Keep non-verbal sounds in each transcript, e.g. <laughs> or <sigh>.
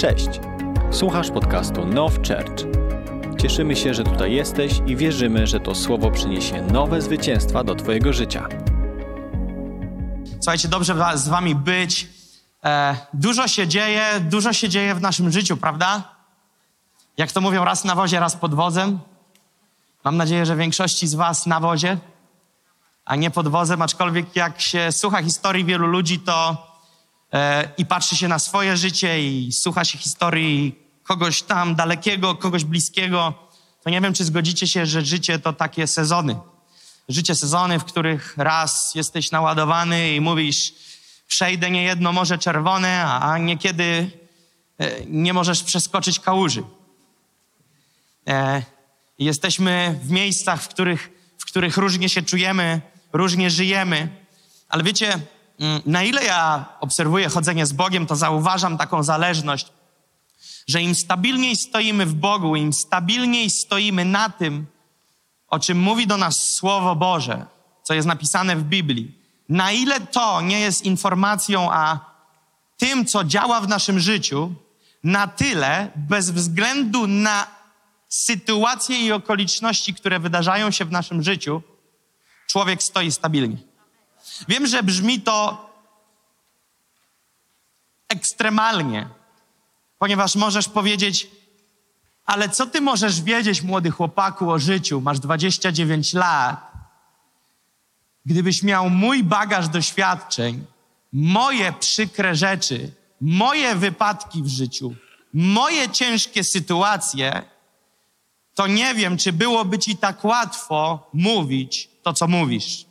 Cześć! Słuchasz podcastu Now Church. Cieszymy się, że tutaj jesteś i wierzymy, że to słowo przyniesie nowe zwycięstwa do Twojego życia. Słuchajcie, dobrze z Wami być. E, dużo się dzieje, dużo się dzieje w naszym życiu, prawda? Jak to mówią, raz na wozie, raz pod wozem. Mam nadzieję, że większości z Was na wozie, a nie pod wozem, aczkolwiek jak się słucha historii wielu ludzi, to i patrzy się na swoje życie i słucha się historii kogoś tam dalekiego, kogoś bliskiego, to nie wiem, czy zgodzicie się, że życie to takie sezony. Życie sezony, w których raz jesteś naładowany i mówisz, przejdę niejedno Morze Czerwone, a niekiedy e, nie możesz przeskoczyć kałuży. E, jesteśmy w miejscach, w których, w których różnie się czujemy, różnie żyjemy, ale wiecie, na ile ja obserwuję chodzenie z Bogiem, to zauważam taką zależność, że im stabilniej stoimy w Bogu, im stabilniej stoimy na tym, o czym mówi do nas Słowo Boże, co jest napisane w Biblii, na ile to nie jest informacją, a tym, co działa w naszym życiu, na tyle, bez względu na sytuacje i okoliczności, które wydarzają się w naszym życiu, człowiek stoi stabilnie. Wiem, że brzmi to ekstremalnie, ponieważ możesz powiedzieć, ale co ty możesz wiedzieć, młody chłopaku, o życiu? Masz 29 lat. Gdybyś miał mój bagaż doświadczeń, moje przykre rzeczy, moje wypadki w życiu, moje ciężkie sytuacje, to nie wiem, czy byłoby ci tak łatwo mówić to, co mówisz.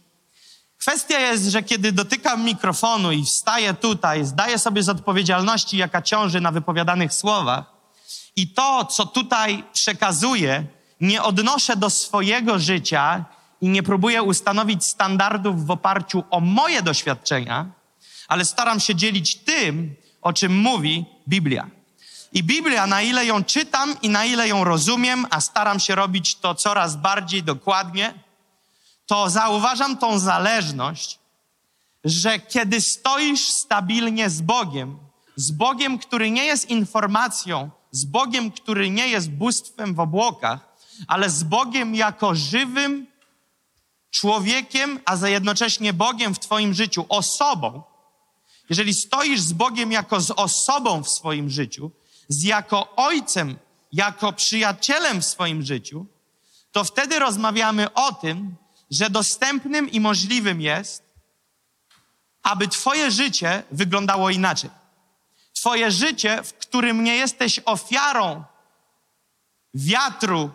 Kwestia jest, że kiedy dotykam mikrofonu i wstaję tutaj, zdaję sobie z odpowiedzialności, jaka ciąży na wypowiadanych słowach, i to, co tutaj przekazuję, nie odnoszę do swojego życia i nie próbuję ustanowić standardów w oparciu o moje doświadczenia, ale staram się dzielić tym, o czym mówi Biblia. I Biblia, na ile ją czytam i na ile ją rozumiem, a staram się robić to coraz bardziej dokładnie, to zauważam tą zależność, że kiedy stoisz stabilnie z Bogiem, z Bogiem, który nie jest informacją, z Bogiem, który nie jest bóstwem w obłokach, ale z Bogiem jako żywym człowiekiem, a jednocześnie Bogiem w Twoim życiu, osobą, jeżeli stoisz z Bogiem jako z osobą w swoim życiu, z jako ojcem, jako przyjacielem w swoim życiu, to wtedy rozmawiamy o tym, że dostępnym i możliwym jest, aby Twoje życie wyglądało inaczej. Twoje życie, w którym nie jesteś ofiarą wiatru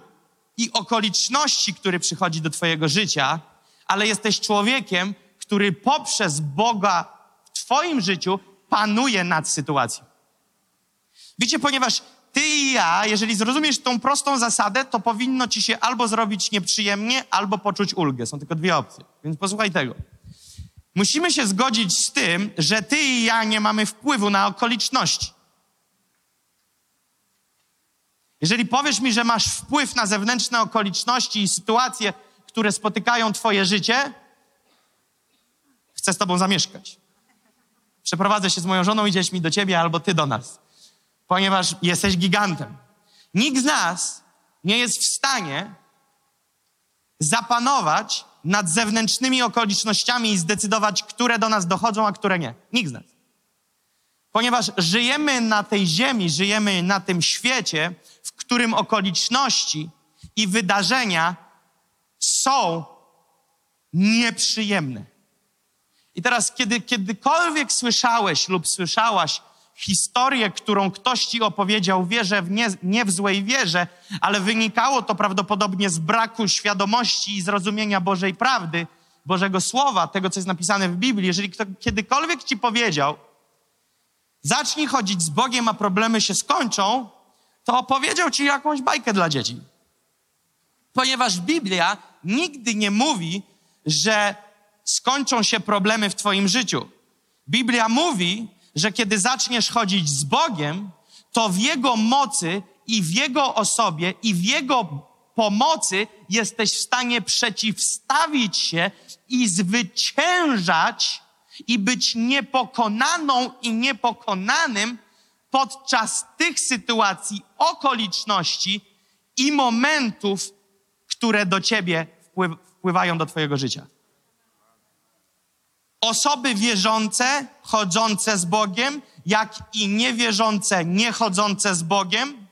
i okoliczności, który przychodzi do Twojego życia, ale jesteś człowiekiem, który poprzez Boga w Twoim życiu panuje nad sytuacją. Wiecie, ponieważ ty i ja, jeżeli zrozumiesz tą prostą zasadę, to powinno ci się albo zrobić nieprzyjemnie, albo poczuć ulgę. Są tylko dwie opcje. Więc posłuchaj tego. Musimy się zgodzić z tym, że ty i ja nie mamy wpływu na okoliczności. Jeżeli powiesz mi, że masz wpływ na zewnętrzne okoliczności i sytuacje, które spotykają twoje życie, chcę z tobą zamieszkać. Przeprowadzę się z moją żoną i dziećmi do ciebie albo ty do nas ponieważ jesteś gigantem. Nikt z nas nie jest w stanie zapanować nad zewnętrznymi okolicznościami i zdecydować, które do nas dochodzą, a które nie. Nikt z nas. Ponieważ żyjemy na tej ziemi, żyjemy na tym świecie, w którym okoliczności i wydarzenia są nieprzyjemne. I teraz, kiedy kiedykolwiek słyszałeś lub słyszałaś historię, którą ktoś ci opowiedział, wierzę w nie, nie w złej wierze, ale wynikało to prawdopodobnie z braku świadomości i zrozumienia Bożej prawdy, Bożego Słowa, tego, co jest napisane w Biblii. Jeżeli kto kiedykolwiek ci powiedział, zacznij chodzić z Bogiem, a problemy się skończą, to opowiedział ci jakąś bajkę dla dzieci. Ponieważ Biblia nigdy nie mówi, że skończą się problemy w Twoim życiu. Biblia mówi, że kiedy zaczniesz chodzić z Bogiem, to w Jego mocy i w Jego osobie i w Jego pomocy jesteś w stanie przeciwstawić się i zwyciężać i być niepokonaną i niepokonanym podczas tych sytuacji, okoliczności i momentów, które do ciebie wpływ, wpływają do twojego życia. Osoby wierzące, chodzące z Bogiem, jak i niewierzące, niechodzące z Bogiem,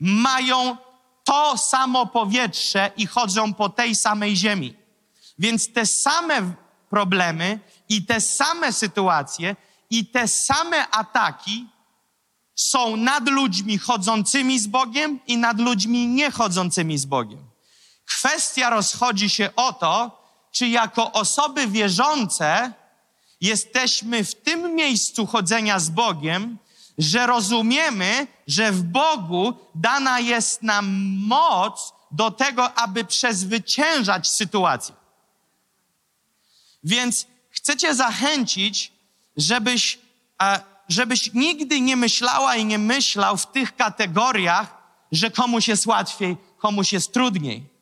mają to samo powietrze i chodzą po tej samej ziemi. Więc te same problemy i te same sytuacje i te same ataki są nad ludźmi chodzącymi z Bogiem i nad ludźmi niechodzącymi z Bogiem. Kwestia rozchodzi się o to, czy jako osoby wierzące jesteśmy w tym miejscu chodzenia z Bogiem, że rozumiemy, że w Bogu dana jest nam moc do tego, aby przezwyciężać sytuację. Więc chcę Cię zachęcić, żebyś, e, żebyś nigdy nie myślała i nie myślał w tych kategoriach, że komuś jest łatwiej, komuś jest trudniej.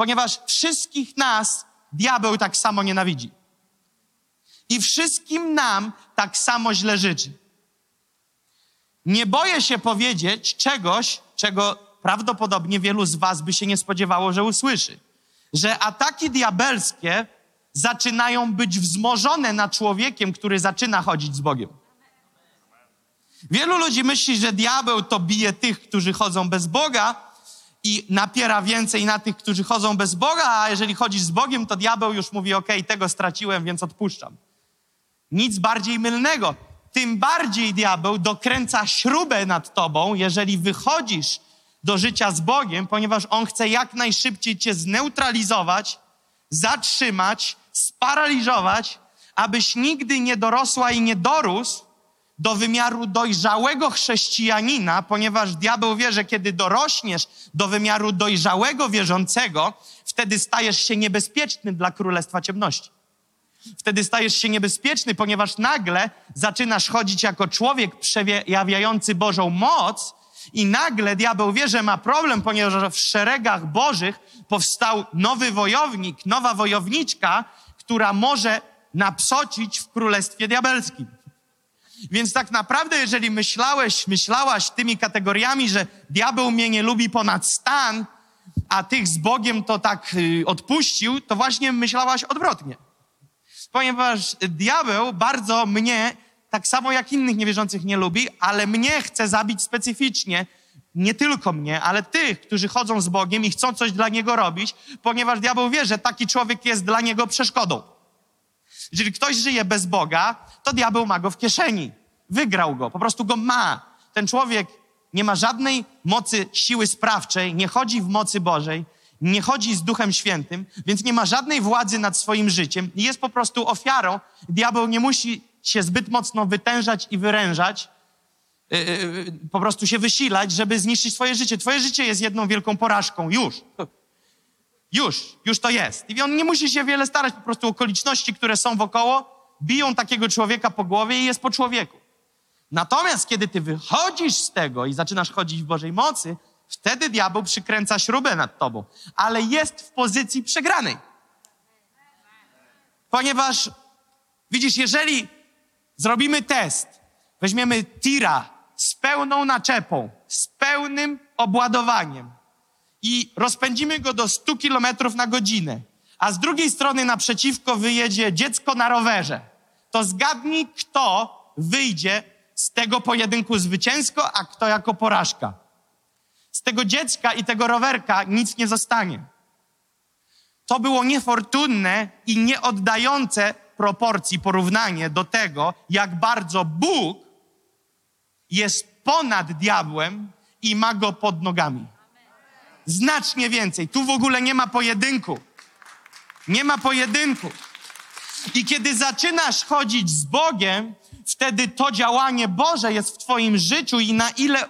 Ponieważ wszystkich nas diabeł tak samo nienawidzi. I wszystkim nam tak samo źle życzy. Nie boję się powiedzieć czegoś, czego prawdopodobnie wielu z Was by się nie spodziewało, że usłyszy. Że ataki diabelskie zaczynają być wzmożone nad człowiekiem, który zaczyna chodzić z Bogiem. Wielu ludzi myśli, że diabeł to bije tych, którzy chodzą bez Boga i napiera więcej na tych, którzy chodzą bez Boga, a jeżeli chodzisz z Bogiem, to diabeł już mówi: OK, tego straciłem, więc odpuszczam. Nic bardziej mylnego. Tym bardziej diabeł dokręca śrubę nad tobą, jeżeli wychodzisz do życia z Bogiem, ponieważ on chce jak najszybciej cię zneutralizować, zatrzymać, sparaliżować, abyś nigdy nie dorosła i nie dorósł do wymiaru dojrzałego chrześcijanina, ponieważ diabeł wie, że kiedy dorośniesz do wymiaru dojrzałego wierzącego, wtedy stajesz się niebezpieczny dla królestwa ciemności. Wtedy stajesz się niebezpieczny, ponieważ nagle zaczynasz chodzić jako człowiek przejawiający Bożą moc, i nagle diabeł wie, że ma problem, ponieważ w szeregach Bożych powstał nowy wojownik, nowa wojowniczka, która może napsocić w królestwie diabelskim. Więc tak naprawdę, jeżeli myślałeś, myślałaś tymi kategoriami, że diabeł mnie nie lubi ponad stan, a tych z Bogiem to tak y, odpuścił, to właśnie myślałaś odwrotnie. Ponieważ diabeł bardzo mnie, tak samo jak innych niewierzących, nie lubi, ale mnie chce zabić specyficznie. Nie tylko mnie, ale tych, którzy chodzą z Bogiem i chcą coś dla niego robić, ponieważ diabeł wie, że taki człowiek jest dla niego przeszkodą. Jeżeli ktoś żyje bez Boga, to diabeł ma go w kieszeni. Wygrał go, po prostu go ma. Ten człowiek nie ma żadnej mocy siły sprawczej, nie chodzi w mocy Bożej, nie chodzi z Duchem Świętym, więc nie ma żadnej władzy nad swoim życiem i jest po prostu ofiarą. Diabeł nie musi się zbyt mocno wytężać i wyrężać, yy, yy, po prostu się wysilać, żeby zniszczyć swoje życie. Twoje życie jest jedną wielką porażką. Już. Już, już to jest. I on nie musi się wiele starać, po prostu okoliczności, które są wokoło, biją takiego człowieka po głowie i jest po człowieku. Natomiast kiedy ty wychodzisz z tego i zaczynasz chodzić w Bożej mocy, wtedy diabeł przykręca śrubę nad tobą, ale jest w pozycji przegranej. Ponieważ, widzisz, jeżeli zrobimy test, weźmiemy tira z pełną naczepą, z pełnym obładowaniem, i rozpędzimy go do 100 km na godzinę, a z drugiej strony naprzeciwko wyjedzie dziecko na rowerze, to zgadnij, kto wyjdzie z tego pojedynku zwycięsko, a kto jako porażka. Z tego dziecka i tego rowerka nic nie zostanie. To było niefortunne i nieoddające proporcji porównanie do tego, jak bardzo Bóg jest ponad diabłem i ma go pod nogami. Znacznie więcej. Tu w ogóle nie ma pojedynku. Nie ma pojedynku. I kiedy zaczynasz chodzić z Bogiem, wtedy to działanie Boże jest w Twoim życiu i na ile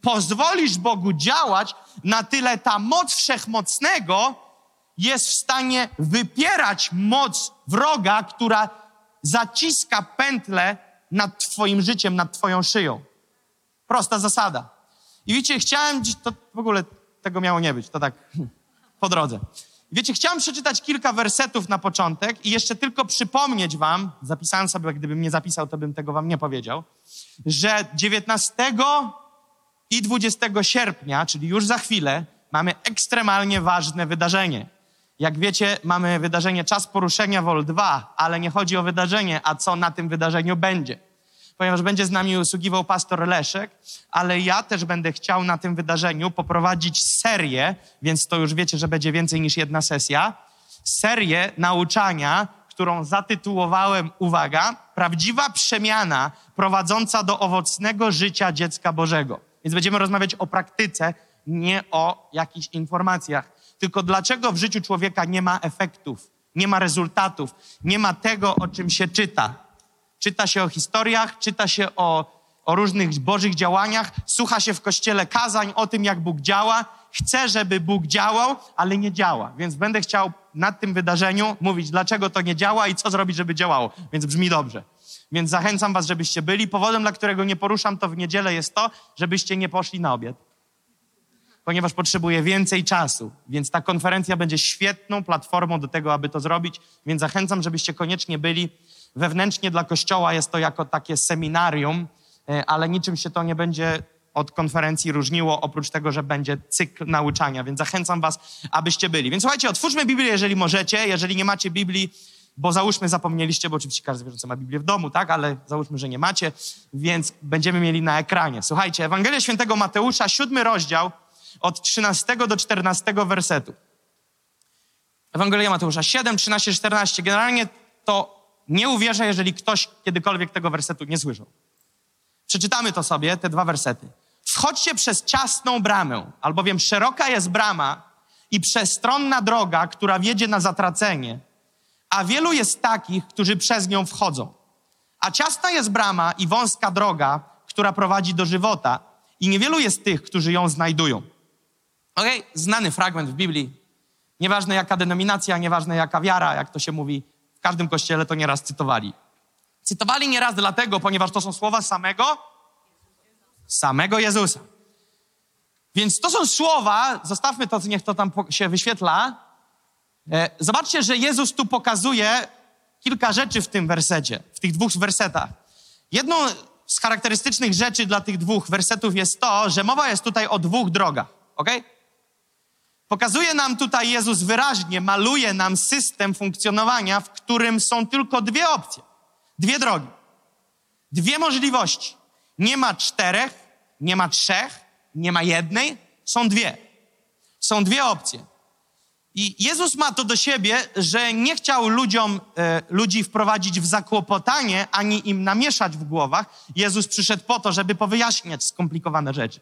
pozwolisz Bogu działać, na tyle ta moc wszechmocnego jest w stanie wypierać moc wroga, która zaciska pętlę nad Twoim życiem, nad Twoją szyją. Prosta zasada. I widzicie, chciałem dziś, to w ogóle tego miało nie być, to tak po drodze. Wiecie, chciałem przeczytać kilka wersetów na początek i jeszcze tylko przypomnieć wam, zapisałem sobie, gdybym nie zapisał, to bym tego wam nie powiedział, że 19 i 20 sierpnia, czyli już za chwilę, mamy ekstremalnie ważne wydarzenie. Jak wiecie, mamy wydarzenie Czas Poruszenia Vol 2, ale nie chodzi o wydarzenie, a co na tym wydarzeniu będzie. Ponieważ będzie z nami usługiwał pastor Leszek, ale ja też będę chciał na tym wydarzeniu poprowadzić serię, więc to już wiecie, że będzie więcej niż jedna sesja, serię nauczania, którą zatytułowałem, uwaga, prawdziwa przemiana prowadząca do owocnego życia dziecka Bożego. Więc będziemy rozmawiać o praktyce, nie o jakichś informacjach. Tylko dlaczego w życiu człowieka nie ma efektów, nie ma rezultatów, nie ma tego, o czym się czyta. Czyta się o historiach, czyta się o, o różnych bożych działaniach, słucha się w kościele kazań o tym, jak Bóg działa. Chcę, żeby Bóg działał, ale nie działa. Więc będę chciał na tym wydarzeniu mówić, dlaczego to nie działa i co zrobić, żeby działało. Więc brzmi dobrze. Więc zachęcam Was, żebyście byli. Powodem, dla którego nie poruszam to w niedzielę, jest to, żebyście nie poszli na obiad ponieważ potrzebuje więcej czasu. Więc ta konferencja będzie świetną platformą do tego, aby to zrobić. Więc zachęcam, żebyście koniecznie byli. Wewnętrznie dla Kościoła jest to jako takie seminarium, e, ale niczym się to nie będzie od konferencji różniło, oprócz tego, że będzie cykl nauczania. Więc zachęcam Was, abyście byli. Więc słuchajcie, otwórzmy Biblię, jeżeli możecie. Jeżeli nie macie Biblii, bo załóżmy zapomnieliście, bo oczywiście każdy wierzący ma Biblię w domu, tak? Ale załóżmy, że nie macie, więc będziemy mieli na ekranie. Słuchajcie, Ewangelia Świętego Mateusza, siódmy rozdział, od 13 do 14 wersetu. Ewangelia Mateusza 7, 13, 14. Generalnie to nie uwierzę, jeżeli ktoś kiedykolwiek tego wersetu nie słyszał. Przeczytamy to sobie, te dwa wersety. Wchodźcie przez ciasną bramę, albowiem szeroka jest brama i przestronna droga, która wiedzie na zatracenie, a wielu jest takich, którzy przez nią wchodzą. A ciasna jest brama i wąska droga, która prowadzi do żywota, i niewielu jest tych, którzy ją znajdują. Okay? znany fragment w Biblii. Nieważne jaka denominacja, nieważne jaka wiara, jak to się mówi, w każdym kościele to nieraz cytowali. Cytowali nieraz dlatego, ponieważ to są słowa samego, samego Jezusa. Więc to są słowa, zostawmy to, niech to tam się wyświetla. E, zobaczcie, że Jezus tu pokazuje kilka rzeczy w tym wersecie, w tych dwóch wersetach. Jedną z charakterystycznych rzeczy dla tych dwóch wersetów jest to, że mowa jest tutaj o dwóch drogach, ok? Pokazuje nam tutaj Jezus wyraźnie, maluje nam system funkcjonowania, w którym są tylko dwie opcje, dwie drogi, dwie możliwości. Nie ma czterech, nie ma trzech, nie ma jednej, są dwie. Są dwie opcje. I Jezus ma to do siebie, że nie chciał ludziom, e, ludzi wprowadzić w zakłopotanie, ani im namieszać w głowach. Jezus przyszedł po to, żeby powyjaśniać skomplikowane rzeczy.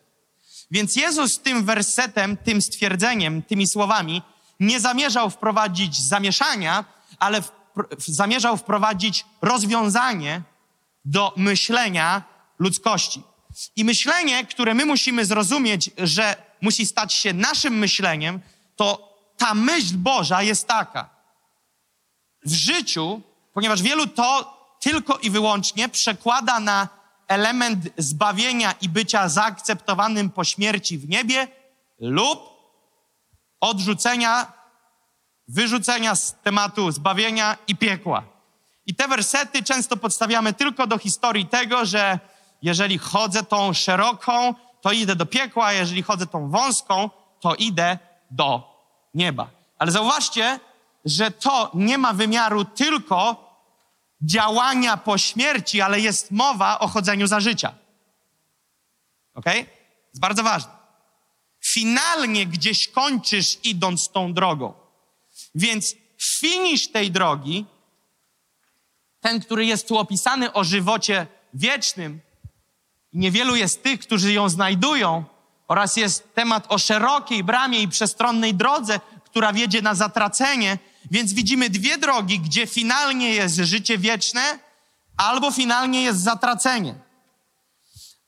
Więc Jezus tym wersetem, tym stwierdzeniem, tymi słowami nie zamierzał wprowadzić zamieszania, ale w, zamierzał wprowadzić rozwiązanie do myślenia ludzkości. I myślenie, które my musimy zrozumieć, że musi stać się naszym myśleniem, to ta myśl Boża jest taka. W życiu, ponieważ wielu to tylko i wyłącznie przekłada na element zbawienia i bycia zaakceptowanym po śmierci w niebie lub odrzucenia, wyrzucenia z tematu zbawienia i piekła. I te wersety często podstawiamy tylko do historii tego, że jeżeli chodzę tą szeroką, to idę do piekła, a jeżeli chodzę tą wąską, to idę do nieba. Ale zauważcie, że to nie ma wymiaru tylko działania po śmierci, ale jest mowa o chodzeniu za życia. Ok? Jest bardzo ważne. Finalnie gdzieś kończysz idąc tą drogą. Więc finisz tej drogi, ten, który jest tu opisany o żywocie wiecznym, niewielu jest tych, którzy ją znajdują, oraz jest temat o szerokiej bramie i przestronnej drodze, która wiedzie na zatracenie. Więc widzimy dwie drogi, gdzie finalnie jest życie wieczne, albo finalnie jest zatracenie.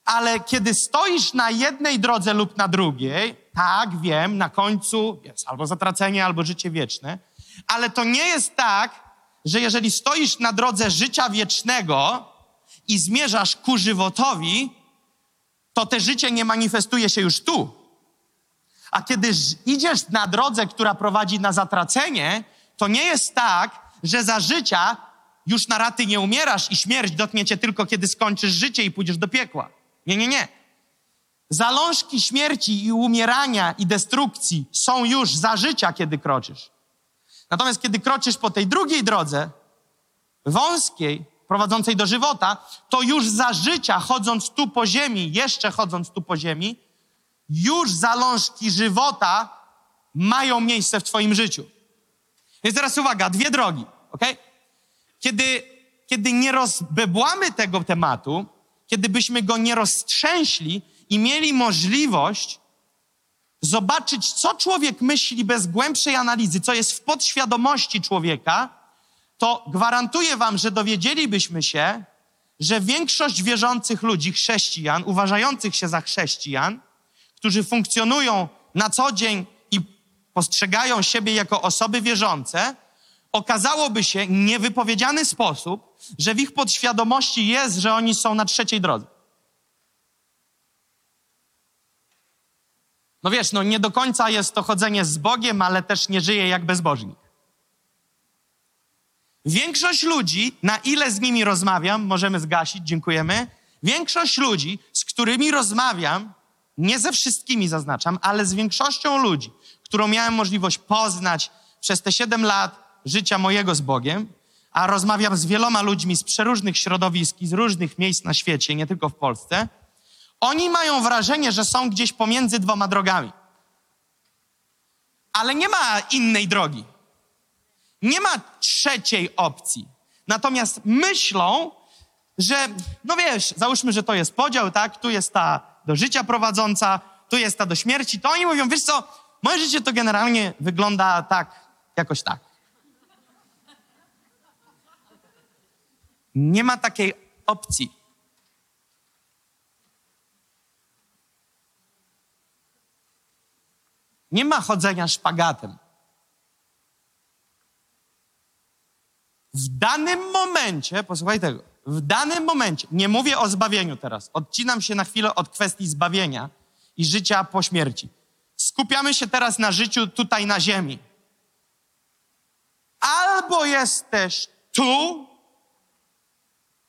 Ale kiedy stoisz na jednej drodze lub na drugiej, tak, wiem, na końcu jest albo zatracenie, albo życie wieczne, ale to nie jest tak, że jeżeli stoisz na drodze życia wiecznego i zmierzasz ku żywotowi, to te życie nie manifestuje się już tu. A kiedy idziesz na drodze, która prowadzi na zatracenie, to nie jest tak, że za życia już na raty nie umierasz i śmierć dotknie cię tylko, kiedy skończysz życie i pójdziesz do piekła. Nie, nie, nie. Zalążki śmierci i umierania i destrukcji są już za życia, kiedy kroczysz. Natomiast kiedy kroczysz po tej drugiej drodze, wąskiej, prowadzącej do żywota, to już za życia, chodząc tu po ziemi, jeszcze chodząc tu po ziemi, już zalążki żywota mają miejsce w Twoim życiu. Więc teraz uwaga, dwie drogi, ok? Kiedy, kiedy nie rozbebłamy tego tematu, kiedy byśmy go nie roztrzęśli i mieli możliwość zobaczyć, co człowiek myśli bez głębszej analizy, co jest w podświadomości człowieka, to gwarantuję wam, że dowiedzielibyśmy się, że większość wierzących ludzi, chrześcijan, uważających się za chrześcijan, którzy funkcjonują na co dzień postrzegają siebie jako osoby wierzące, okazałoby się niewypowiedziany sposób, że w ich podświadomości jest, że oni są na trzeciej drodze. No wiesz, no nie do końca jest to chodzenie z Bogiem, ale też nie żyje jak bezbożnik. Większość ludzi, na ile z nimi rozmawiam, możemy zgasić, dziękujemy. Większość ludzi, z którymi rozmawiam, nie ze wszystkimi zaznaczam, ale z większością ludzi, którą miałem możliwość poznać przez te 7 lat życia mojego z Bogiem, a rozmawiam z wieloma ludźmi z przeróżnych środowisk i z różnych miejsc na świecie, nie tylko w Polsce, oni mają wrażenie, że są gdzieś pomiędzy dwoma drogami. Ale nie ma innej drogi. Nie ma trzeciej opcji. Natomiast myślą, że, no wiesz, załóżmy, że to jest podział, tak? Tu jest ta do życia prowadząca, tu jest ta do śmierci. To oni mówią, wiesz co, moje życie to generalnie wygląda tak, jakoś tak. Nie ma takiej opcji. Nie ma chodzenia szpagatem. W danym momencie, posłuchaj tego, w danym momencie, nie mówię o zbawieniu teraz, odcinam się na chwilę od kwestii zbawienia i życia po śmierci. Skupiamy się teraz na życiu tutaj na ziemi. Albo jesteś tu,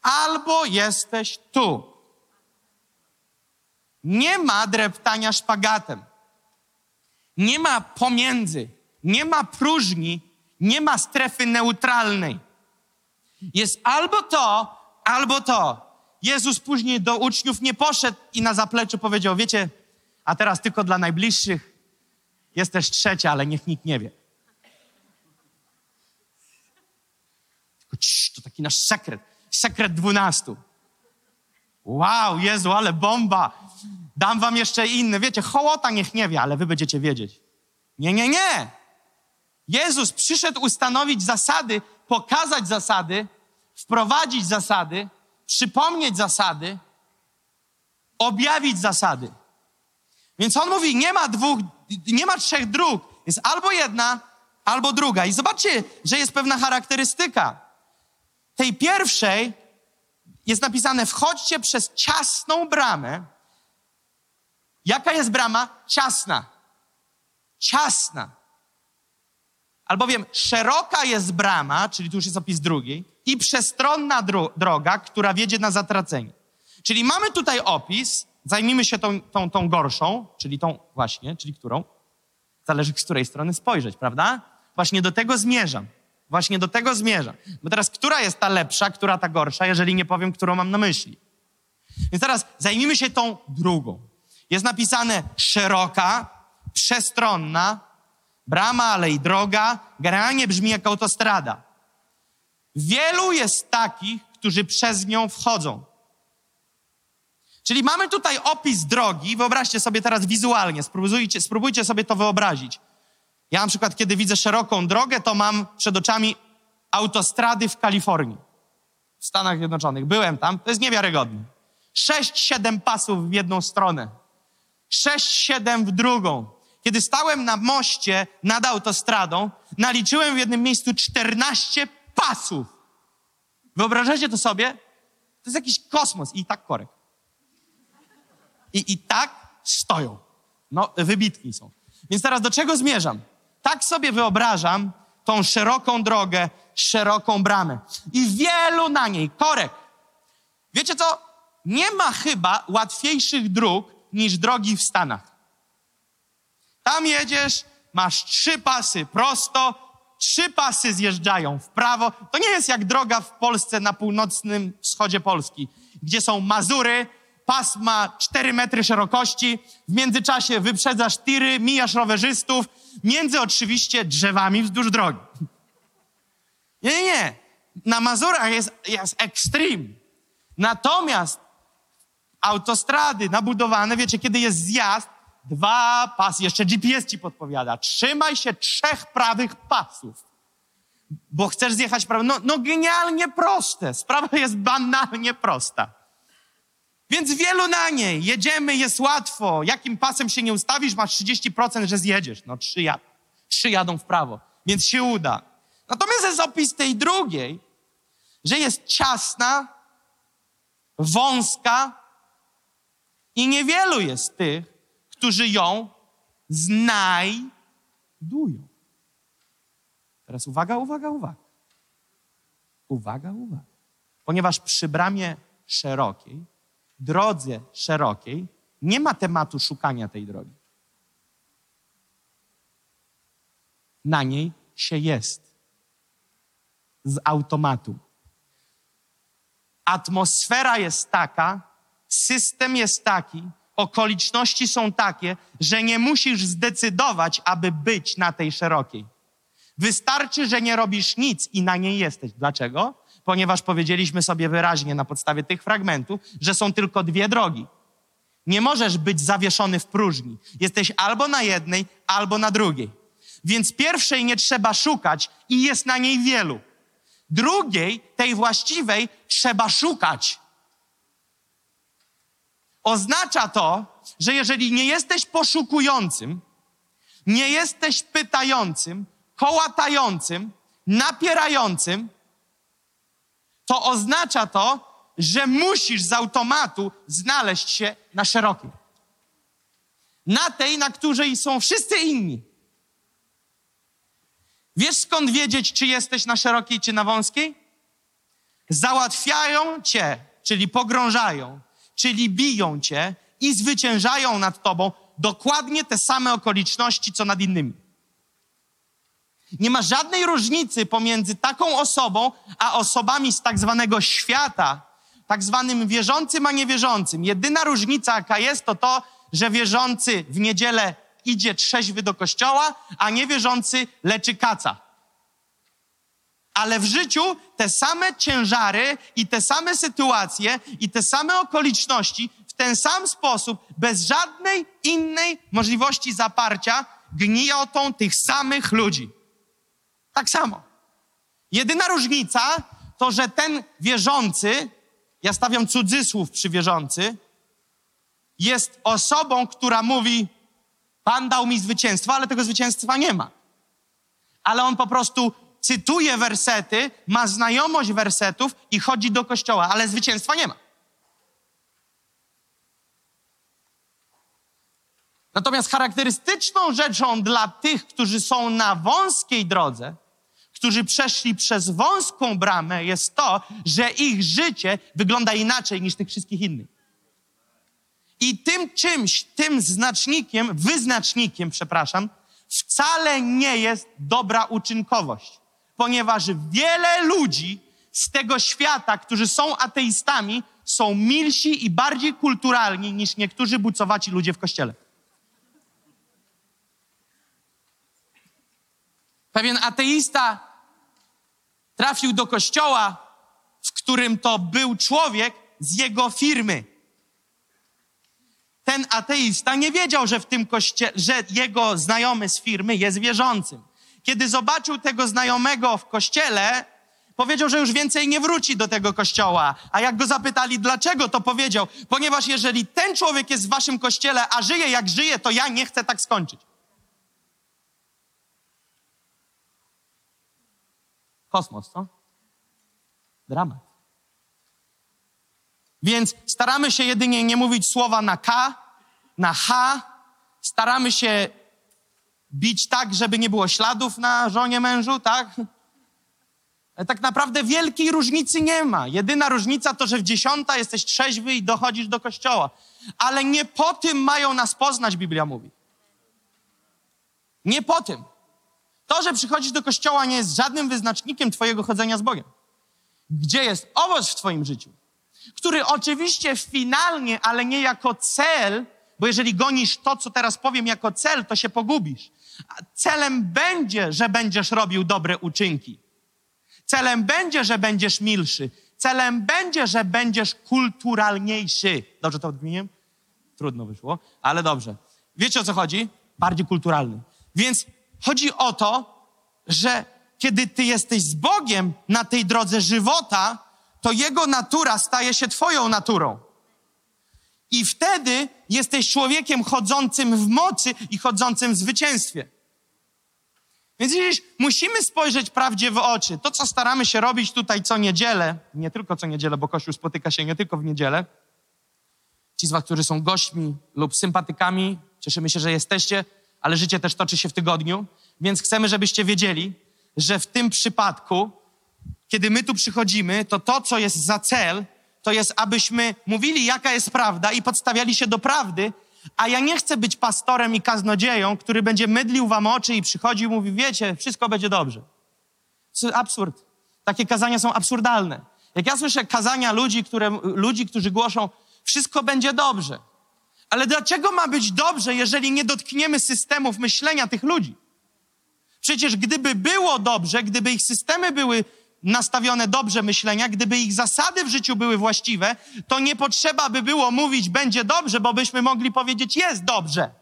albo jesteś tu. Nie ma dreptania szpagatem. Nie ma pomiędzy, nie ma próżni, nie ma strefy neutralnej. Jest albo to, albo to. Jezus później do uczniów nie poszedł i na zapleczu powiedział: Wiecie, a teraz tylko dla najbliższych jest też trzecia, ale niech nikt nie wie. Tylko to taki nasz sekret. Sekret dwunastu. Wow, Jezu, ale bomba. Dam wam jeszcze inny. Wiecie, hołota niech nie wie, ale wy będziecie wiedzieć. Nie, nie, nie. Jezus przyszedł ustanowić zasady, pokazać zasady, wprowadzić zasady, przypomnieć zasady, objawić zasady. Więc on mówi, nie ma dwóch, nie ma trzech dróg. Jest albo jedna, albo druga. I zobaczcie, że jest pewna charakterystyka. Tej pierwszej jest napisane, wchodźcie przez ciasną bramę. Jaka jest brama? Ciasna. Ciasna. Albowiem szeroka jest brama, czyli tu już jest opis drugiej, i przestronna dro droga, która wiedzie na zatracenie. Czyli mamy tutaj opis, zajmijmy się tą, tą, tą gorszą, czyli tą właśnie, czyli którą? Zależy z której strony spojrzeć, prawda? Właśnie do tego zmierzam. Właśnie do tego zmierzam. Bo teraz, która jest ta lepsza, która ta gorsza, jeżeli nie powiem, którą mam na myśli? Więc teraz zajmijmy się tą drugą. Jest napisane szeroka, przestronna, brama, ale i droga. Generalnie brzmi jak autostrada. Wielu jest takich, którzy przez nią wchodzą. Czyli mamy tutaj opis drogi. Wyobraźcie sobie teraz wizualnie, spróbujcie, spróbujcie sobie to wyobrazić. Ja na przykład, kiedy widzę szeroką drogę, to mam przed oczami autostrady w Kalifornii, w Stanach Zjednoczonych. Byłem tam, to jest niewiarygodne. Sześć, siedem pasów w jedną stronę. Sześć, siedem w drugą. Kiedy stałem na moście nad autostradą, naliczyłem w jednym miejscu 14 pasów. Wyobrażacie to sobie? To jest jakiś kosmos i tak korek. I, i tak stoją. No, wybitki są. Więc teraz do czego zmierzam? Tak sobie wyobrażam tą szeroką drogę, szeroką bramę. I wielu na niej korek. Wiecie co? Nie ma chyba łatwiejszych dróg niż drogi w Stanach. Tam jedziesz, masz trzy pasy prosto, trzy pasy zjeżdżają w prawo. To nie jest jak droga w Polsce na północnym wschodzie Polski, gdzie są Mazury, pas ma 4 metry szerokości, w międzyczasie wyprzedzasz tiry, mijasz rowerzystów, między oczywiście drzewami wzdłuż drogi. Nie, nie, nie. Na Mazurach jest, jest ekstrem. Natomiast autostrady nabudowane, wiecie, kiedy jest zjazd, dwa pasy, jeszcze GPS ci podpowiada. Trzymaj się trzech prawych pasów, bo chcesz zjechać prawo. No, no genialnie proste. Sprawa jest banalnie prosta. Więc wielu na niej. Jedziemy, jest łatwo. Jakim pasem się nie ustawisz, masz 30%, że zjedziesz. No trzy, jad trzy jadą w prawo, więc się uda. Natomiast jest opis tej drugiej, że jest ciasna, wąska i niewielu jest tych, którzy ją znajdują. Teraz uwaga, uwaga, uwaga. Uwaga, uwaga. Ponieważ przy bramie szerokiej, drodze szerokiej, nie ma tematu szukania tej drogi. Na niej się jest. Z automatu. Atmosfera jest taka, system jest taki, okoliczności są takie, że nie musisz zdecydować, aby być na tej szerokiej. Wystarczy, że nie robisz nic i na niej jesteś. Dlaczego? Ponieważ powiedzieliśmy sobie wyraźnie na podstawie tych fragmentów, że są tylko dwie drogi. Nie możesz być zawieszony w próżni. Jesteś albo na jednej, albo na drugiej. Więc pierwszej nie trzeba szukać i jest na niej wielu. Drugiej, tej właściwej, trzeba szukać. Oznacza to, że jeżeli nie jesteś poszukującym, nie jesteś pytającym, kołatającym, napierającym, to oznacza to, że musisz z automatu znaleźć się na szerokiej. Na tej, na której są wszyscy inni. Wiesz skąd wiedzieć, czy jesteś na szerokiej, czy na wąskiej? Załatwiają cię, czyli pogrążają, czyli biją cię i zwyciężają nad tobą dokładnie te same okoliczności, co nad innymi. Nie ma żadnej różnicy pomiędzy taką osobą, a osobami z tak zwanego świata, tak zwanym wierzącym, a niewierzącym. Jedyna różnica, jaka jest, to to, że wierzący w niedzielę idzie trzeźwy do kościoła, a niewierzący leczy kaca. Ale w życiu te same ciężary i te same sytuacje i te same okoliczności w ten sam sposób, bez żadnej innej możliwości zaparcia, gniotą tych samych ludzi. Tak samo. Jedyna różnica to, że ten wierzący, ja stawiam cudzysłów przy wierzący, jest osobą, która mówi: Pan dał mi zwycięstwo, ale tego zwycięstwa nie ma. Ale on po prostu cytuje wersety, ma znajomość wersetów i chodzi do kościoła, ale zwycięstwa nie ma. Natomiast charakterystyczną rzeczą dla tych, którzy są na wąskiej drodze, którzy przeszli przez wąską bramę, jest to, że ich życie wygląda inaczej niż tych wszystkich innych. I tym czymś, tym znacznikiem, wyznacznikiem, przepraszam, wcale nie jest dobra uczynkowość, ponieważ wiele ludzi z tego świata, którzy są ateistami, są milsi i bardziej kulturalni niż niektórzy bucowaci ludzie w kościele. Pewien ateista trafił do kościoła, w którym to był człowiek z jego firmy. Ten ateista nie wiedział, że w tym kościele, że jego znajomy z firmy jest wierzącym. Kiedy zobaczył tego znajomego w kościele, powiedział, że już więcej nie wróci do tego kościoła. A jak go zapytali dlaczego, to powiedział, ponieważ jeżeli ten człowiek jest w waszym kościele, a żyje jak żyje, to ja nie chcę tak skończyć. Kosmos, co? Dramat. Więc staramy się jedynie nie mówić słowa na K, na H, staramy się bić tak, żeby nie było śladów na żonie mężu, tak? Ale tak naprawdę wielkiej różnicy nie ma. Jedyna różnica to, że w dziesiąta jesteś trzeźwy i dochodzisz do kościoła. Ale nie po tym mają nas poznać, Biblia mówi. Nie po tym. To, że przychodzisz do kościoła, nie jest żadnym wyznacznikiem Twojego chodzenia z Bogiem. Gdzie jest owoc w Twoim życiu? Który oczywiście finalnie, ale nie jako cel, bo jeżeli gonisz to, co teraz powiem, jako cel, to się pogubisz. Celem będzie, że będziesz robił dobre uczynki. Celem będzie, że będziesz milszy. Celem będzie, że będziesz kulturalniejszy. Dobrze to odmieniłem? Trudno wyszło, ale dobrze. Wiecie o co chodzi? Bardziej kulturalny. Więc chodzi o to, że kiedy ty jesteś z Bogiem na tej drodze żywota, to Jego natura staje się Twoją naturą. I wtedy jesteś człowiekiem chodzącym w mocy i chodzącym w zwycięstwie. Więc dziś musimy spojrzeć prawdzie w oczy. To, co staramy się robić tutaj co niedzielę, nie tylko co niedzielę, bo Kościół spotyka się nie tylko w niedzielę. Ci z Was, którzy są gośćmi lub sympatykami, cieszymy się, że jesteście, ale życie też toczy się w tygodniu, więc chcemy, żebyście wiedzieli, że w tym przypadku, kiedy my tu przychodzimy, to to, co jest za cel, to jest, abyśmy mówili, jaka jest prawda i podstawiali się do prawdy, a ja nie chcę być pastorem i kaznodzieją, który będzie mydlił wam oczy i przychodzi i mówi, wiecie, wszystko będzie dobrze. To jest absurd. Takie kazania są absurdalne. Jak ja słyszę kazania ludzi, które, ludzi, którzy głoszą, wszystko będzie dobrze. Ale dlaczego ma być dobrze, jeżeli nie dotkniemy systemów myślenia tych ludzi? Przecież gdyby było dobrze, gdyby ich systemy były nastawione dobrze myślenia, gdyby ich zasady w życiu były właściwe, to nie potrzeba by było mówić będzie dobrze, bo byśmy mogli powiedzieć jest dobrze.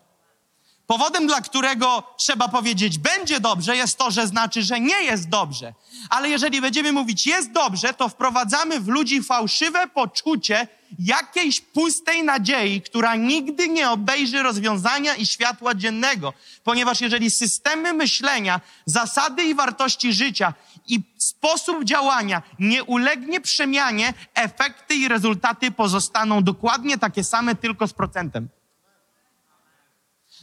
Powodem, dla którego trzeba powiedzieć będzie dobrze, jest to, że znaczy, że nie jest dobrze. Ale jeżeli będziemy mówić jest dobrze, to wprowadzamy w ludzi fałszywe poczucie jakiejś pustej nadziei, która nigdy nie obejrzy rozwiązania i światła dziennego. Ponieważ jeżeli systemy myślenia, zasady i wartości życia i sposób działania nie ulegnie przemianie, efekty i rezultaty pozostaną dokładnie takie same, tylko z procentem.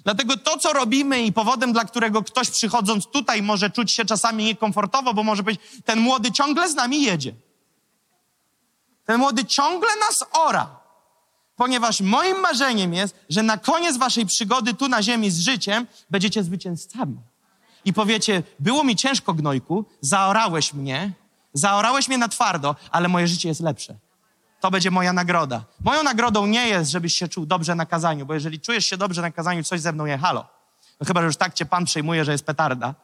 Dlatego to, co robimy i powodem, dla którego ktoś przychodząc tutaj może czuć się czasami niekomfortowo, bo może być, ten młody ciągle z nami jedzie. Ten młody ciągle nas ora. Ponieważ moim marzeniem jest, że na koniec waszej przygody tu na ziemi z życiem będziecie zwycięzcami. I powiecie, było mi ciężko, gnojku, zaorałeś mnie, zaorałeś mnie na twardo, ale moje życie jest lepsze. To będzie moja nagroda. Moją nagrodą nie jest, żebyś się czuł dobrze na kazaniu, bo jeżeli czujesz się dobrze na kazaniu, coś ze mną je halo. No chyba, że już tak cię Pan przejmuje, że jest petarda.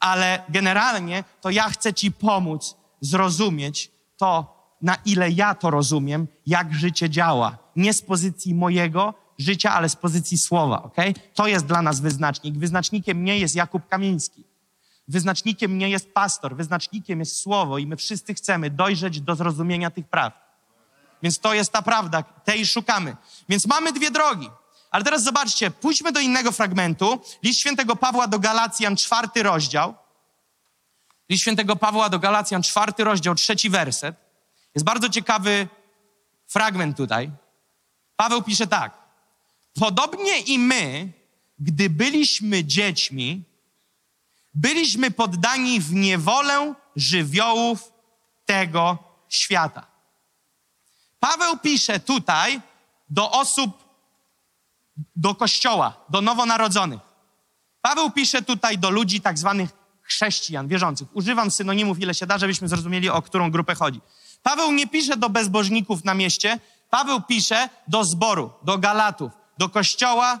Ale generalnie to ja chcę ci pomóc zrozumieć to, na ile ja to rozumiem, jak życie działa. Nie z pozycji mojego życia, ale z pozycji słowa, ok? To jest dla nas wyznacznik. Wyznacznikiem nie jest Jakub Kamiński. Wyznacznikiem nie jest pastor. Wyznacznikiem jest słowo i my wszyscy chcemy dojrzeć do zrozumienia tych praw. Więc to jest ta prawda, tej szukamy. Więc mamy dwie drogi. Ale teraz zobaczcie, pójdźmy do innego fragmentu. List świętego Pawła do Galacjan, czwarty rozdział. List świętego Pawła do Galacjan, czwarty rozdział, trzeci werset. Jest bardzo ciekawy fragment tutaj. Paweł pisze tak. Podobnie i my, gdy byliśmy dziećmi, byliśmy poddani w niewolę żywiołów tego świata. Paweł pisze tutaj do osób, do kościoła, do nowonarodzonych. Paweł pisze tutaj do ludzi tak zwanych chrześcijan, wierzących. Używam synonimów ile się da, żebyśmy zrozumieli, o którą grupę chodzi. Paweł nie pisze do bezbożników na mieście, Paweł pisze do zboru, do Galatów, do kościoła,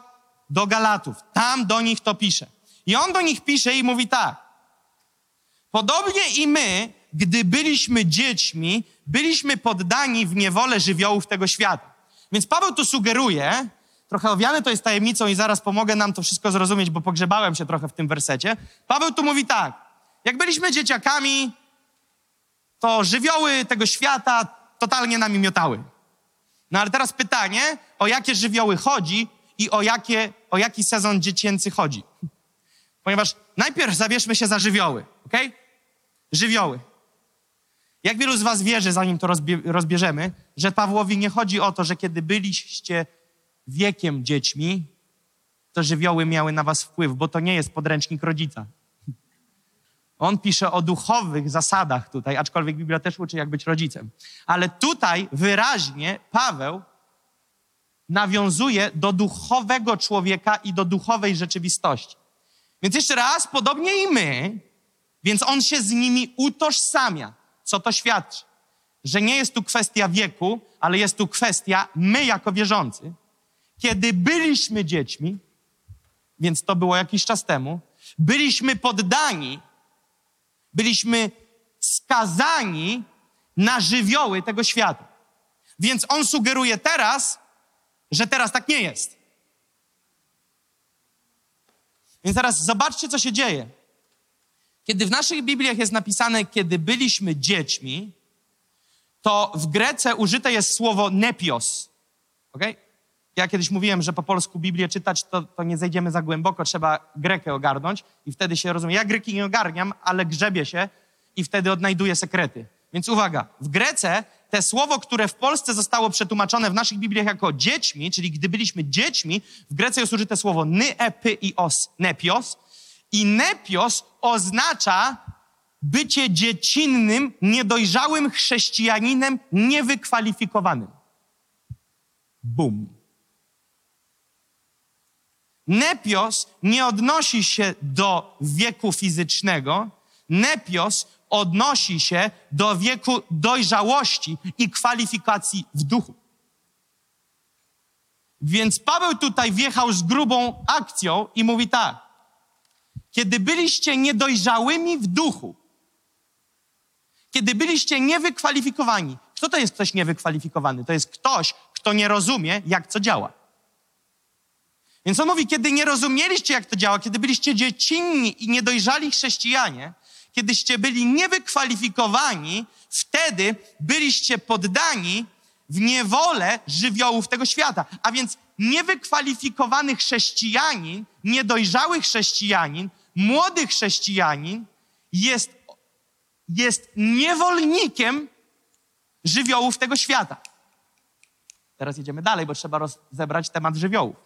do Galatów. Tam do nich to pisze. I on do nich pisze i mówi tak. Podobnie i my, gdy byliśmy dziećmi, byliśmy poddani w niewolę żywiołów tego świata. Więc Paweł tu sugeruje, trochę owiane to jest tajemnicą i zaraz pomogę nam to wszystko zrozumieć, bo pogrzebałem się trochę w tym wersecie. Paweł tu mówi tak, jak byliśmy dzieciakami, to żywioły tego świata totalnie nami miotały. No ale teraz pytanie, o jakie żywioły chodzi i o, jakie, o jaki sezon dziecięcy chodzi. Ponieważ najpierw zabierzmy się za żywioły, ok? Żywioły. Jak wielu z was wierzy, zanim to rozbie, rozbierzemy, że Pawłowi nie chodzi o to, że kiedy byliście wiekiem dziećmi, to żywioły miały na was wpływ, bo to nie jest podręcznik rodzica. On pisze o duchowych zasadach tutaj, aczkolwiek Biblia też uczy, jak być rodzicem. Ale tutaj wyraźnie Paweł nawiązuje do duchowego człowieka i do duchowej rzeczywistości. Więc jeszcze raz, podobnie i my, więc on się z nimi utożsamia. Co to świadczy? Że nie jest tu kwestia wieku, ale jest tu kwestia my jako wierzący. Kiedy byliśmy dziećmi, więc to było jakiś czas temu, byliśmy poddani, byliśmy skazani na żywioły tego świata. Więc on sugeruje teraz, że teraz tak nie jest. Więc teraz zobaczcie, co się dzieje. Kiedy w naszych Bibliach jest napisane, kiedy byliśmy dziećmi, to w Grece użyte jest słowo nepios. Okay? Ja kiedyś mówiłem, że po polsku Biblię czytać, to, to nie zejdziemy za głęboko, trzeba Grekę ogarnąć i wtedy się rozumie. Ja Greki nie ogarniam, ale grzebię się i wtedy odnajduję sekrety. Więc uwaga, w Grece te słowo, które w Polsce zostało przetłumaczone w naszych Bibliach jako dziećmi, czyli gdy byliśmy dziećmi, w Grece jest użyte słowo nyepyos, nepios. I nepios oznacza bycie dziecinnym, niedojrzałym chrześcijaninem, niewykwalifikowanym. Bum. Nepios nie odnosi się do wieku fizycznego. Nepios odnosi się do wieku dojrzałości i kwalifikacji w duchu. Więc Paweł tutaj wjechał z grubą akcją i mówi tak. Kiedy byliście niedojrzałymi w duchu, kiedy byliście niewykwalifikowani, kto to jest ktoś niewykwalifikowany? To jest ktoś, kto nie rozumie, jak co działa. Więc on mówi, kiedy nie rozumieliście, jak to działa, kiedy byliście dziecinni i niedojrzali chrześcijanie, kiedyście byli niewykwalifikowani, wtedy byliście poddani w niewolę żywiołów tego świata. A więc niewykwalifikowany chrześcijanin, niedojrzały chrześcijanin, młody chrześcijanin jest, jest niewolnikiem żywiołów tego świata. Teraz jedziemy dalej, bo trzeba rozebrać temat żywiołów.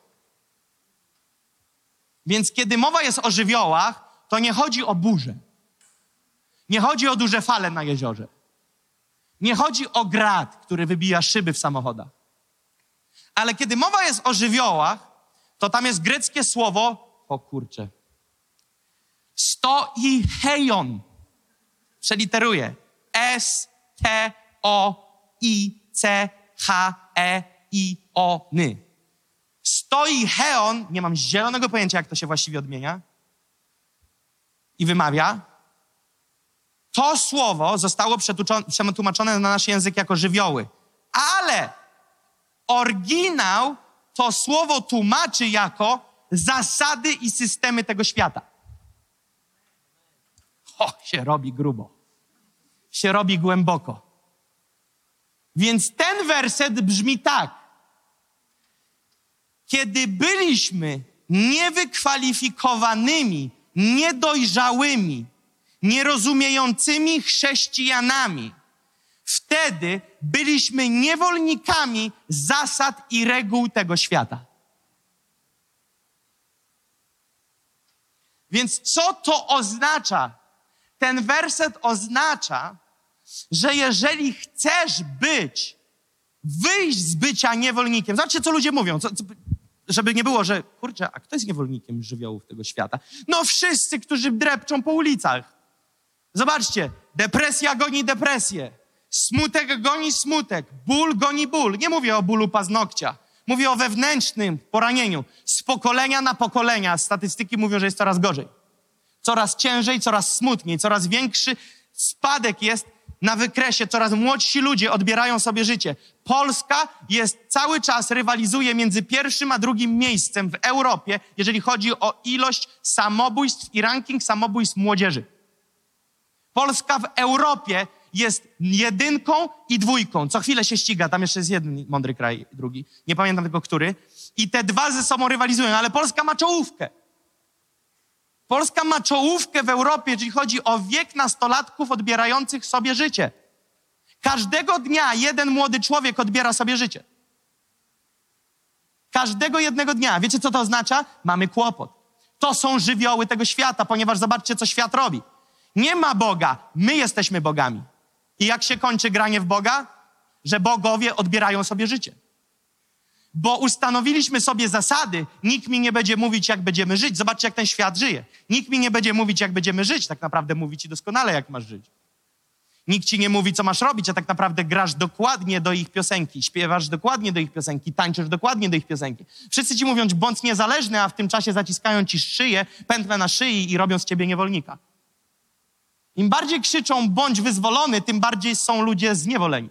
Więc kiedy mowa jest o żywiołach, to nie chodzi o burzę. Nie chodzi o duże fale na jeziorze. Nie chodzi o grad, który wybija szyby w samochodach. Ale kiedy mowa jest o żywiołach, to tam jest greckie słowo, o kurcze, sto i heion. Przeliteruję. S, T, O, I, C, H, I, O, Ny. Stoi heon, nie mam zielonego pojęcia, jak to się właściwie odmienia i wymawia. To słowo zostało przetłumaczone na nasz język jako żywioły. Ale oryginał to słowo tłumaczy jako zasady i systemy tego świata. O, się robi grubo. Się robi głęboko. Więc ten werset brzmi tak. Kiedy byliśmy niewykwalifikowanymi, niedojrzałymi, nierozumiejącymi chrześcijanami, wtedy byliśmy niewolnikami zasad i reguł tego świata. Więc co to oznacza? Ten werset oznacza, że jeżeli chcesz być, wyjść z bycia niewolnikiem, zobaczcie, co ludzie mówią, co, co, żeby nie było, że kurczę, a kto jest niewolnikiem żywiołów tego świata? No wszyscy, którzy drepczą po ulicach. Zobaczcie, depresja goni depresję, smutek goni smutek, ból goni ból. Nie mówię o bólu paznokcia, mówię o wewnętrznym poranieniu. Z pokolenia na pokolenia statystyki mówią, że jest coraz gorzej. Coraz ciężej, coraz smutniej, coraz większy spadek jest na wykresie, coraz młodsi ludzie odbierają sobie życie. Polska jest cały czas rywalizuje między pierwszym a drugim miejscem w Europie, jeżeli chodzi o ilość samobójstw i ranking samobójstw młodzieży. Polska w Europie jest jedynką i dwójką. Co chwilę się ściga, tam jeszcze jest jeden mądry kraj, drugi. Nie pamiętam tylko który. I te dwa ze sobą rywalizują, ale Polska ma czołówkę. Polska ma czołówkę w Europie, jeżeli chodzi o wiek nastolatków odbierających sobie życie. Każdego dnia jeden młody człowiek odbiera sobie życie. Każdego jednego dnia. Wiecie, co to oznacza? Mamy kłopot. To są żywioły tego świata, ponieważ zobaczcie, co świat robi. Nie ma Boga, my jesteśmy bogami. I jak się kończy granie w Boga? Że bogowie odbierają sobie życie. Bo ustanowiliśmy sobie zasady, nikt mi nie będzie mówić, jak będziemy żyć. Zobaczcie, jak ten świat żyje. Nikt mi nie będzie mówić, jak będziemy żyć. Tak naprawdę mówi ci doskonale, jak masz żyć. Nikt ci nie mówi, co masz robić, a tak naprawdę grasz dokładnie do ich piosenki, śpiewasz dokładnie do ich piosenki, tańczysz dokładnie do ich piosenki. Wszyscy ci mówią, bądź niezależny, a w tym czasie zaciskają ci szyję, pętlę na szyi i robią z ciebie niewolnika. Im bardziej krzyczą, bądź wyzwolony, tym bardziej są ludzie zniewoleni.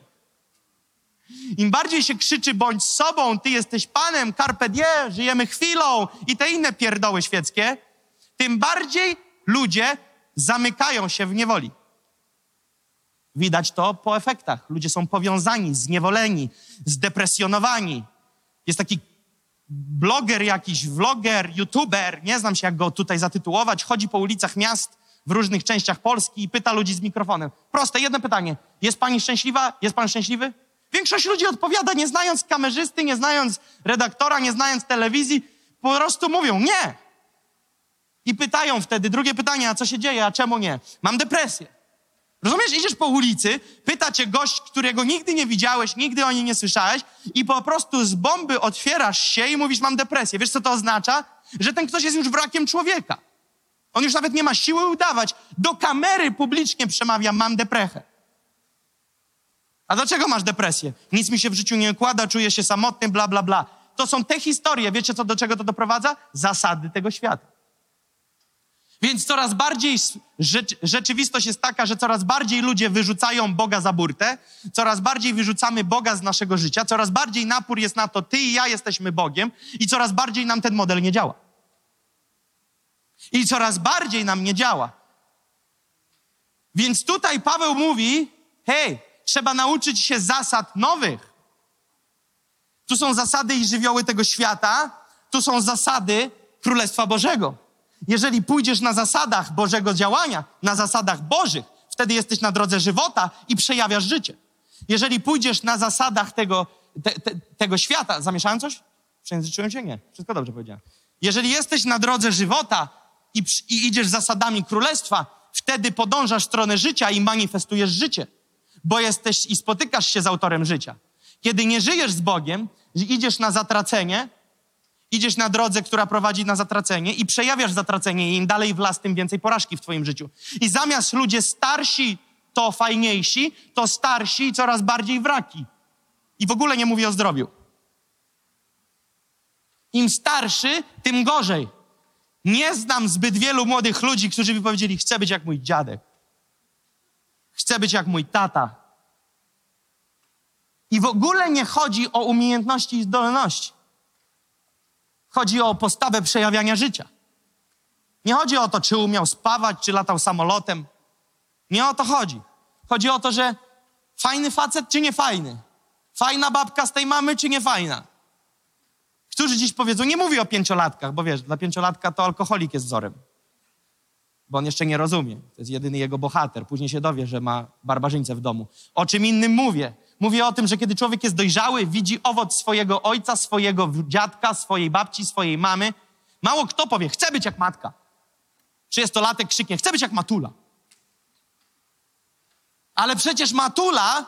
Im bardziej się krzyczy, bądź sobą, ty jesteś panem, carpe diem, żyjemy chwilą i te inne pierdoły świeckie, tym bardziej ludzie zamykają się w niewoli. Widać to po efektach. Ludzie są powiązani, zniewoleni, zdepresjonowani. Jest taki bloger jakiś, vloger, youtuber, nie znam się jak go tutaj zatytułować, chodzi po ulicach miast w różnych częściach Polski i pyta ludzi z mikrofonem. Proste, jedno pytanie. Jest pani szczęśliwa? Jest pan szczęśliwy? Większość ludzi odpowiada, nie znając kamerzysty, nie znając redaktora, nie znając telewizji, po prostu mówią nie. I pytają wtedy, drugie pytanie, a co się dzieje, a czemu nie? Mam depresję. Rozumiesz, idziesz po ulicy, pyta cię gość, którego nigdy nie widziałeś, nigdy o nim nie słyszałeś i po prostu z bomby otwierasz się i mówisz, mam depresję. Wiesz, co to oznacza? Że ten ktoś jest już wrakiem człowieka. On już nawet nie ma siły udawać. Do kamery publicznie przemawia, mam deprechę. A dlaczego masz depresję? Nic mi się w życiu nie układa, czuję się samotny, bla, bla, bla. To są te historie. Wiecie, co do czego to doprowadza? Zasady tego świata. Więc coraz bardziej rzecz, rzeczywistość jest taka, że coraz bardziej ludzie wyrzucają Boga za burtę, coraz bardziej wyrzucamy Boga z naszego życia, coraz bardziej napór jest na to, ty i ja jesteśmy Bogiem i coraz bardziej nam ten model nie działa. I coraz bardziej nam nie działa. Więc tutaj Paweł mówi, hej, trzeba nauczyć się zasad nowych. Tu są zasady i żywioły tego świata, tu są zasady Królestwa Bożego. Jeżeli pójdziesz na zasadach Bożego działania, na zasadach Bożych, wtedy jesteś na drodze żywota i przejawiasz życie. Jeżeli pójdziesz na zasadach tego, te, te, tego świata, zamieszałem coś? Przejęzyczyłem się? Nie. Wszystko dobrze powiedziałem. Jeżeli jesteś na drodze żywota i, i idziesz zasadami królestwa, wtedy podążasz stronę życia i manifestujesz życie, bo jesteś i spotykasz się z autorem życia. Kiedy nie żyjesz z Bogiem, idziesz na zatracenie, idziesz na drodze, która prowadzi na zatracenie i przejawiasz zatracenie i im dalej w las, tym więcej porażki w twoim życiu. I zamiast ludzie starsi to fajniejsi, to starsi coraz bardziej wraki. I w ogóle nie mówię o zdrowiu. Im starszy, tym gorzej. Nie znam zbyt wielu młodych ludzi, którzy by powiedzieli, chcę być jak mój dziadek. Chcę być jak mój tata. I w ogóle nie chodzi o umiejętności i zdolności. Chodzi o postawę przejawiania życia. Nie chodzi o to, czy umiał spawać, czy latał samolotem. Nie o to chodzi. Chodzi o to, że fajny facet, czy nie fajny? Fajna babka z tej mamy, czy nie fajna? Którzy dziś powiedzą, nie mówię o pięciolatkach, bo wiesz, dla pięciolatka to alkoholik jest wzorem. Bo on jeszcze nie rozumie. To jest jedyny jego bohater. Później się dowie, że ma barbarzyńcę w domu. O czym innym mówię? Mówię o tym, że kiedy człowiek jest dojrzały, widzi owoc swojego ojca, swojego dziadka, swojej babci, swojej mamy. Mało kto powie, chcę być jak matka. Trzydziestolatek krzyknie, chcę być jak matula. Ale przecież matula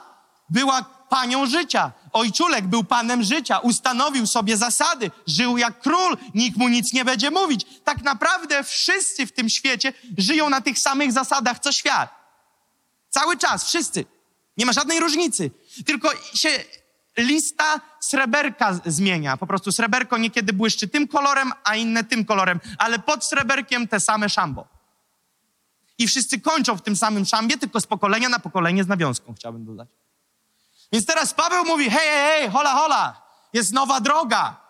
była panią życia. Ojczulek był panem życia, ustanowił sobie zasady, żył jak król, nikt mu nic nie będzie mówić. Tak naprawdę wszyscy w tym świecie żyją na tych samych zasadach co świat. Cały czas, wszyscy. Nie ma żadnej różnicy. Tylko się lista sreberka zmienia. Po prostu sreberko niekiedy błyszczy tym kolorem, a inne tym kolorem, ale pod sreberkiem te same szambo. I wszyscy kończą w tym samym szambie, tylko z pokolenia na pokolenie z nawiązką, chciałbym dodać. Więc teraz Paweł mówi, hej, hej, hej, hola, hola, jest nowa droga,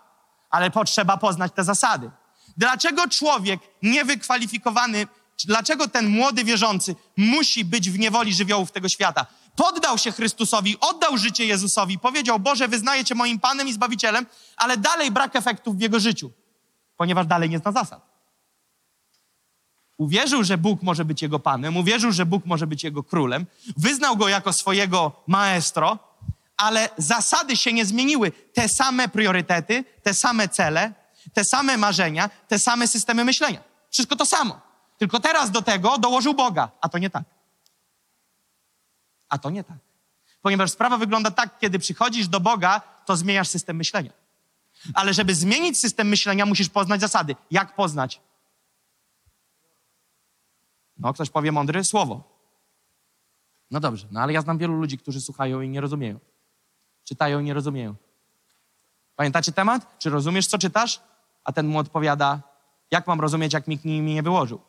ale potrzeba poznać te zasady. Dlaczego człowiek niewykwalifikowany, dlaczego ten młody wierzący musi być w niewoli żywiołów tego świata? Poddał się Chrystusowi, oddał życie Jezusowi, powiedział, Boże, wyznaję Cię moim Panem i Zbawicielem, ale dalej brak efektów w jego życiu, ponieważ dalej nie zna zasad. Uwierzył, że Bóg może być jego Panem, uwierzył, że Bóg może być jego królem, wyznał go jako swojego maestro, ale zasady się nie zmieniły. Te same priorytety, te same cele, te same marzenia, te same systemy myślenia. Wszystko to samo. Tylko teraz do tego dołożył Boga, a to nie tak. A to nie tak. Ponieważ sprawa wygląda tak, kiedy przychodzisz do Boga, to zmieniasz system myślenia. Ale żeby zmienić system myślenia, musisz poznać zasady. Jak poznać? No, ktoś powie mądre słowo. No dobrze, no ale ja znam wielu ludzi, którzy słuchają i nie rozumieją. Czytają i nie rozumieją. Pamiętacie temat? Czy rozumiesz, co czytasz? A ten mu odpowiada, jak mam rozumieć, jak nikt mi nie wyłożył.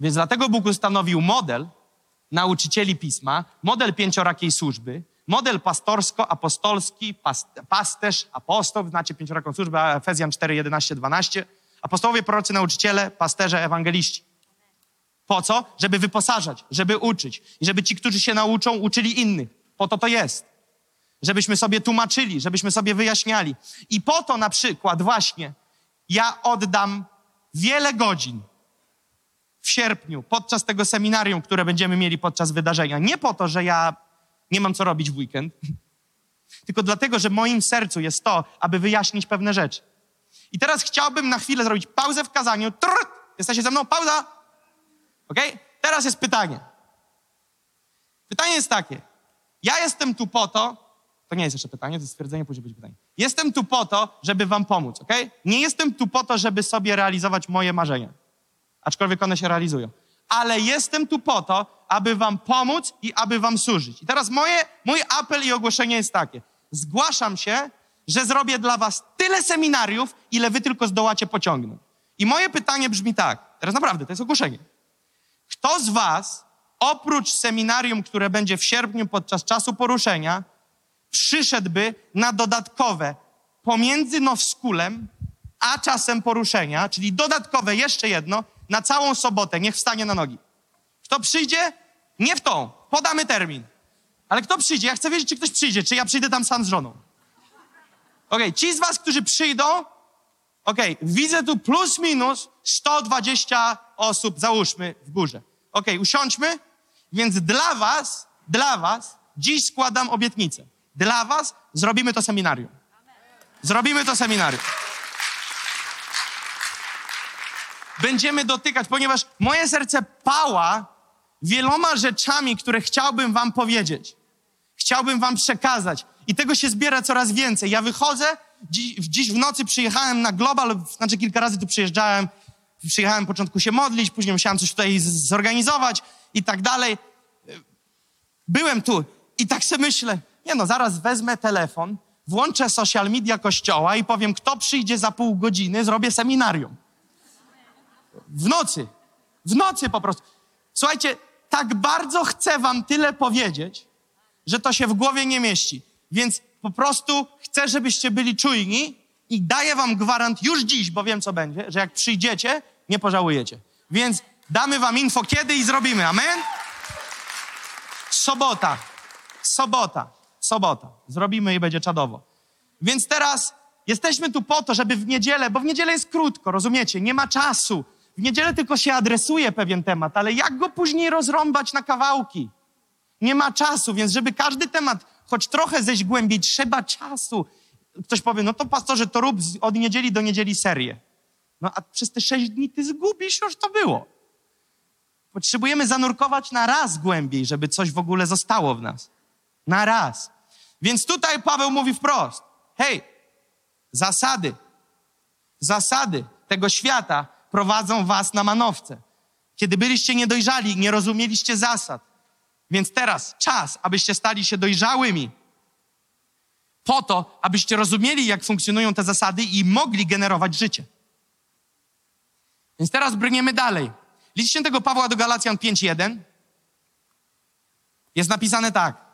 Więc dlatego Bóg ustanowił model nauczycieli pisma, model pięciorakiej służby, model pastorsko-apostolski, pas, pasterz, apostoł, znacie pięcioraką służbę, Efezjan 4, 11, 12. Apostołowie, prorocy, nauczyciele, pasterze, ewangeliści. Po co? Żeby wyposażać, żeby uczyć. I żeby ci, którzy się nauczą, uczyli innych. Po to to jest. Żebyśmy sobie tłumaczyli, żebyśmy sobie wyjaśniali. I po to na przykład właśnie ja oddam wiele godzin w sierpniu podczas tego seminarium, które będziemy mieli podczas wydarzenia. Nie po to, że ja nie mam co robić w weekend, <laughs> tylko dlatego, że w moim sercu jest to, aby wyjaśnić pewne rzeczy. I teraz chciałbym na chwilę zrobić pauzę w kazaniu. Trrr! Jesteście ze mną? Pauza? Ok? Teraz jest pytanie. Pytanie jest takie. Ja jestem tu po to, to nie jest jeszcze pytanie, to jest stwierdzenie, później będzie pytanie. Jestem tu po to, żeby wam pomóc, ok? Nie jestem tu po to, żeby sobie realizować moje marzenia. Aczkolwiek one się realizują. Ale jestem tu po to, aby wam pomóc i aby wam służyć. I teraz moje, mój apel i ogłoszenie jest takie. Zgłaszam się, że zrobię dla was tyle seminariów, ile wy tylko zdołacie pociągnąć. I moje pytanie brzmi tak. Teraz naprawdę, to jest ogłoszenie. Kto z was, oprócz seminarium, które będzie w sierpniu podczas czasu poruszenia, przyszedłby na dodatkowe pomiędzy Nowskulem a czasem poruszenia, czyli dodatkowe jeszcze jedno, na całą sobotę, niech wstanie na nogi. Kto przyjdzie? Nie w tą. Podamy termin. Ale kto przyjdzie? Ja chcę wiedzieć, czy ktoś przyjdzie, czy ja przyjdę tam sam z żoną. Okej, okay. ci z was, którzy przyjdą, okej, okay. widzę tu plus minus 120 osób, załóżmy, w górze. Okej, okay. usiądźmy, więc dla was, dla was dziś składam obietnicę. Dla was zrobimy to seminarium. Zrobimy to seminarium. Będziemy dotykać, ponieważ moje serce pała wieloma rzeczami, które chciałbym wam powiedzieć. Chciałbym wam przekazać. I tego się zbiera coraz więcej. Ja wychodzę, dziś, w nocy przyjechałem na Global, znaczy kilka razy tu przyjeżdżałem. Przyjechałem początku się modlić, później musiałem coś tutaj zorganizować i tak dalej. Byłem tu i tak sobie myślę, nie no, zaraz wezmę telefon, włączę social media kościoła i powiem, kto przyjdzie za pół godziny, zrobię seminarium. W nocy. W nocy po prostu. Słuchajcie, tak bardzo chcę wam tyle powiedzieć, że to się w głowie nie mieści. Więc po prostu chcę, żebyście byli czujni i daję wam gwarant już dziś, bo wiem, co będzie, że jak przyjdziecie, nie pożałujecie. Więc damy wam info kiedy i zrobimy. Amen? Sobota. Sobota. Sobota. Zrobimy i będzie czadowo. Więc teraz jesteśmy tu po to, żeby w niedzielę, bo w niedzielę jest krótko, rozumiecie? Nie ma czasu. W niedzielę tylko się adresuje pewien temat, ale jak go później rozrąbać na kawałki? Nie ma czasu, więc żeby każdy temat choć trochę zejść głębiej, trzeba czasu. Ktoś powie, no to pastorze, to rób od niedzieli do niedzieli serię. No a przez te sześć dni ty zgubisz, już to było. Potrzebujemy zanurkować na raz głębiej, żeby coś w ogóle zostało w nas. Na raz. Więc tutaj Paweł mówi wprost. Hej, zasady, zasady tego świata prowadzą was na manowce. Kiedy byliście niedojrzali, nie rozumieliście zasad. Więc teraz czas, abyście stali się dojrzałymi. Po to, abyście rozumieli, jak funkcjonują te zasady i mogli generować życie. Więc teraz brniemy dalej. List świętego Pawła do Galacjan 5.1 jest napisane tak.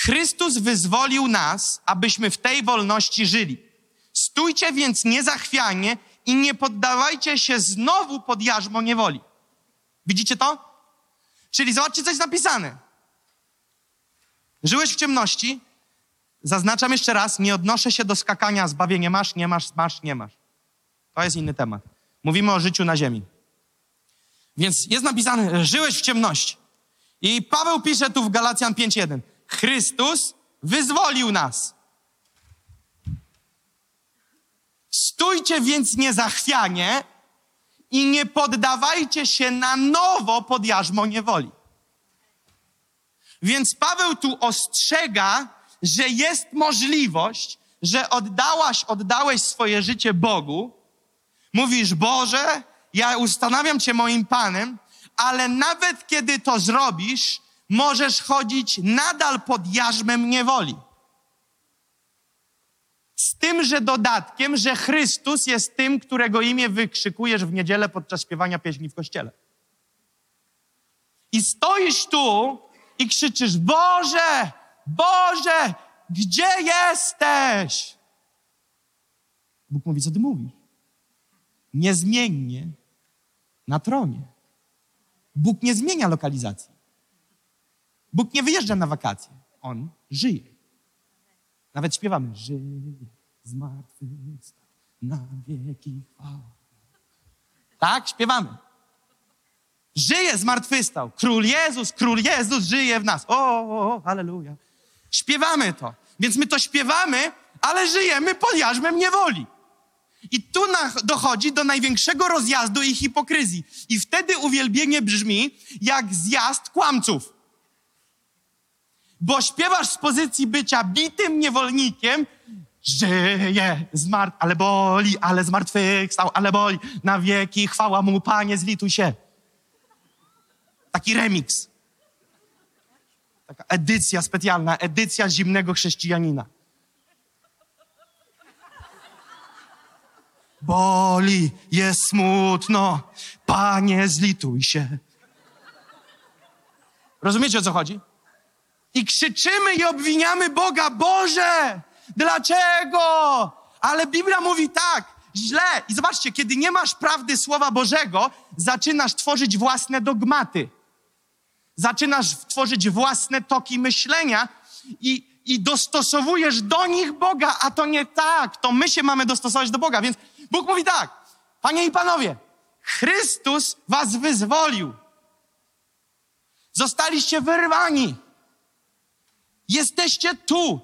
Chrystus wyzwolił nas, abyśmy w tej wolności żyli. Stójcie więc niezachwianie i nie poddawajcie się znowu pod jarzmo niewoli. Widzicie to? Czyli zobaczcie, co jest napisane. Żyłeś w ciemności, zaznaczam jeszcze raz, nie odnoszę się do skakania, zbawienie masz, nie masz, masz, nie masz. To jest inny temat. Mówimy o życiu na ziemi. Więc jest napisane, żyłeś w ciemności. I Paweł pisze tu w Galacjan 5.1. Chrystus wyzwolił nas. Stójcie więc niezachwianie i nie poddawajcie się na nowo pod jarzmo niewoli. Więc Paweł tu ostrzega, że jest możliwość, że oddałaś, oddałeś swoje życie Bogu. Mówisz, Boże, ja ustanawiam Cię moim Panem, ale nawet kiedy to zrobisz, możesz chodzić nadal pod jarzmem niewoli. Z tymże dodatkiem, że Chrystus jest tym, którego imię wykrzykujesz w niedzielę podczas śpiewania pieśni w kościele. I stoisz tu i krzyczysz: Boże, Boże, gdzie jesteś? Bóg mówi: Co ty mówisz? Niezmiennie na tronie. Bóg nie zmienia lokalizacji. Bóg nie wyjeżdża na wakacje. On żyje. Nawet śpiewamy. Żyje, zmartwychwstał, na wieki. Tak, śpiewamy. Żyje, zmartwychwstał. Król Jezus, Król Jezus żyje w nas. O, o, o. Śpiewamy to. Więc my to śpiewamy, ale żyjemy pod jarzmem niewoli. I tu dochodzi do największego rozjazdu i hipokryzji. I wtedy uwielbienie brzmi jak zjazd kłamców. Bo śpiewasz z pozycji bycia bitym niewolnikiem, żyje, zmart, ale boli, ale zmartwychwstał, ale boli, na wieki, chwała mu, Panie, zlituj się. Taki remix. Taka edycja specjalna, edycja zimnego chrześcijanina. Boli, jest smutno, Panie, zlituj się. Rozumiecie, o co chodzi? I krzyczymy i obwiniamy Boga, Boże, dlaczego? Ale Biblia mówi tak, źle. I zobaczcie, kiedy nie masz prawdy Słowa Bożego, zaczynasz tworzyć własne dogmaty. Zaczynasz tworzyć własne toki myślenia i, i dostosowujesz do nich Boga, a to nie tak. To my się mamy dostosować do Boga. Więc Bóg mówi tak, panie i panowie, Chrystus was wyzwolił. Zostaliście wyrwani. Jesteście tu.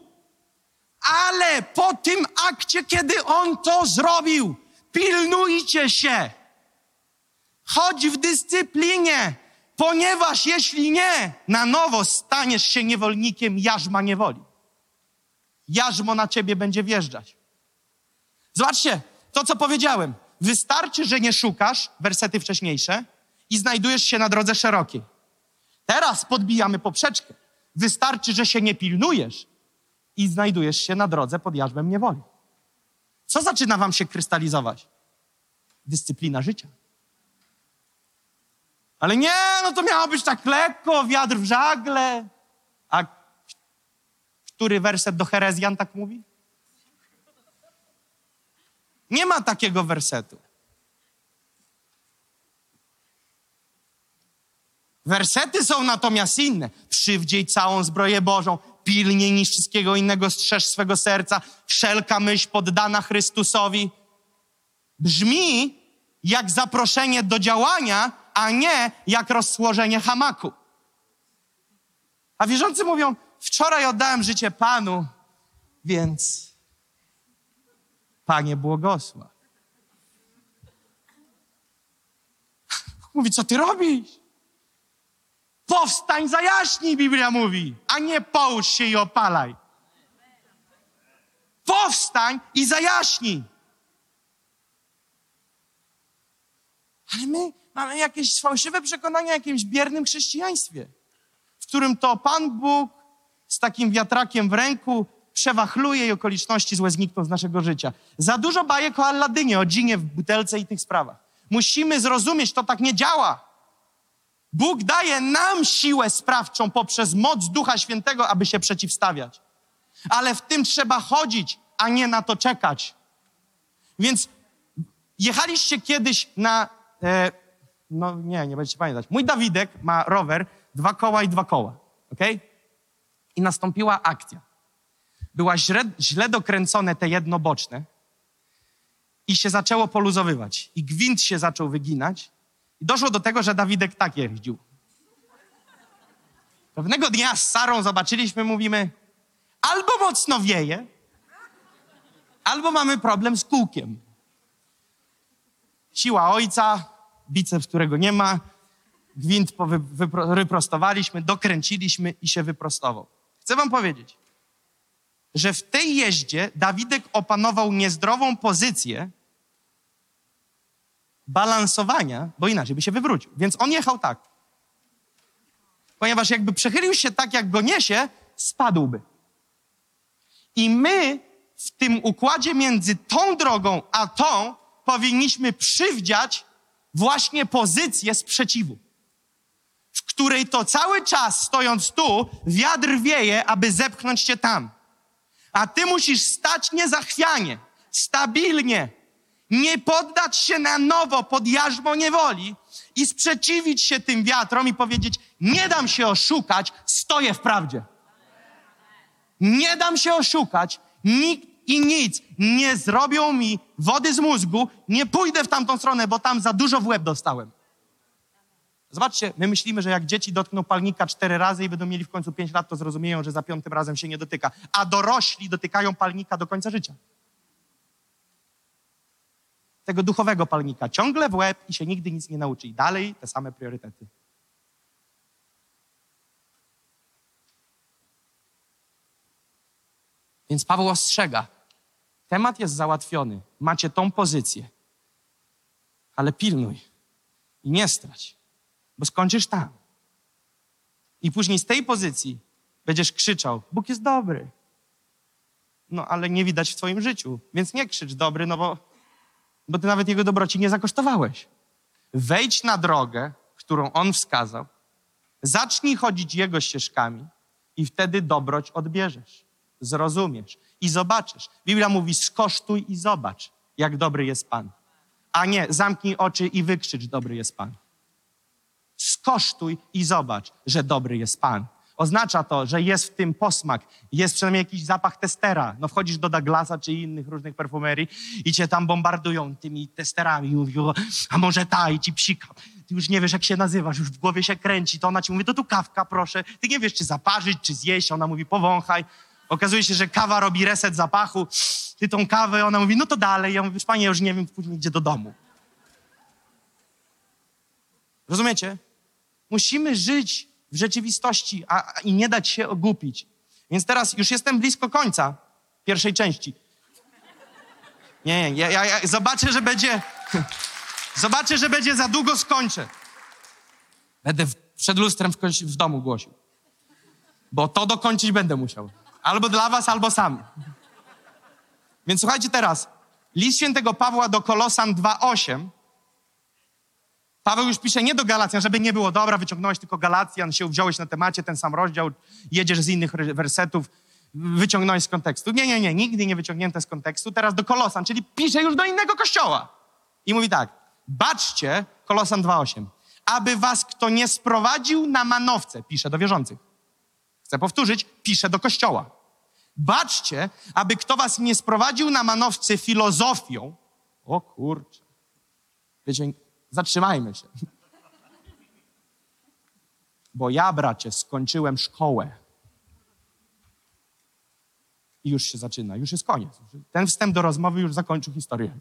Ale po tym akcie, kiedy On to zrobił, pilnujcie się. Chodź w dyscyplinie, ponieważ jeśli nie, na nowo staniesz się niewolnikiem jarzma niewoli. Jarzmo na ciebie będzie wjeżdżać. Zobaczcie, to co powiedziałem. Wystarczy, że nie szukasz, wersety wcześniejsze, i znajdujesz się na drodze szerokiej. Teraz podbijamy poprzeczkę. Wystarczy, że się nie pilnujesz i znajdujesz się na drodze pod jarzmem niewoli. Co zaczyna wam się krystalizować? Dyscyplina życia. Ale nie, no to miało być tak lekko, wiatr w żagle. A który werset do Herezjan tak mówi? Nie ma takiego wersetu. Wersety są natomiast inne. Przywdziej całą zbroję Bożą, pilniej niż wszystkiego innego strzeż swego serca, wszelka myśl poddana Chrystusowi. Brzmi jak zaproszenie do działania, a nie jak rozłożenie hamaku. A wierzący mówią, wczoraj oddałem życie Panu, więc Panie błogosław. <laughs> Mówi, co ty robisz? Powstań, zajaśnij, Biblia mówi, a nie połóż się i opalaj. Powstań i zajaśnij. Ale my mamy jakieś fałszywe przekonania o jakimś biernym chrześcijaństwie, w którym to Pan Bóg z takim wiatrakiem w ręku przewachluje i okoliczności złe znikną z naszego życia. Za dużo bajek o Alladynie, o dżinie w butelce i tych sprawach. Musimy zrozumieć, to tak nie działa. Bóg daje nam siłę sprawczą poprzez moc Ducha Świętego, aby się przeciwstawiać. Ale w tym trzeba chodzić, a nie na to czekać. Więc jechaliście kiedyś na. E, no nie, nie będziecie pamiętać. Mój Dawidek ma rower, dwa koła i dwa koła. ok? I nastąpiła akcja. Była źle, źle dokręcone te jednoboczne i się zaczęło poluzowywać. I gwint się zaczął wyginać i doszło do tego, że Dawidek tak jeździł. Pewnego dnia z Sarą zobaczyliśmy, mówimy, albo mocno wieje, albo mamy problem z kółkiem. Siła ojca, biceps, którego nie ma, gwint wyprostowaliśmy, dokręciliśmy i się wyprostował. Chcę wam powiedzieć, że w tej jeździe Dawidek opanował niezdrową pozycję balansowania, bo inaczej by się wywrócił. Więc on jechał tak. Ponieważ jakby przechylił się tak, jak go niesie, spadłby. I my w tym układzie między tą drogą a tą powinniśmy przywdziać właśnie pozycję sprzeciwu, w której to cały czas stojąc tu, wiatr wieje, aby zepchnąć cię tam. A ty musisz stać niezachwianie, stabilnie, nie poddać się na nowo pod jarzmo niewoli i sprzeciwić się tym wiatrom i powiedzieć: Nie dam się oszukać, stoję w prawdzie. Nie dam się oszukać, nikt i nic nie zrobią mi wody z mózgu, nie pójdę w tamtą stronę, bo tam za dużo w łeb dostałem. Zobaczcie, my myślimy, że jak dzieci dotkną palnika cztery razy i będą mieli w końcu pięć lat, to zrozumieją, że za piątym razem się nie dotyka. A dorośli dotykają palnika do końca życia. Tego duchowego palnika ciągle w łeb i się nigdy nic nie nauczy. I dalej te same priorytety. Więc Paweł ostrzega. Temat jest załatwiony. Macie tą pozycję. Ale pilnuj i nie strać, bo skończysz tam. I później z tej pozycji będziesz krzyczał: Bóg jest dobry. No ale nie widać w Twoim życiu, więc nie krzycz dobry, no bo, bo Ty nawet Jego dobroci nie zakosztowałeś. Wejdź na drogę, którą On wskazał, zacznij chodzić Jego ścieżkami i wtedy dobroć odbierzesz, zrozumiesz i zobaczysz. Biblia mówi: skosztuj i zobacz, jak dobry jest Pan. A nie, zamknij oczy i wykrzycz: Dobry jest Pan. Skosztuj i zobacz, że dobry jest Pan. Oznacza to, że jest w tym posmak, jest przynajmniej jakiś zapach testera. No wchodzisz do Douglasa czy innych różnych perfumerii i cię tam bombardują tymi testerami. I mówią, a może ta i ci psika. Ty już nie wiesz, jak się nazywasz, już w głowie się kręci. To ona ci mówi, to tu kawka, proszę. Ty nie wiesz, czy zaparzyć, czy zjeść. Ona mówi, powąchaj. Okazuje się, że kawa robi reset zapachu. Ty tą kawę, ona mówi, no to dalej. Ja mówię, panie, już nie wiem, później idzie do domu. Rozumiecie? Musimy żyć w rzeczywistości a, i nie dać się ogłupić. Więc teraz już jestem blisko końca pierwszej części. Nie, nie, ja, ja, ja zobaczę, że będzie. <laughs> Zobaczę, że będzie za długo skończę. Będę w, przed lustrem w, w domu głosił. Bo to dokończyć będę musiał. Albo dla was, albo sam. Więc słuchajcie teraz. List świętego Pawła do Kolosan 2,8 Paweł już pisze nie do Galacjan, żeby nie było, dobra, wyciągnąłeś tylko Galacjan, się wziąłeś na temacie, ten sam rozdział, jedziesz z innych wersetów, wyciągnąłeś z kontekstu. Nie, nie, nie, nigdy nie wyciągnięte z kontekstu. Teraz do Kolosan, czyli pisze już do innego kościoła. I mówi tak, baczcie, Kolosan 2,8, aby was kto nie sprowadził na manowce, pisze do wierzących. Chcę powtórzyć, pisze do kościoła. Baczcie, aby kto was nie sprowadził na manowce filozofią. O kurczę. Wiecie, zatrzymajmy się. Bo ja, bracie, skończyłem szkołę. I już się zaczyna, już jest koniec. Ten wstęp do rozmowy już zakończył historię.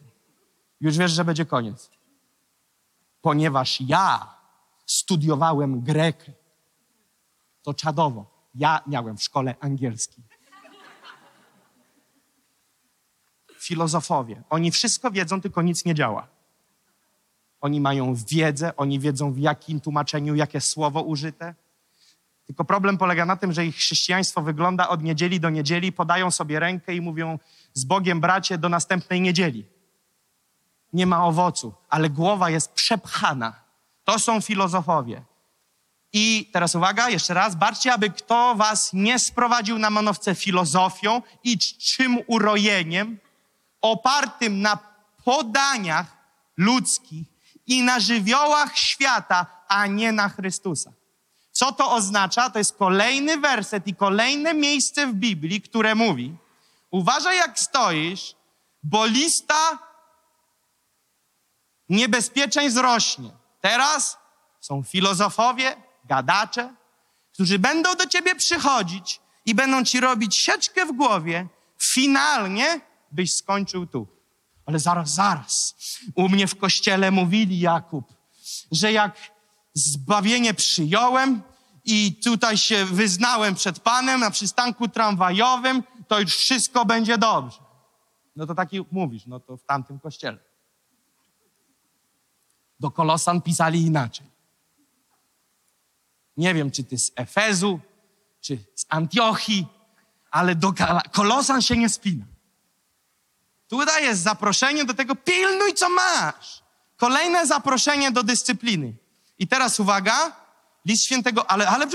Już wiesz, że będzie koniec. Ponieważ ja studiowałem grekę, to czadowo. Ja miałem w szkole angielski. Filozofowie. Oni wszystko wiedzą, tylko nic nie działa. Oni mają wiedzę, oni wiedzą w jakim tłumaczeniu, jakie słowo użyte. Tylko problem polega na tym, że ich chrześcijaństwo wygląda od niedzieli do niedzieli, podają sobie rękę i mówią z Bogiem bracie do następnej niedzieli. Nie ma owocu, ale głowa jest przepchana. To są filozofowie. I teraz uwaga, jeszcze raz, baczcie, aby kto was nie sprowadził na manowce filozofią i czym urojeniem, opartym na podaniach ludzkich i na żywiołach świata, a nie na Chrystusa. Co to oznacza? To jest kolejny werset i kolejne miejsce w Biblii, które mówi: Uważaj, jak stoisz, bo lista niebezpieczeństw rośnie. Teraz są filozofowie, gadacze, którzy będą do ciebie przychodzić i będą ci robić sieczkę w głowie, finalnie byś skończył tu. Ale zaraz, zaraz. U mnie w kościele mówili, Jakub, że jak zbawienie przyjąłem i tutaj się wyznałem przed Panem na przystanku tramwajowym, to już wszystko będzie dobrze. No to taki mówisz, no to w tamtym kościele. Do Kolosan pisali inaczej. Nie wiem, czy ty z Efezu, czy z Antiochii, ale do Kolosan się nie spina. Tutaj jest zaproszenie do tego, pilnuj co masz. Kolejne zaproszenie do dyscypliny. I teraz uwaga, list świętego, ale, ale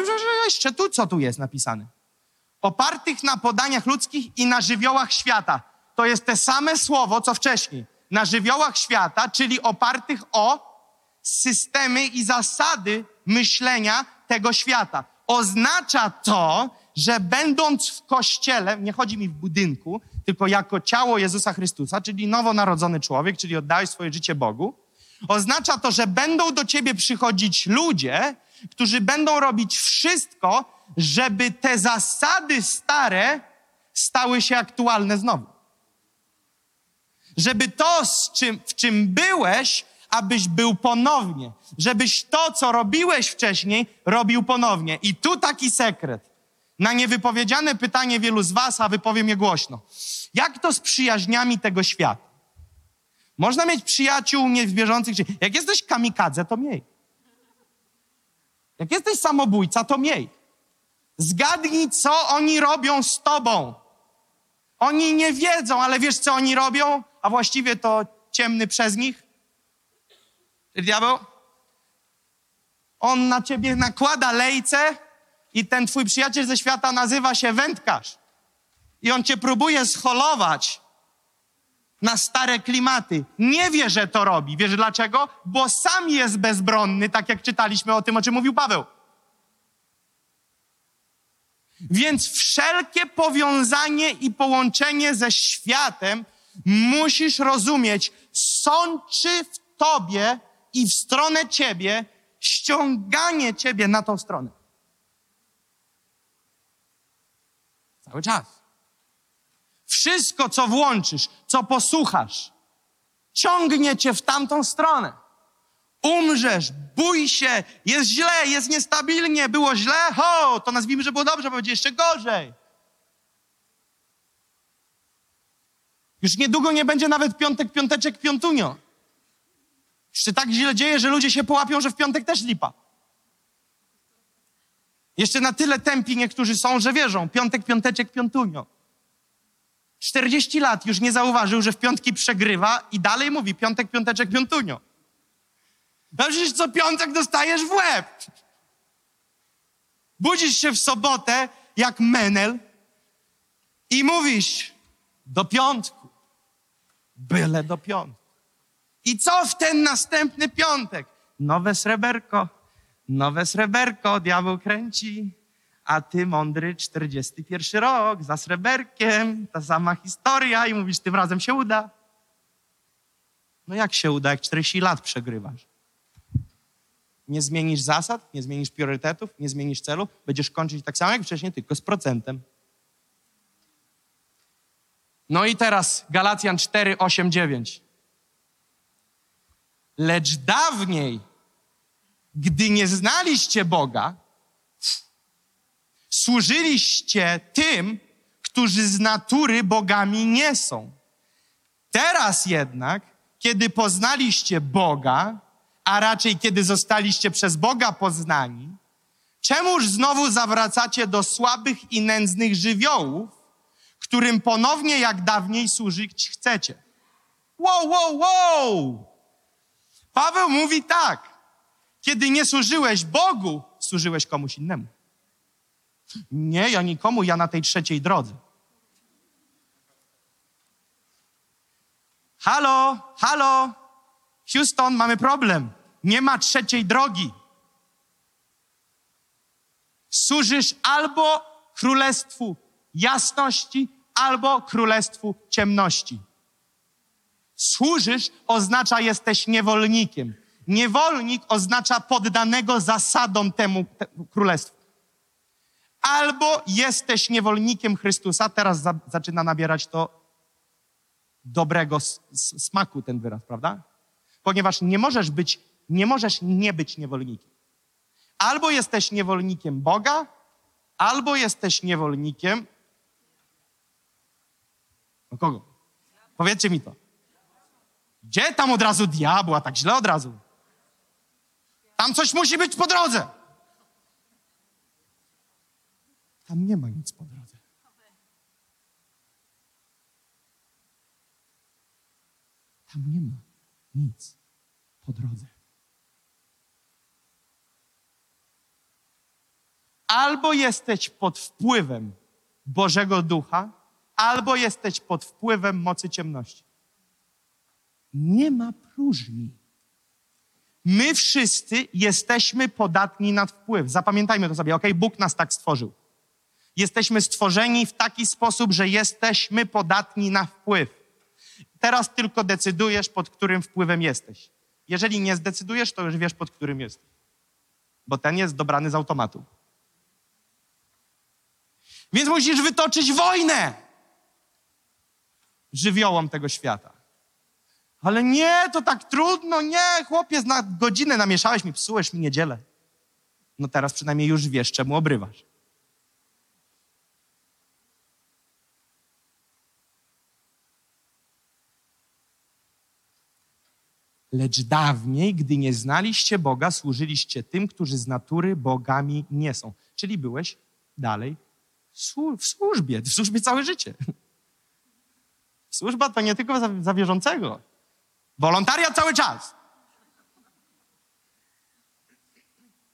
jeszcze tu, co tu jest napisane? Opartych na podaniach ludzkich i na żywiołach świata. To jest te same słowo, co wcześniej. Na żywiołach świata, czyli opartych o systemy i zasady myślenia tego świata. Oznacza to, że będąc w kościele, nie chodzi mi w budynku, tylko jako ciało Jezusa Chrystusa, czyli nowonarodzony człowiek, czyli oddałeś swoje życie Bogu, oznacza to, że będą do ciebie przychodzić ludzie, którzy będą robić wszystko, żeby te zasady stare stały się aktualne znowu żeby to, czym, w czym byłeś, abyś był ponownie. Żebyś to, co robiłeś wcześniej, robił ponownie. I tu taki sekret. Na niewypowiedziane pytanie wielu z Was, a wypowiem je głośno. Jak to z przyjaźniami tego świata? Można mieć przyjaciół niewierzących. Jak jesteś kamikadze, to miej. Jak jesteś samobójca, to miej. Zgadnij, co oni robią z tobą. Oni nie wiedzą, ale wiesz, co oni robią? A właściwie to ciemny przez nich? Diabeł? On na ciebie nakłada lejce i ten twój przyjaciel ze świata nazywa się wędkarz. I on cię próbuje scholować na stare klimaty. Nie wie, że to robi. Wiesz dlaczego? Bo sam jest bezbronny, tak jak czytaliśmy o tym, o czym mówił Paweł. Więc wszelkie powiązanie i połączenie ze światem musisz rozumieć, sączy w tobie i w stronę ciebie ściąganie ciebie na tą stronę. Cały czas. Wszystko, co włączysz, co posłuchasz, ciągnie cię w tamtą stronę. Umrzesz, bój się, jest źle, jest niestabilnie, było źle, ho, to nazwijmy, że było dobrze, będzie jeszcze gorzej. Już niedługo nie będzie nawet piątek, piąteczek, piątunio. Już się tak źle dzieje, że ludzie się połapią, że w piątek też lipa. Jeszcze na tyle tępi niektórzy są, że wierzą. Piątek, piąteczek, piątunio. 40 lat już nie zauważył, że w piątki przegrywa i dalej mówi piątek, piąteczek, piątunio. No co piątek dostajesz w łeb. Budzisz się w sobotę jak menel i mówisz do piątku. Byle do piątku. I co w ten następny piątek? Nowe sreberko, nowe sreberko, diabeł kręci, a ty mądry 41 rok, za sreberkiem, ta sama historia i mówisz, tym razem się uda. No jak się uda, jak 40 lat przegrywasz? Nie zmienisz zasad, nie zmienisz priorytetów, nie zmienisz celu, będziesz kończyć tak samo jak wcześniej, tylko z procentem. No i teraz Galacjan 4, 8, 9. Lecz dawniej, gdy nie znaliście Boga, służyliście tym, którzy z natury bogami nie są. Teraz jednak, kiedy poznaliście Boga, a raczej kiedy zostaliście przez Boga poznani, czemuż znowu zawracacie do słabych i nędznych żywiołów, którym ponownie jak dawniej służyć chcecie? Wow, wow, wow! Paweł mówi tak. Kiedy nie służyłeś Bogu, służyłeś komuś innemu. Nie, ja nikomu, ja na tej trzeciej drodze. Halo, halo, Houston, mamy problem. Nie ma trzeciej drogi. Służysz albo królestwu jasności, albo królestwu ciemności. Służysz oznacza jesteś niewolnikiem. Niewolnik oznacza poddanego zasadom temu, królestwu. Albo jesteś niewolnikiem Chrystusa, teraz za, zaczyna nabierać to dobrego s- s- smaku ten wyraz, prawda? Ponieważ nie możesz być, nie możesz nie być niewolnikiem. Albo jesteś niewolnikiem Boga, albo jesteś niewolnikiem. No kogo? Powiedzcie mi to. Gdzie tam od razu diabła, tak źle od razu? Tam coś musi być po drodze. Tam nie ma nic po drodze. Tam nie ma nic po drodze. Albo jesteś pod wpływem Bożego Ducha, albo jesteś pod wpływem mocy ciemności. Nie ma próżni. My wszyscy jesteśmy podatni na wpływ. Zapamiętajmy to sobie, ok? Bóg nas tak stworzył. Jesteśmy stworzeni w taki sposób, że jesteśmy podatni na wpływ. Teraz tylko decydujesz, pod którym wpływem jesteś. Jeżeli nie zdecydujesz, to już wiesz, pod którym jesteś. Bo ten jest dobrany z automatu. Więc musisz wytoczyć wojnę żywiołom tego świata. Ale nie, to tak trudno, nie, chłopiec, na godzinę namieszałeś mi, psułeś mi niedzielę. No teraz przynajmniej już wiesz, czemu obrywasz. Lecz dawniej, gdy nie znaliście Boga, służyliście tym, którzy z natury bogami nie są. Czyli byłeś dalej w służbie, w służbie całe życie. Służba to nie tylko za, za wierzącego. Wolontariat cały czas.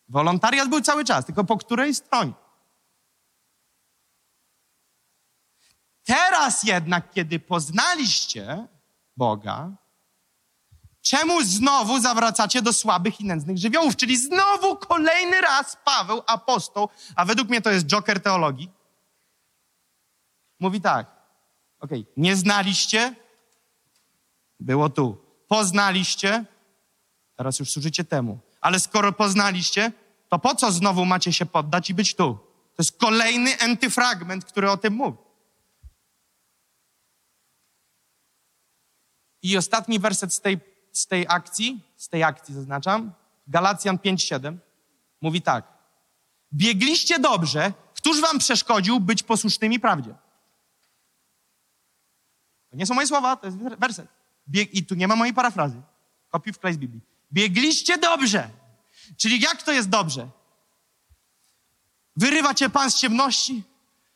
Wolontariat był cały czas, tylko po której stronie? Teraz jednak, kiedy poznaliście Boga, czemu znowu zawracacie do słabych i nędznych żywiołów? Czyli znowu kolejny raz Paweł, apostoł, a według mnie to jest joker teologii, mówi tak, okej, nie znaliście, było tu. Poznaliście, teraz już służycie temu. Ale skoro poznaliście, to po co znowu macie się poddać i być tu? To jest kolejny antyfragment, który o tym mówi. I ostatni werset z tej, z tej akcji, z tej akcji zaznaczam, Galacjan 5:7 mówi tak. Biegliście dobrze, któż wam przeszkodził być posłusznymi prawdzie? To nie są moje słowa, to jest werset. Bieg, I tu nie ma mojej parafrazy. Kopiuj wklej z Biblii. Biegliście dobrze. Czyli jak to jest dobrze? Wyrywa cię Pan z ciemności.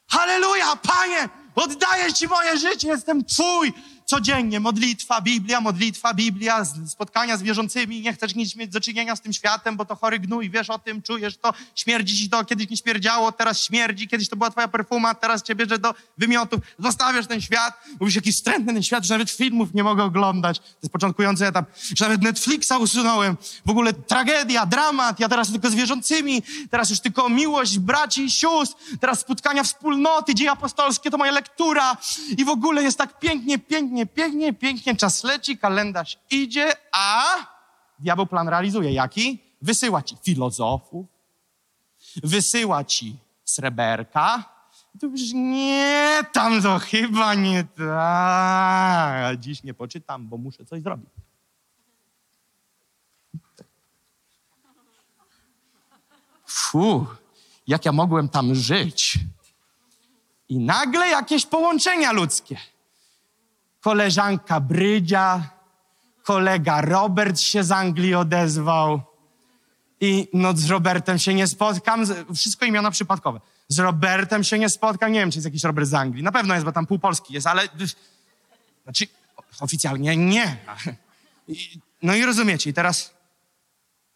Halleluja, Panie, oddaję Ci moje życie, jestem Twój. Codziennie modlitwa, Biblia, modlitwa, Biblia, spotkania z wierzącymi. Nie chcesz nic mieć do czynienia z tym światem, bo to chory gnój, wiesz o tym, czujesz to, śmierdzi ci to, kiedyś nie śmierdziało, teraz śmierdzi, kiedyś to była Twoja perfuma, teraz Cię bierze do wymiotów, zostawiasz ten świat, mówisz, jaki wstrętny ten świat, że nawet filmów nie mogę oglądać. To jest początkujący etap, że nawet Netflixa usunąłem. W ogóle tragedia, dramat, ja teraz tylko z wierzącymi, teraz już tylko miłość braci i sióstr, teraz spotkania wspólnoty, dzieje apostolskie to moja lektura i w ogóle jest tak pięknie, pięknie, pięknie, pięknie, czas leci, kalendarz idzie, a diabeł plan realizuje. Jaki? Wysyła ci filozofów, wysyła ci sreberka. I tu nie, tam to chyba nie tak. Dziś nie poczytam, bo muszę coś zrobić. Fu, jak ja mogłem tam żyć? I nagle jakieś połączenia ludzkie. Koleżanka Brydzia, kolega Robert się z Anglii odezwał. I no z Robertem się nie spotkam. Wszystko imiona przypadkowe. Z Robertem się nie spotkam. Nie wiem, czy jest jakiś Robert z Anglii. Na pewno jest, bo tam pół Polski jest, ale... Znaczy, oficjalnie nie. No i rozumiecie. I teraz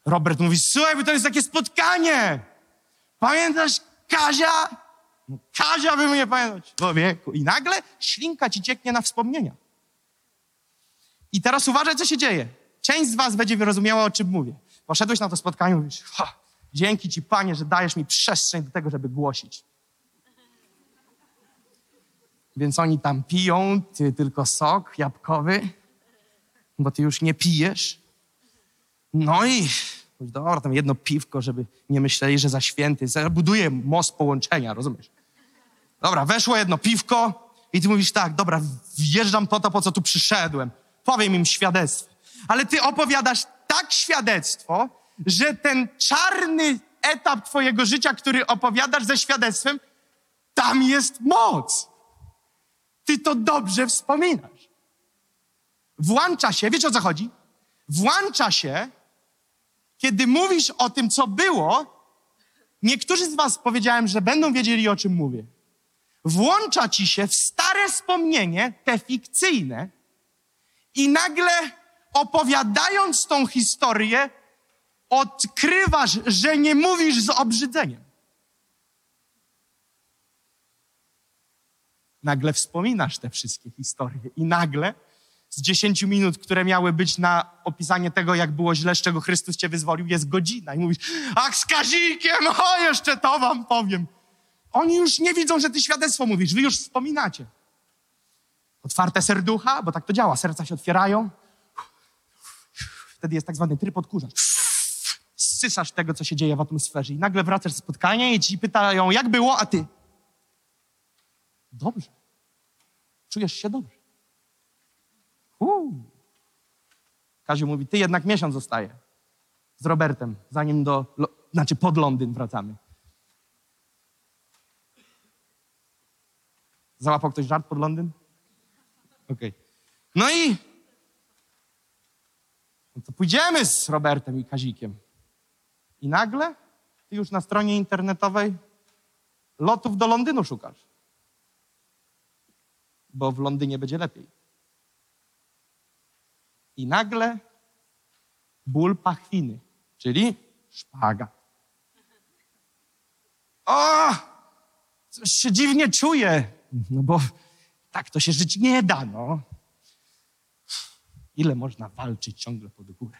Robert mówi, słuchaj, bo to jest takie spotkanie. Pamiętasz Kazia? No, Kazia by mnie pamiętać. Człowieku. I nagle ślinka ci cieknie na wspomnienia. I teraz uważaj, co się dzieje. Część z was będzie wyrozumiała, o czym mówię. Poszedłeś na to spotkanie i mówisz, ha, dzięki ci, Panie, że dajesz mi przestrzeń do tego, żeby głosić. Więc oni tam piją, ty tylko sok jabłkowy, bo ty już nie pijesz. No i Dobra, tam jedno piwko, żeby nie myśleli, że za święty. Buduję most połączenia, rozumiesz? Dobra, weszło jedno piwko i ty mówisz tak, dobra, wjeżdżam po to, po co tu przyszedłem. Powiem im świadectwo. Ale ty opowiadasz tak świadectwo, że ten czarny etap twojego życia, który opowiadasz ze świadectwem, tam jest moc. Ty to dobrze wspominasz. Włącza się, wiecie o co chodzi? Włącza się, kiedy mówisz o tym, co było. Niektórzy z Was powiedziałem, że będą wiedzieli, o czym mówię. Włącza ci się w stare wspomnienie, te fikcyjne, i nagle opowiadając tą historię, odkrywasz, że nie mówisz z obrzydzeniem. Nagle wspominasz te wszystkie historie i nagle z dziesięciu minut, które miały być na opisanie tego, jak było źle, z czego Chrystus cię wyzwolił, jest godzina i mówisz, ach, z Kazikiem, o, jeszcze to wam powiem. Oni już nie widzą, że ty świadectwo mówisz, wy już wspominacie. Otwarte serducha, bo tak to działa, serca się otwierają. Wtedy jest tak zwany tryb odkurzacz. Ssysasz tego, co się dzieje w atmosferze i nagle wracasz z spotkania i ci pytają, jak było, a ty? Dobrze. Czujesz się dobrze. Uuu. Kaziu mówi, ty jednak miesiąc zostaje z Robertem, zanim do, lo, znaczy pod Londyn wracamy. Załapał ktoś żart pod Londyn? Okej. No i no to pójdziemy z Robertem i Kazikiem. I nagle ty już na stronie internetowej lotów do Londynu szukasz. Bo w Londynie będzie lepiej. I nagle ból pachwiny, czyli szpaga. O! Coś się dziwnie czuję. No bo tak to się żyć nie da, no. Ile można walczyć ciągle pod górę?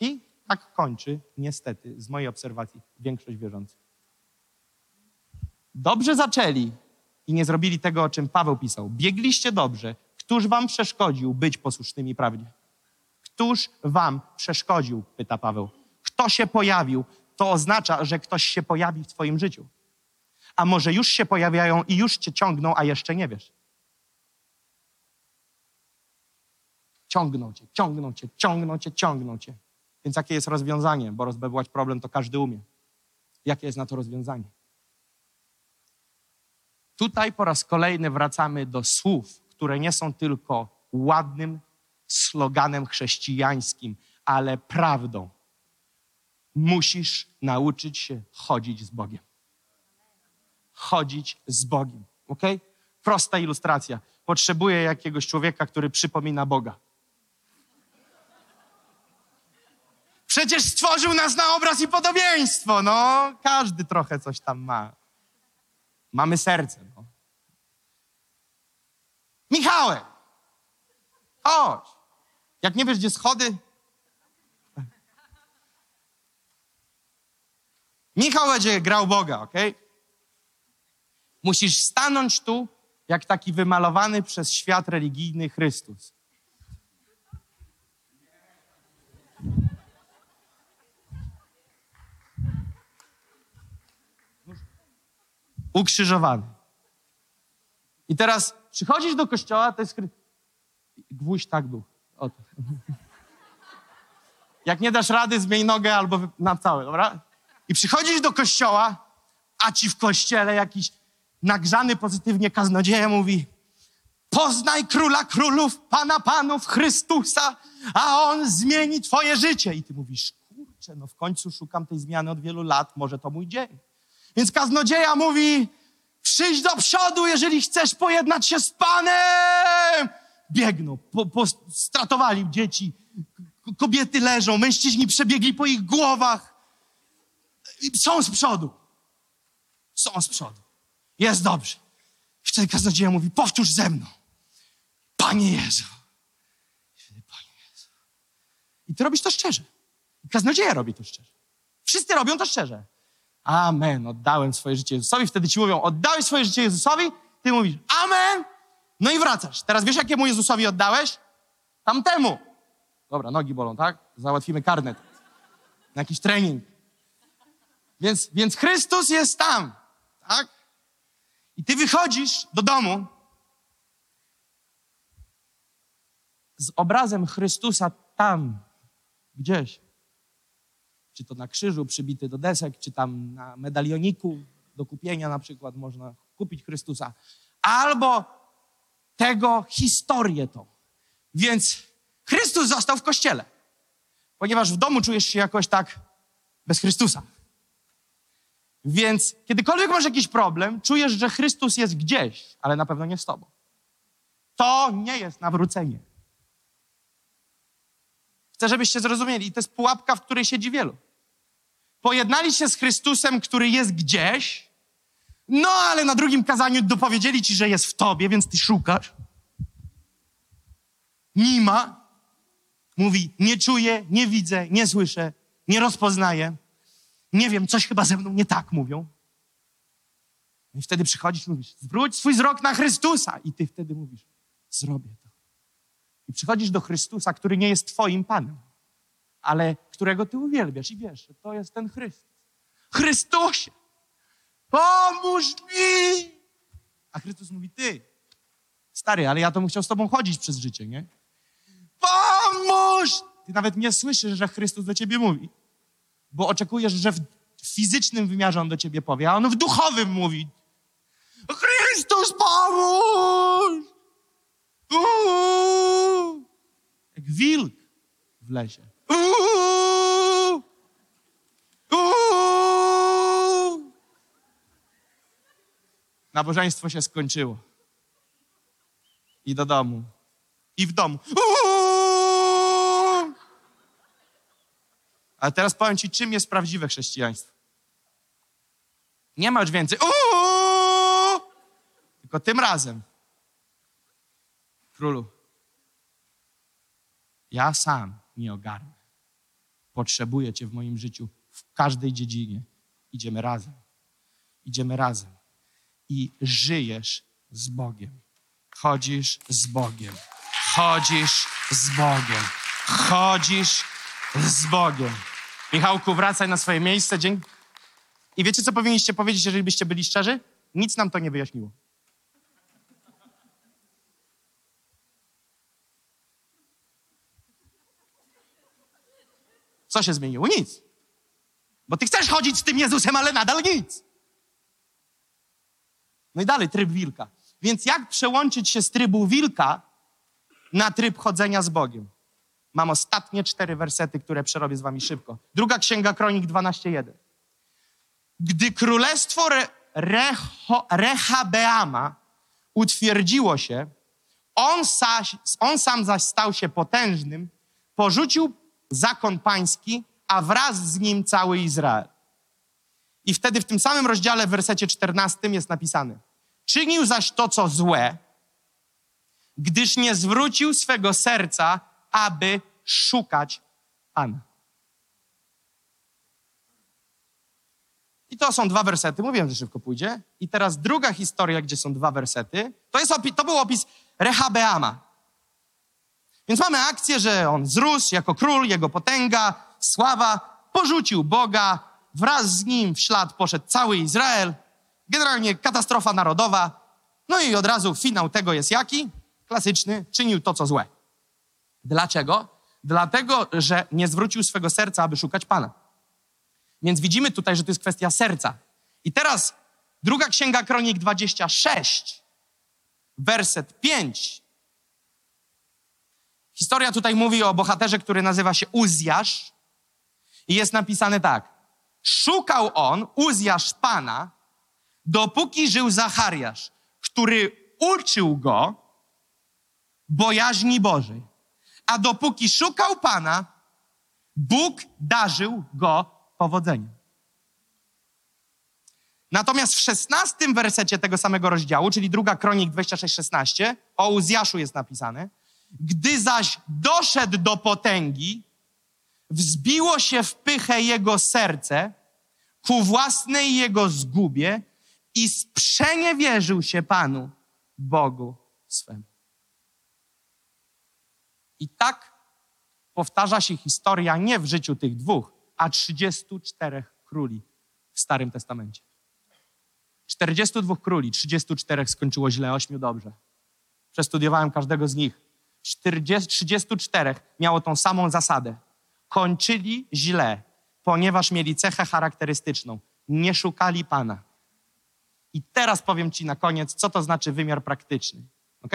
I tak kończy, niestety, z mojej obserwacji, większość wierzących. Dobrze zaczęli i nie zrobili tego, o czym Paweł pisał. Biegliście dobrze. Któż wam przeszkodził być posłusznymi prawdzie? Któż wam przeszkodził? Pyta Paweł. Kto się pojawił? To oznacza, że ktoś się pojawi w twoim życiu. A może już się pojawiają i już cię ciągną, a jeszcze nie wiesz. Ciągną cię, ciągną cię, ciągną cię, ciągną cię. Więc jakie jest rozwiązanie? Bo rozbebłać problem to każdy umie. Jakie jest na to rozwiązanie? Tutaj po raz kolejny wracamy do słów, które nie są tylko ładnym sloganem chrześcijańskim, ale prawdą. Musisz nauczyć się chodzić z Bogiem. Chodzić z Bogiem. Ok? Prosta ilustracja. Potrzebuję jakiegoś człowieka, który przypomina Boga. Przecież stworzył nas na obraz i podobieństwo. No, każdy trochę coś tam ma. Mamy serce. Michałek! Chodź! Jak nie wiesz, gdzie schody... Michał będzie grał Boga, ok? Musisz stanąć tu, jak taki wymalowany przez świat religijny Chrystus. Ukrzyżowany. I teraz przychodzisz do kościoła, to jest... Gwóźdź tak był. Jak nie dasz rady, zmień nogę albo na całe, dobra? I przychodzisz do kościoła, a ci w kościele jakiś nagrzany pozytywnie kaznodzieja mówi poznaj króla królów, pana panów, Chrystusa, a on zmieni twoje życie. I ty mówisz, kurczę, no w końcu szukam tej zmiany od wielu lat, może to mój dzień. Więc kaznodzieja mówi, przyjdź do przodu, jeżeli chcesz pojednać się z Panem. Biegną, po, po, stratowali dzieci, kobiety leżą, mężczyźni przebiegli po ich głowach. Są z przodu. Są z przodu. Jest dobrze. Wtedy kaznodzieja mówi, powtórz ze mną. Panie Jezu. Panie Jezu. I ty robisz to szczerze. Kaznodzieja robi to szczerze. Wszyscy robią to szczerze. Amen, oddałem swoje życie Jezusowi. Wtedy ci mówią, oddałeś swoje życie Jezusowi? Ty mówisz, amen. No i wracasz. Teraz wiesz, jakiemu Jezusowi oddałeś? Tamtemu. Dobra, nogi bolą, tak? Załatwimy karnet. na jakiś trening. Więc, więc Chrystus jest tam, tak? I ty wychodzisz do domu z obrazem Chrystusa tam, gdzieś. Czy to na krzyżu przybity do desek, czy tam na medalioniku do kupienia na przykład można kupić Chrystusa. Albo tego historię tą. Więc Chrystus został w kościele, ponieważ w domu czujesz się jakoś tak bez Chrystusa. Więc kiedykolwiek masz jakiś problem, czujesz, że Chrystus jest gdzieś, ale na pewno nie z tobą. To nie jest nawrócenie. Chcę, żebyście zrozumieli. I to jest pułapka, w której siedzi wielu. Pojednali się z Chrystusem, który jest gdzieś, no ale na drugim kazaniu dopowiedzieli ci, że jest w tobie, więc ty szukasz. Nie ma. Mówi, nie czuję, nie widzę, nie słyszę, nie rozpoznaję. Nie wiem, coś chyba ze mną nie tak mówią. I wtedy przychodzisz i mówisz, zwróć swój wzrok na Chrystusa. I ty wtedy mówisz, zrobię to. I przychodzisz do Chrystusa, który nie jest twoim Panem, ale którego ty uwielbiasz i wiesz, że to jest ten Chrystus. Chrystusie, pomóż mi! A Chrystus mówi, ty, stary, ale ja to bym chciał z tobą chodzić przez życie, nie? Pomóż! Ty nawet nie słyszysz, że Chrystus do ciebie mówi, bo oczekujesz, że w fizycznym wymiarze On do ciebie powie, a On w duchowym mówi. Chrystus, pomóż! Uuu! Jak wilk w lesie. Nabożeństwo się skończyło. I do domu. I w domu. Ale teraz powiem ci, czym jest prawdziwe chrześcijaństwo. Nie ma już więcej. Tylko tym razem. Królu, ja sam nie ogarnę. Potrzebuję Cię w moim życiu w każdej dziedzinie. Idziemy razem. Idziemy razem. I żyjesz z Bogiem. Chodzisz z Bogiem. Chodzisz z Bogiem. Chodzisz z Bogiem. Michałku, wracaj na swoje miejsce. Dzięki. I wiecie, co powinniście powiedzieć, jeżeli byście byli szczerzy? Nic nam to nie wyjaśniło. Co się zmieniło? Nic. Bo ty chcesz chodzić z tym Jezusem, ale nadal nic. No i dalej, tryb wilka. Więc jak przełączyć się z trybu wilka na tryb chodzenia z Bogiem? Mam ostatnie cztery wersety, które przerobię z wami szybko. Druga Księga Kronik 12.1. Gdy królestwo Re, Reho, Rehabeama utwierdziło się, on, on sam zaś stał się potężnym, porzucił zakon pański, a wraz z nim cały Izrael. I wtedy w tym samym rozdziale w wersecie 14 jest napisane: Czynił zaś to, co złe, gdyż nie zwrócił swego serca, aby szukać Pana. I to są dwa wersety. Mówiłem, że szybko pójdzie. I teraz druga historia, gdzie są dwa wersety. To, jest to był opis Rehabeama. Więc mamy akcję, że on zrósł jako król, jego potęga, sława, porzucił Boga, wraz z nim w ślad poszedł cały Izrael. Generalnie katastrofa narodowa. No i od razu finał tego jest jaki? Klasyczny, czynił to, co złe. Dlaczego? Dlatego, że nie zwrócił swego serca, aby szukać Pana. Więc widzimy tutaj, że to jest kwestia serca. I teraz druga księga Kronik 26, werset 5 Historia tutaj mówi o bohaterze, który nazywa się Uzjasz i jest napisane tak. Szukał on, Uzjasz Pana, dopóki żył Zachariasz, który uczył go bojaźni Bożej. A dopóki szukał Pana, Bóg darzył go powodzeniem. Natomiast w szesnastym wersecie tego samego rozdziału, czyli druga Kronik 26-16, o Uzjaszu jest napisane, gdy zaś doszedł do potęgi, wzbiło się w pychę jego serce ku własnej jego zgubie i sprzeniewierzył się Panu, Bogu swemu. I tak powtarza się historia nie w życiu tych dwóch, a 34 króli w Starym Testamencie. 42 króli, 34 skończyło źle, 8 dobrze. Przestudiowałem każdego z nich. 40, 34 miało tą samą zasadę. Kończyli źle, ponieważ mieli cechę charakterystyczną. Nie szukali Pana. I teraz powiem Ci na koniec, co to znaczy wymiar praktyczny. Ok?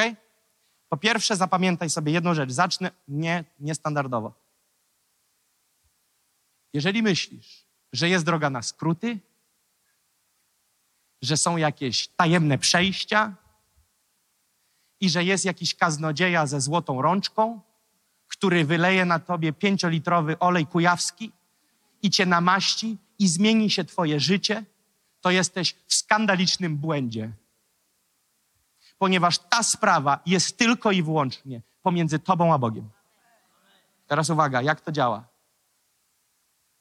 Po pierwsze, zapamiętaj sobie jedną rzecz. Zacznę nie, niestandardowo. Jeżeli myślisz, że jest droga na skróty, że są jakieś tajemne przejścia i że jest jakiś kaznodzieja ze złotą rączką, który wyleje na tobie pięciolitrowy olej kujawski i cię namaści i zmieni się twoje życie, to jesteś w skandalicznym błędzie. Ponieważ ta sprawa jest tylko i wyłącznie pomiędzy tobą a Bogiem. Teraz uwaga, jak to działa?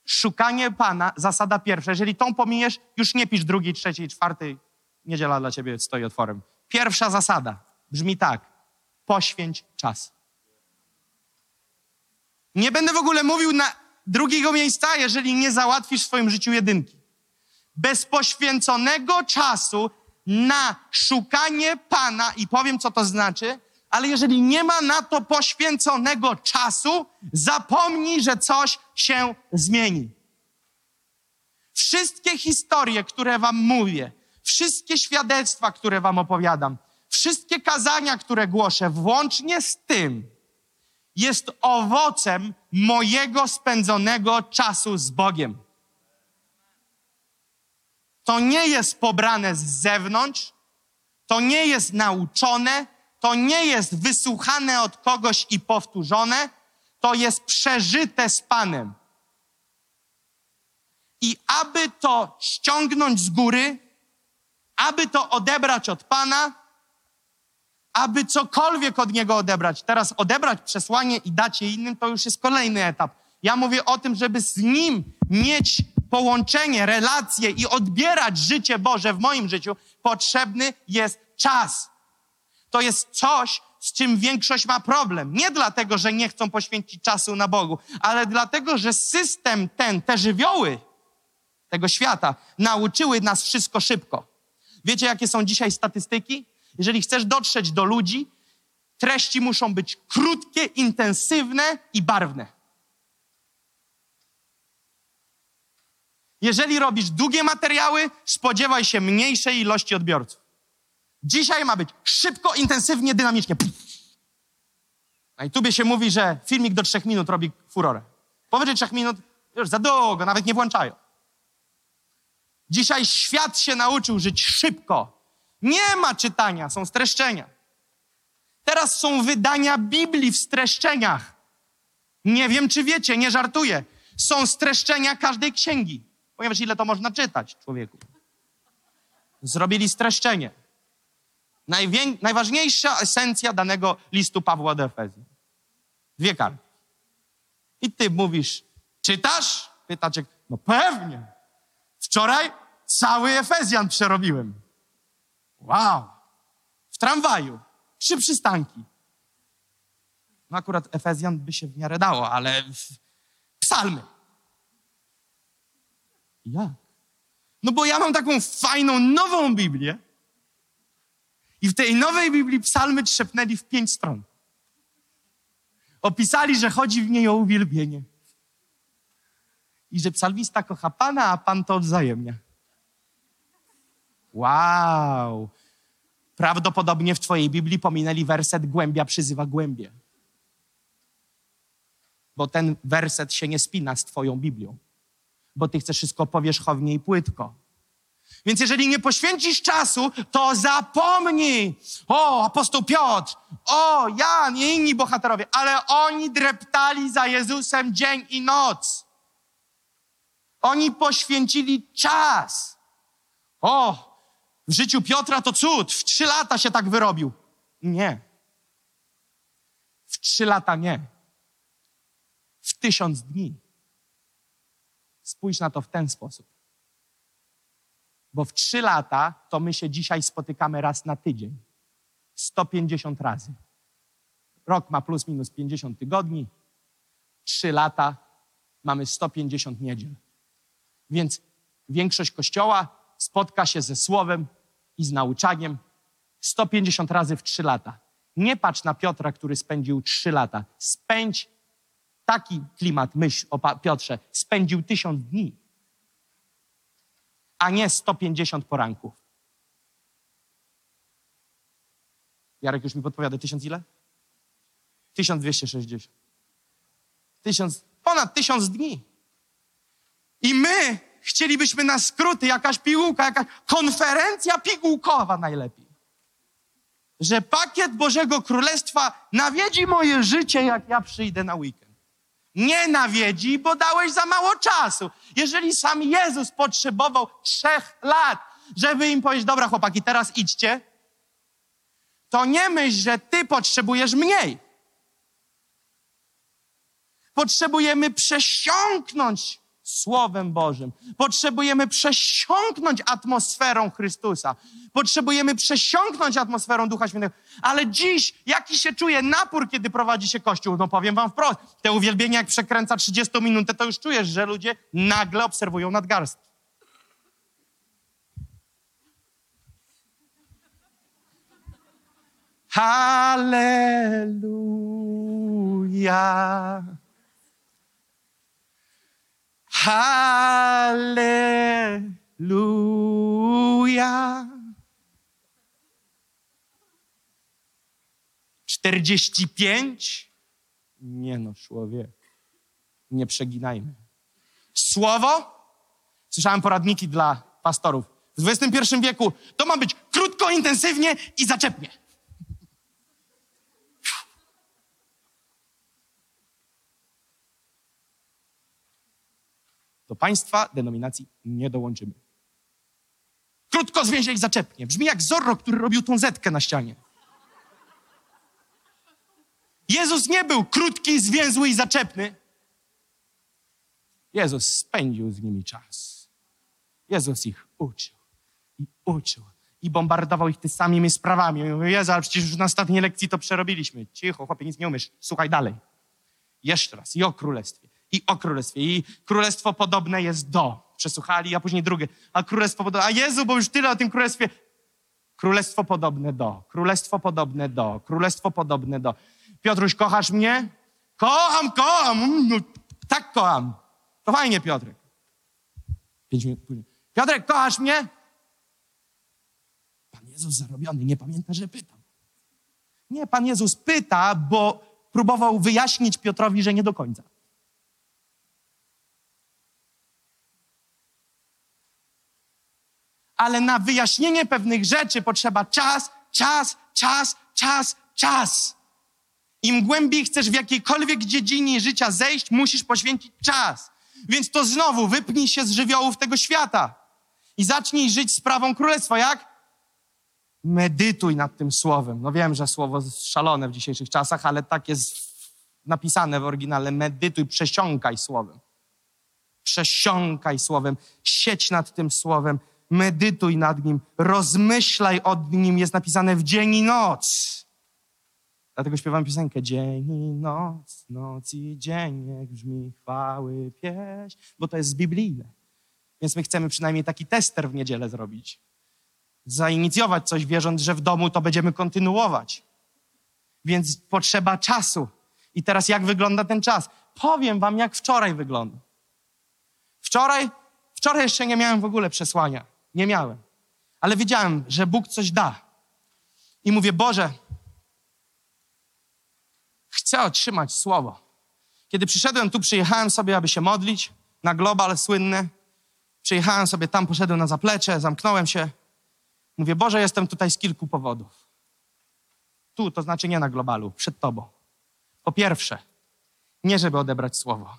Szukanie Pana, zasada pierwsza. Jeżeli tą pominiesz, już nie pisz drugiej, trzeciej, czwartej. Niedziela dla ciebie stoi otworem. Pierwsza zasada brzmi tak. Poświęć czas. Nie będę w ogóle mówił na drugiego miejsca, jeżeli nie załatwisz w swoim życiu jedynki. Bez poświęconego czasu na szukanie Pana, i powiem, co to znaczy, ale jeżeli nie ma na to poświęconego czasu, zapomnij, że coś się zmieni. Wszystkie historie, które Wam mówię, wszystkie świadectwa, które Wam opowiadam, wszystkie kazania, które głoszę, włącznie z tym, jest owocem mojego spędzonego czasu z Bogiem. To nie jest pobrane z zewnątrz, to nie jest nauczone, to nie jest wysłuchane od kogoś i powtórzone, to jest przeżyte z Panem. I aby to ściągnąć z góry, aby to odebrać od Pana, aby cokolwiek od Niego odebrać. Teraz odebrać przesłanie i dać je innym, to już jest kolejny etap. Ja mówię o tym, żeby z Nim mieć połączenie, relacje i odbierać życie Boże w moim życiu, potrzebny jest czas. To jest coś, z czym większość ma problem. Nie dlatego, że nie chcą poświęcić czasu na Bogu, ale dlatego, że system ten, te żywioły tego świata nauczyły nas wszystko szybko. Wiecie, jakie są dzisiaj statystyki? Jeżeli chcesz dotrzeć do ludzi, treści muszą być krótkie, intensywne i barwne. Jeżeli robisz długie materiały, spodziewaj się mniejszej ilości odbiorców. Dzisiaj ma być szybko, intensywnie, dynamicznie. Na YouTubie się mówi, że filmik do trzech minut robi furorę. Powyżej trzech minut już za długo, nawet nie włączają. Dzisiaj świat się nauczył żyć szybko. Nie ma czytania, są streszczenia. Teraz są wydania Biblii w streszczeniach. Nie wiem, czy wiecie, nie żartuję. Są streszczenia każdej księgi. Ponieważ ile to można czytać, człowieku? Zrobili streszczenie. Najwię... Najważniejsza esencja danego listu Pawła do Efezji. Dwie karty. I ty mówisz, czytasz? Pytacie, no pewnie. Wczoraj cały Efezjan przerobiłem. Wow. W tramwaju. Trzy przystanki. No akurat Efezjan by się w miarę dało, ale psalmy. Jak? No bo ja mam taką fajną, nową Biblię i w tej nowej Biblii psalmy trzepnęli w pięć stron. Opisali, że chodzi w niej o uwielbienie. I że psalmista kocha Pana, a Pan to odwzajemnia. Wow! Prawdopodobnie w Twojej Biblii pominęli werset głębia przyzywa głębie. Bo ten werset się nie spina z Twoją Biblią. Bo Ty chcesz wszystko powierzchownie i płytko. Więc jeżeli nie poświęcisz czasu, to zapomnij. O, apostoł Piotr, o, Jan i inni bohaterowie, ale oni dreptali za Jezusem dzień i noc. Oni poświęcili czas. O, w życiu Piotra to cud. W trzy lata się tak wyrobił. Nie. W trzy lata nie. W tysiąc dni. Spójrz na to w ten sposób. Bo w trzy lata to my się dzisiaj spotykamy raz na tydzień. 150 razy. Rok ma plus minus 50 tygodni. Trzy lata mamy 150 niedziel. Więc większość kościoła spotka się ze słowem i z nauczaniem 150 razy w 3 lata. Nie patrz na Piotra, który spędził 3 lata. Spędź taki klimat, myśl o Piotrze, spędził tysiąc dni, a nie 150 poranków. Jarek już mi podpowiada, tysiąc ile? 1260. Tysiąc, ponad tysiąc dni. I my chcielibyśmy na skróty, jakaś pigułka, jakaś konferencja pigułkowa najlepiej. Że pakiet Bożego Królestwa nawiedzi moje życie, jak ja przyjdę na weekend. Nie nawiedzi, bo dałeś za mało czasu. Jeżeli sam Jezus potrzebował trzech lat, żeby im powiedzieć, dobra chłopaki, teraz idźcie, to nie myśl, że ty potrzebujesz mniej. Potrzebujemy przesiąknąć Słowem Bożym. Potrzebujemy przesiąknąć atmosferą Chrystusa. Potrzebujemy przesiąknąć atmosferą Ducha Świętego. Ale dziś, jaki się czuje napór, kiedy prowadzi się Kościół? No powiem wam wprost, te uwielbienia jak przekręca 30 minutę, to już czujesz, że ludzie nagle obserwują nadgarstki. Halleluja. Halleluja. 45? Nie no, człowiek. Nie przeginajmy. Słowo? Słyszałem poradniki dla pastorów. W XXI wieku to ma być krótko, intensywnie i zaczepnie. Do państwa denominacji nie dołączymy. Krótko, zwięźle i zaczepnie. Brzmi jak Zorro, który robił tą zetkę na ścianie. Jezus nie był krótki, zwięzły i zaczepny. Jezus spędził z nimi czas. Jezus ich uczył i uczył i bombardował ich tymi samymi sprawami. I mówię, Jezu, ale przecież już na ostatniej lekcji to przerobiliśmy. Cicho, chłopie, nic nie umiesz. Słuchaj dalej. Jeszcze raz. I o królestwie. I o królestwie. I królestwo podobne jest do. Przesłuchali, a później drugie. A królestwo podobne. A Jezu, bo już tyle o tym królestwie. Królestwo podobne do. Królestwo podobne do. Królestwo podobne do. Piotruś, kochasz mnie? Kocham, kocham. Mm, No, tak kocham. To fajnie, Piotrek. Pięć minut później. Piotrek, kochasz mnie? Pan Jezus zarobiony, nie pamięta, że pytał. Nie, Pan Jezus pyta, bo próbował wyjaśnić Piotrowi, że nie do końca. Ale na wyjaśnienie pewnych rzeczy potrzeba czas, czas, czas, czas, czas. Im głębiej chcesz w jakiejkolwiek dziedzinie życia zejść, musisz poświęcić czas. Więc to znowu wypnij się z żywiołów tego świata i zacznij żyć sprawą królestwa. Jak? Medytuj nad tym słowem. No wiem, że słowo jest szalone w dzisiejszych czasach, ale tak jest napisane w oryginale. Medytuj, przesiąkaj słowem. Przesiąkaj słowem. Siedź nad tym słowem. Medytuj nad nim. Rozmyślaj o nim. Jest napisane w dzień i noc. Dlatego śpiewam piosenkę Dzień i noc, noc i dzień, niech brzmi chwały pieśń, bo to jest biblijne. Więc my chcemy przynajmniej taki tester w niedzielę zrobić. Zainicjować coś, wierząc, że w domu to będziemy kontynuować. Więc potrzeba czasu. I teraz jak wygląda ten czas? Powiem wam, jak wczoraj wygląda. Wczoraj, wczoraj jeszcze nie miałem w ogóle przesłania. Nie miałem. Ale wiedziałem, że Bóg coś da. I mówię, Boże, chcę otrzymać słowo. Kiedy przyszedłem tu, przyjechałem sobie, aby się modlić na global słynny. Przyjechałem sobie tam, poszedłem na zaplecze, zamknąłem się. Mówię, Boże, jestem tutaj z kilku powodów. Tu, to znaczy nie na globalu, przed Tobą. Po pierwsze, nie żeby odebrać słowo,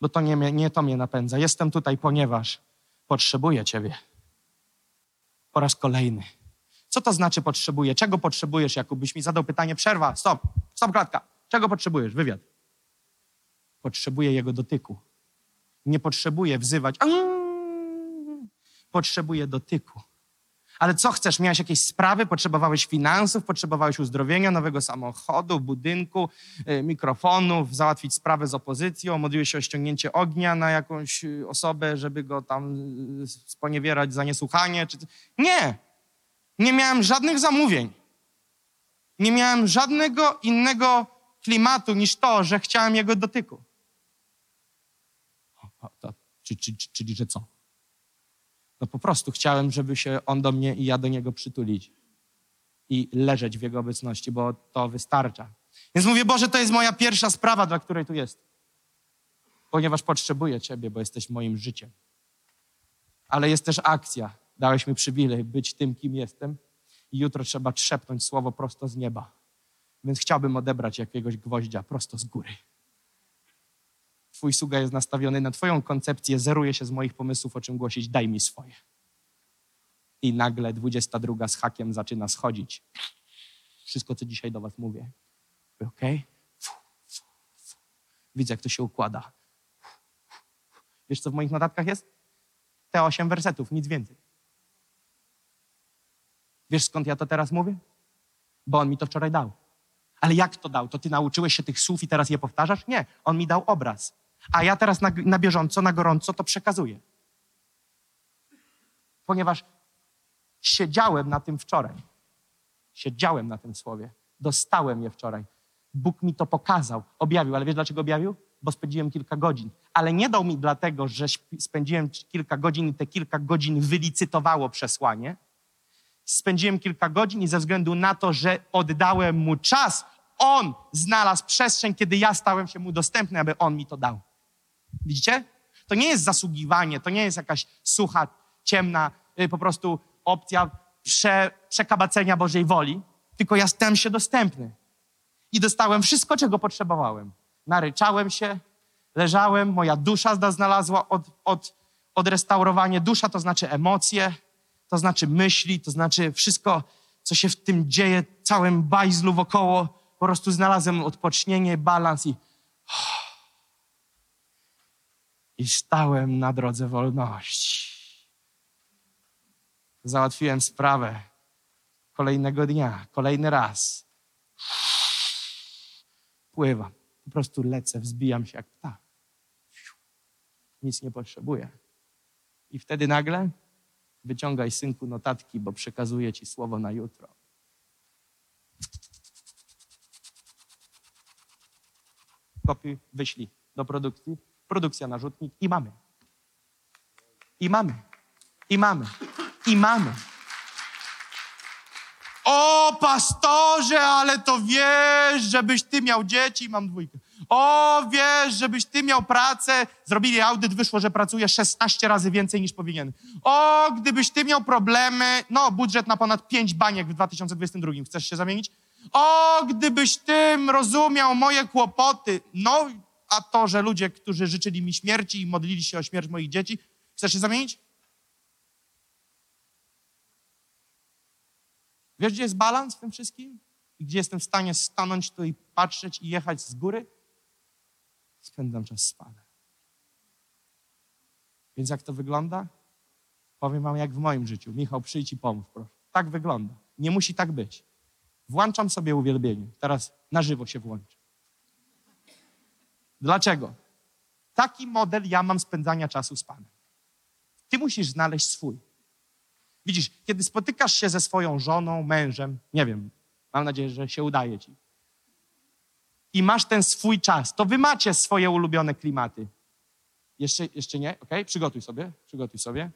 bo to nie, nie to mnie napędza. Jestem tutaj, ponieważ potrzebuję Ciebie. Po raz kolejny. Co to znaczy potrzebuję? Czego potrzebujesz, Jakub? Byś mi zadał pytanie, przerwa, stop, stop klatka. Czego potrzebujesz? Wywiad. Potrzebuję Jego dotyku. Nie potrzebuję wzywać. Potrzebuję dotyku. Ale co chcesz? Miałeś jakieś sprawy, potrzebowałeś finansów, potrzebowałeś uzdrowienia, nowego samochodu, budynku, y, mikrofonów, załatwić sprawę z opozycją, modliłeś się o ściągnięcie ognia na jakąś y, osobę, żeby go tam y, sponiewierać za niesłuchanie. Czy... Nie! Nie miałem żadnych zamówień. Nie miałem żadnego innego klimatu niż to, że chciałem jego dotyku. Czy, czy, czyli, że co? No po prostu chciałem, żeby się on do mnie i ja do niego przytulić i leżeć w jego obecności, bo to wystarcza. Więc mówię, Boże, to jest moja pierwsza sprawa, dla której tu jest. Ponieważ potrzebuję Ciebie, bo jesteś moim życiem. Ale jest też akcja. Dałeś mi przywilej być tym, kim jestem i jutro trzeba trzepnąć słowo prosto z nieba. Więc chciałbym odebrać jakiegoś gwoździa prosto z góry. Twój sługa jest nastawiony na Twoją koncepcję, zeruje się z moich pomysłów, o czym głosić, daj mi swoje. I nagle 22 z hakiem zaczyna schodzić. Wszystko, co dzisiaj do Was mówię. Okay? Widzę, jak to się układa. Wiesz, co w moich notatkach jest? Te osiem wersetów, nic więcej. Wiesz, skąd ja to teraz mówię? Bo on mi to wczoraj dał. Ale jak to dał? To ty nauczyłeś się tych słów i teraz je powtarzasz? Nie, on mi dał obraz. A ja teraz na, na bieżąco, na gorąco to przekazuję. Ponieważ siedziałem na tym wczoraj. Siedziałem na tym słowie. Dostałem je wczoraj. Bóg mi to pokazał, objawił. Ale wiesz dlaczego objawił? Bo spędziłem kilka godzin. Ale nie dał mi dlatego, że spędziłem kilka godzin i te kilka godzin wylicytowało przesłanie. Spędziłem kilka godzin i ze względu na to, że oddałem mu czas, on znalazł przestrzeń, kiedy ja stałem się mu dostępny, aby on mi to dał. Widzicie? To nie jest zasługiwanie, to nie jest jakaś sucha, ciemna, y, po prostu opcja prze, przekabacenia Bożej woli, tylko ja stałem się dostępny. I dostałem wszystko, czego potrzebowałem. Naryczałem się, leżałem, moja dusza znalazła od, od, odrestaurowanie. Dusza to znaczy emocje, to znaczy myśli, to znaczy wszystko, co się w tym dzieje, całym bajzlu wokoło. Po prostu znalazłem odpocznienie, balans i i stałem na drodze wolności. Załatwiłem sprawę kolejnego dnia, kolejny raz. Pływam, po prostu lecę, wzbijam się jak ptak. Nic nie potrzebuję. I wtedy nagle wyciągaj synku notatki, bo przekazuję ci słowo na jutro. Kopiuj, wyślij do produkcji produkcja na rzutnik i mamy. I mamy. I mamy. I mamy. O, pastorze, ale to wiesz, żebyś ty miał dzieci, mam dwójkę. O, wiesz, żebyś ty miał pracę. Zrobili audyt, wyszło, że pracuje 16 razy więcej niż powinien. O, gdybyś ty miał problemy, no, budżet na ponad 5 baniek w 2022. Chcesz się zamienić? O, gdybyś tym rozumiał moje kłopoty. No, a to, że ludzie, którzy życzyli mi śmierci i modlili się o śmierć moich dzieci, chcesz się zamienić? Wiesz, gdzie jest balans w tym wszystkim? I gdzie jestem w stanie stanąć tu i patrzeć i jechać z góry? Spędzam czas z Panem. Więc jak to wygląda? Powiem wam, jak w moim życiu. Michał, przyjdź i pomów, proszę. Tak wygląda. Nie musi tak być. Włączam sobie uwielbienie. Teraz na żywo się włączę. Dlaczego? Taki model ja mam spędzania czasu z Panem. Ty musisz znaleźć swój. Widzisz, kiedy spotykasz się ze swoją żoną, mężem, nie wiem, mam nadzieję, że się udaje ci, i masz ten swój czas, to wy macie swoje ulubione klimaty. Jeszcze, jeszcze nie? Ok? Przygotuj sobie, przygotuj sobie.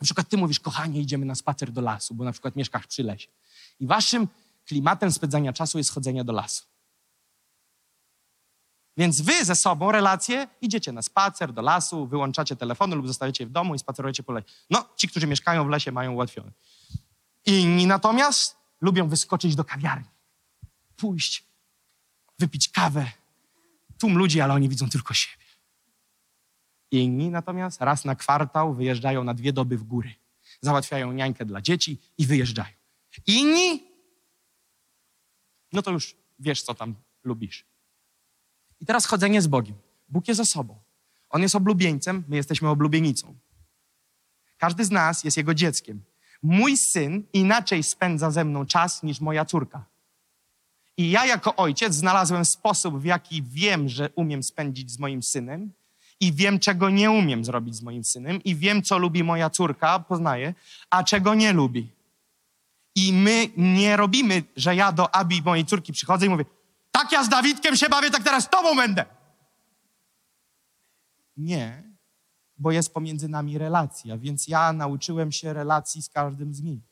Na przykład ty mówisz, kochanie, idziemy na spacer do lasu, bo na przykład mieszkasz przy lesie. I waszym klimatem spędzania czasu jest chodzenie do lasu. Więc wy ze sobą relacje idziecie na spacer, do lasu, wyłączacie telefony lub zostajecie w domu i spacerujecie po lesie. No, ci, którzy mieszkają w lesie, mają ułatwione. Inni natomiast lubią wyskoczyć do kawiarni, pójść, wypić kawę. Tłum ludzi, ale oni widzą tylko siebie. Inni natomiast raz na kwartał wyjeżdżają na dwie doby w góry. Załatwiają niańkę dla dzieci i wyjeżdżają. Inni, no to już wiesz, co tam lubisz. I teraz chodzenie z Bogiem. Bóg jest osobą. On jest oblubieńcem, my jesteśmy oblubienicą. Każdy z nas jest Jego dzieckiem. Mój syn inaczej spędza ze mną czas niż moja córka. I ja jako ojciec znalazłem sposób, w jaki wiem, że umiem spędzić z moim synem i wiem, czego nie umiem zrobić z moim synem i wiem, co lubi moja córka, poznaję, a czego nie lubi. I my nie robimy, że ja do Abi, mojej córki, przychodzę i mówię, tak ja z Dawidkiem się bawię, tak teraz z tobą będę. Nie, bo jest pomiędzy nami relacja, więc ja nauczyłem się relacji z każdym z nich.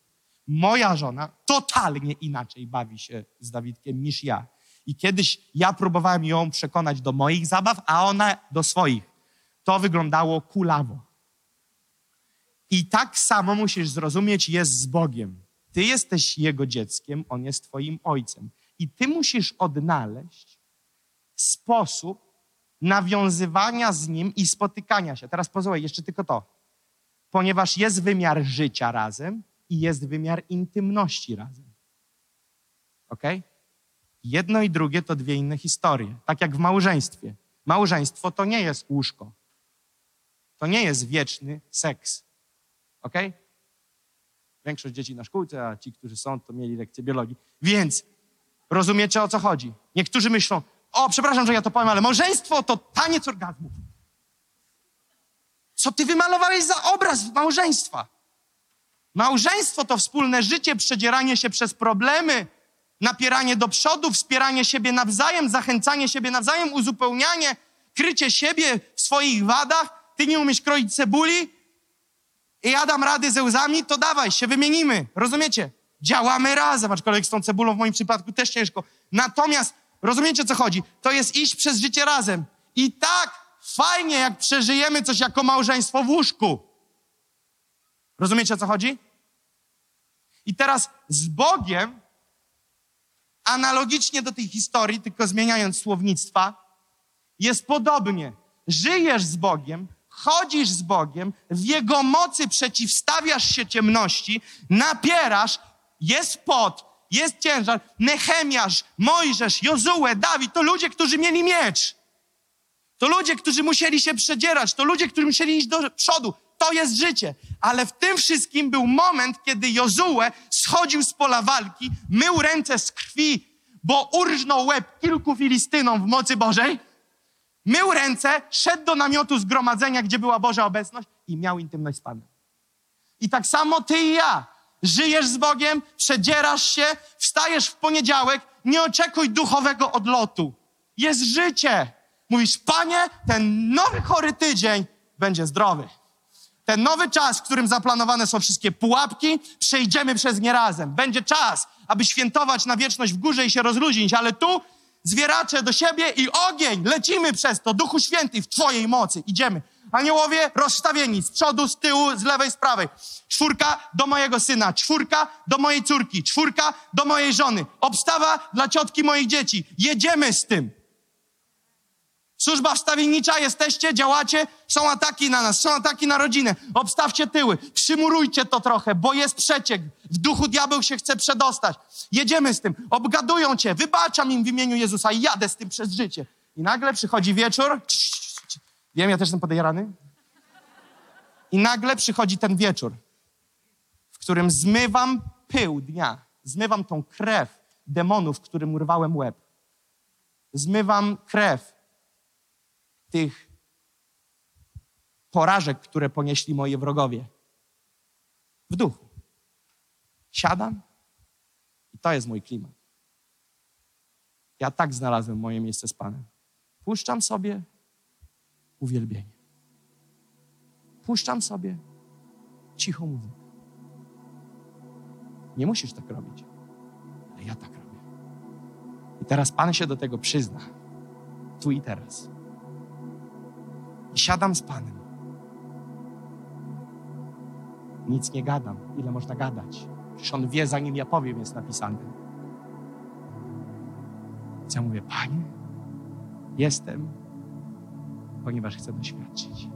Moja żona totalnie inaczej bawi się z Dawidkiem niż ja. I kiedyś ja próbowałem ją przekonać do moich zabaw, a ona do swoich. To wyglądało kulawo. I tak samo musisz zrozumieć, jest z Bogiem. Ty jesteś Jego dzieckiem, On jest Twoim ojcem. I Ty musisz odnaleźć sposób nawiązywania z Nim i spotykania się. Teraz pozwól, jeszcze tylko to. Ponieważ jest wymiar życia razem i jest wymiar intymności razem. Ok? Jedno i drugie to dwie inne historie. Tak jak w małżeństwie. Małżeństwo to nie jest łóżko. To nie jest wieczny seks. Ok? Większość dzieci na szkółce, a ci, którzy są, to mieli lekcję biologii. Więc rozumiecie o co chodzi. Niektórzy myślą, o, przepraszam, że ja to powiem, ale małżeństwo to taniec orgazmu. Co ty wymalowałeś za obraz małżeństwa? Małżeństwo to wspólne życie, przedzieranie się przez problemy, napieranie do przodu, wspieranie siebie nawzajem, zachęcanie siebie nawzajem, uzupełnianie, krycie siebie w swoich wadach. Ty nie umiesz kroić cebuli i ja dam rady ze łzami, to dawaj, się wymienimy. Rozumiecie? Działamy razem, aczkolwiek z tą cebulą w moim przypadku też ciężko. Natomiast, rozumiecie co chodzi? To jest iść przez życie razem. I tak fajnie, jak przeżyjemy coś jako małżeństwo w łóżku. Rozumiecie o co chodzi? I teraz z Bogiem, analogicznie do tej historii, tylko zmieniając słownictwa, jest podobnie. Żyjesz z Bogiem, chodzisz z Bogiem, w Jego mocy przeciwstawiasz się ciemności, napierasz, jest pot, jest ciężar. Nehemiasz, Mojżesz, Jozue, Dawid to ludzie, którzy mieli miecz. To ludzie, którzy musieli się przedzierać, to ludzie, którzy musieli iść do przodu. To jest życie. Ale w tym wszystkim był moment, kiedy Jozue schodził z pola walki, mył ręce z krwi, bo urżnął łeb kilku Filistynom w mocy Bożej, mył ręce, szedł do namiotu zgromadzenia, gdzie była Boża obecność i miał intymność z Panem. I tak samo ty i ja. Żyjesz z Bogiem, przedzierasz się, wstajesz w poniedziałek, nie oczekuj duchowego odlotu. Jest życie. Mówisz, Panie, ten nowy chory tydzień będzie zdrowy. Ten nowy czas, w którym zaplanowane są wszystkie pułapki, przejdziemy przez nie razem. Będzie czas, aby świętować na wieczność w górze i się rozluźnić, ale tu zwieracze do siebie i ogień. Lecimy przez to. Duchu Święty w Twojej mocy. Idziemy. Aniołowie rozstawieni z przodu, z tyłu, z lewej, z prawej. Czwórka do mojego syna, czwórka do mojej córki, czwórka do mojej żony. Obstawa dla ciotki moich dzieci. Jedziemy z tym. Służba wstawiennicza, jesteście, działacie, są ataki na nas, są ataki na rodzinę. Obstawcie tyły, przymurujcie to trochę, bo jest przeciek. W duchu diabeł się chce przedostać. Jedziemy z tym, obgadują cię, wybaczam im w imieniu Jezusa i jadę z tym przez życie. I nagle przychodzi wieczór. Wiem, ja też jestem podejrany. I nagle przychodzi ten wieczór, w którym zmywam pył dnia, zmywam tą krew demonów, którym urwałem łeb. Zmywam krew tych porażek, które ponieśli moi wrogowie. W duchu. Siadam i to jest mój klimat. Ja tak znalazłem moje miejsce z Panem. Puszczam sobie uwielbienie. Puszczam sobie cichą muzykę. Nie musisz tak robić, ale ja tak robię. I teraz Pan się do tego przyzna. Tu i teraz. I siadam z Panem. Nic nie gadam. Ile można gadać? Przecież On wie, zanim ja powiem, jest napisane. Więc ja mówię, Panie, jestem, ponieważ chcę doświadczyć.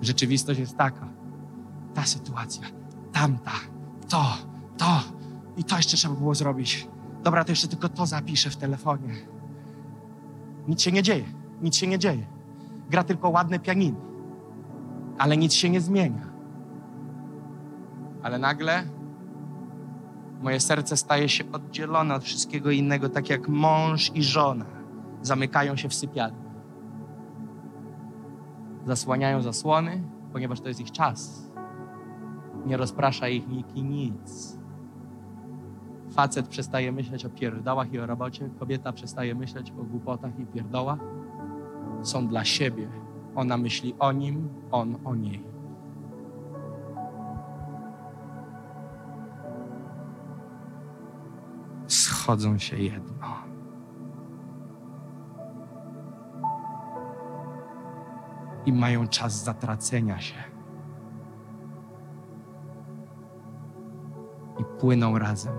Rzeczywistość jest taka. Ta sytuacja, tamta, to, to i to jeszcze trzeba było zrobić. Dobra, to jeszcze tylko to zapiszę w telefonie. Nic się nie dzieje, nic się nie dzieje. Gra tylko ładne pianino. ale nic się nie zmienia. Ale nagle moje serce staje się oddzielone od wszystkiego innego, tak jak mąż i żona zamykają się w sypialni. Zasłaniają zasłony, ponieważ to jest ich czas. Nie rozprasza ich nikt i nic. Facet przestaje myśleć o pierdałach i o robocie, kobieta przestaje myśleć o głupotach i pierdołach. Są dla siebie. Ona myśli o nim, on o niej. Schodzą się jedno. I mają czas zatracenia się. I płyną razem.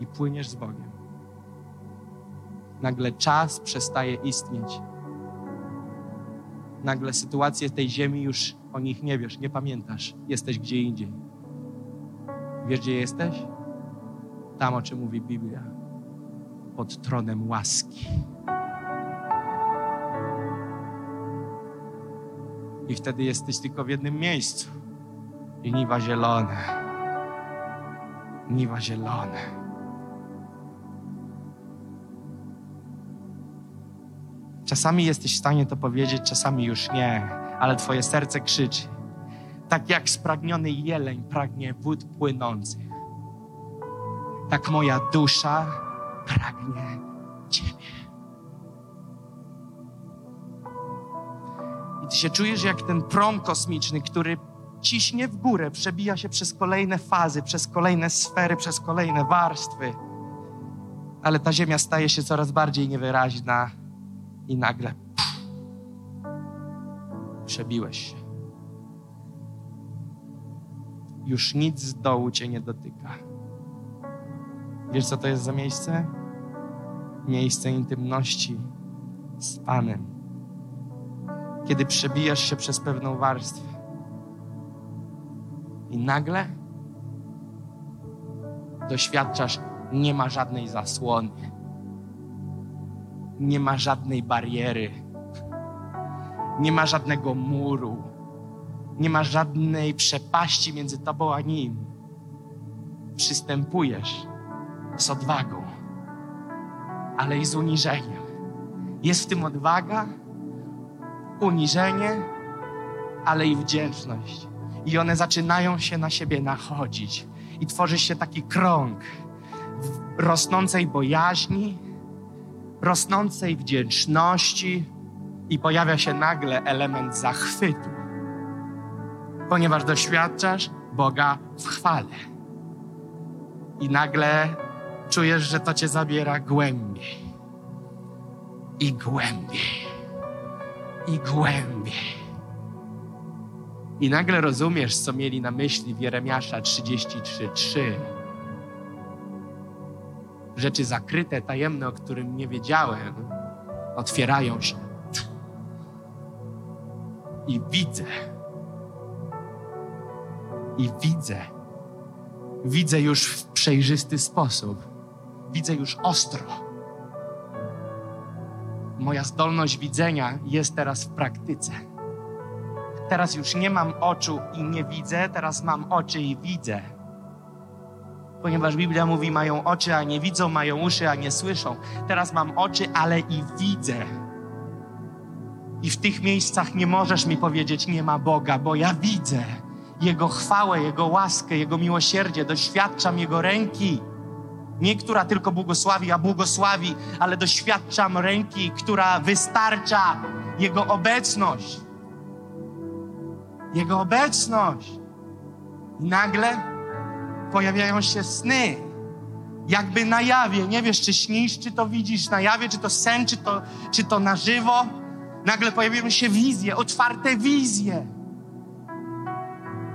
I płyniesz z Bogiem. Nagle czas przestaje istnieć. Nagle sytuacje tej ziemi już o nich nie wiesz, nie pamiętasz. Jesteś gdzie indziej. Wiesz, gdzie jesteś? Tam, o czym mówi Biblia. Pod tronem łaski. I wtedy jesteś tylko w jednym miejscu. I niwa zielone. Niwa zielone. Czasami jesteś w stanie to powiedzieć, czasami już nie, ale twoje serce krzyczy. Tak jak spragniony jeleń pragnie wód płynących, tak moja dusza pragnie Ciebie. I Ty się czujesz jak ten prom kosmiczny, który ciśnie w górę, przebija się przez kolejne fazy, przez kolejne sfery, przez kolejne warstwy. Ale ta Ziemia staje się coraz bardziej niewyraźna i nagle pff, przebiłeś się. Już nic z dołu cię nie dotyka. Wiesz, co to jest za miejsce? Miejsce intymności z Panem. Kiedy przebijasz się przez pewną warstwę i nagle doświadczasz, nie ma żadnej zasłony nie ma żadnej bariery, nie ma żadnego muru, nie ma żadnej przepaści między tobą a nim. Przystępujesz z odwagą, ale i z uniżeniem. Jest w tym odwaga, uniżenie, ale i wdzięczność. I one zaczynają się na siebie nachodzić. I tworzy się taki krąg rosnącej bojaźni, rosnącej wdzięczności i pojawia się nagle element zachwytu, ponieważ doświadczasz Boga w chwale. I nagle czujesz, że to cię zabiera głębiej i głębiej i głębiej. I nagle rozumiesz, co mieli na myśli w Jeremiasza 33:3 rzeczy zakryte, tajemne, o którym nie wiedziałem, otwierają się. I widzę. I widzę. Widzę już w przejrzysty sposób. Widzę już ostro. Moja zdolność widzenia jest teraz w praktyce. Teraz już nie mam oczu i nie widzę, teraz mam oczy i widzę ponieważ Biblia mówi: mają oczy, a nie widzą, mają uszy, a nie słyszą. Teraz mam oczy, ale i widzę. I w tych miejscach nie możesz mi powiedzieć: Nie ma Boga, bo ja widzę Jego chwałę, Jego łaskę, Jego miłosierdzie, doświadczam Jego ręki. Nie która tylko błogosławi, a błogosławi, ale doświadczam ręki, która wystarcza Jego obecność. Jego obecność. I nagle pojawiają się sny. Jakby na jawie. Nie wiesz, czy śnisz, czy to widzisz na jawie, czy to sen, czy to, czy to na żywo. Nagle pojawiają się wizje, otwarte wizje.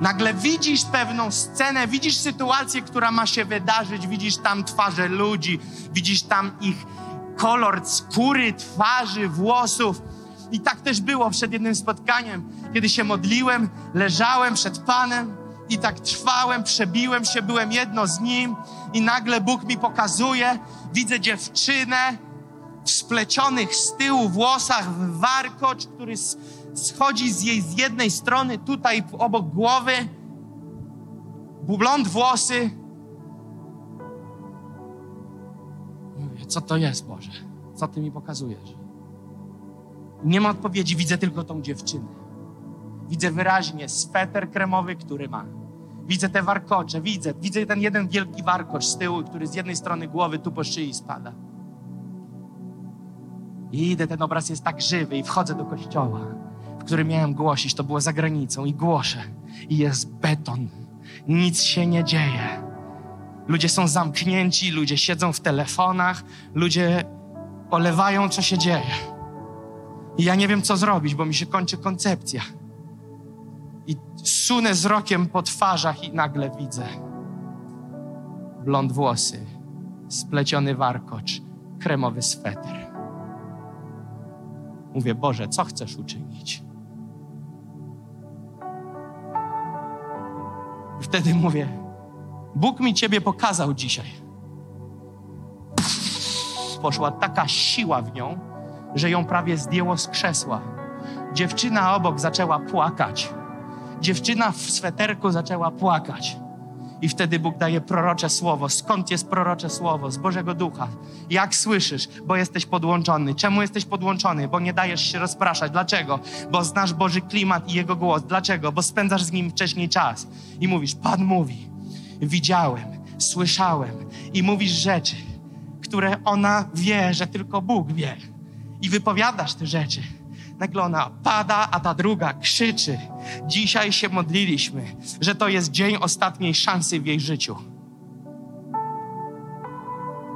Nagle widzisz pewną scenę, widzisz sytuację, która ma się wydarzyć, widzisz tam twarze ludzi, widzisz tam ich kolor skóry, twarzy, włosów. I tak też było przed jednym spotkaniem, kiedy się modliłem, leżałem przed Panem i tak trwałem, przebiłem się, byłem jedno z nim i nagle Bóg mi pokazuje, widzę dziewczynę w splecionych z tyłu włosach, w warkocz, który schodzi z jej z jednej strony, tutaj obok głowy, blond włosy. Mówię, co to jest, Boże? Co Ty mi pokazujesz? Nie ma odpowiedzi, widzę tylko tą dziewczynę. Widzę wyraźnie sweter kremowy, który ma. Widzę te warkocze, widzę, widzę ten jeden wielki warkocz z tyłu, który z jednej strony głowy tu po szyi spada. I idę, ten obraz jest tak żywy i wchodzę do kościoła, w którym miałem głosić, to było za granicą i głoszę. I jest beton. Nic się nie dzieje. Ludzie są zamknięci, ludzie siedzą w telefonach, ludzie olewają, co się dzieje. I ja nie wiem, co zrobić, bo mi się kończy koncepcja. I sunę wzrokiem po twarzach i nagle widzę blond włosy, spleciony warkocz, kremowy sweter. Mówię, Boże, co chcesz uczynić? I wtedy mówię, Bóg mi Ciebie pokazał dzisiaj. Poszła taka siła w nią, że ją prawie zdjęło z krzesła. Dziewczyna obok zaczęła płakać. Dziewczyna w sweterku zaczęła płakać. I wtedy Bóg daje prorocze słowo. Skąd jest prorocze słowo? Z Bożego Ducha. Jak słyszysz? Bo jesteś podłączony. Czemu jesteś podłączony? Bo nie dajesz się rozpraszać. Dlaczego? Bo znasz Boży klimat i Jego głos. Dlaczego? Bo spędzasz z Nim wcześniej czas. I mówisz, Pan mówi, widziałem, słyszałem. I mówisz rzeczy, które ona wie, że tylko Bóg wie. I wypowiadasz te rzeczy. Nagle ona pada, a ta druga krzyczy. Dzisiaj się modliliśmy, że to jest dzień ostatniej szansy w jej życiu.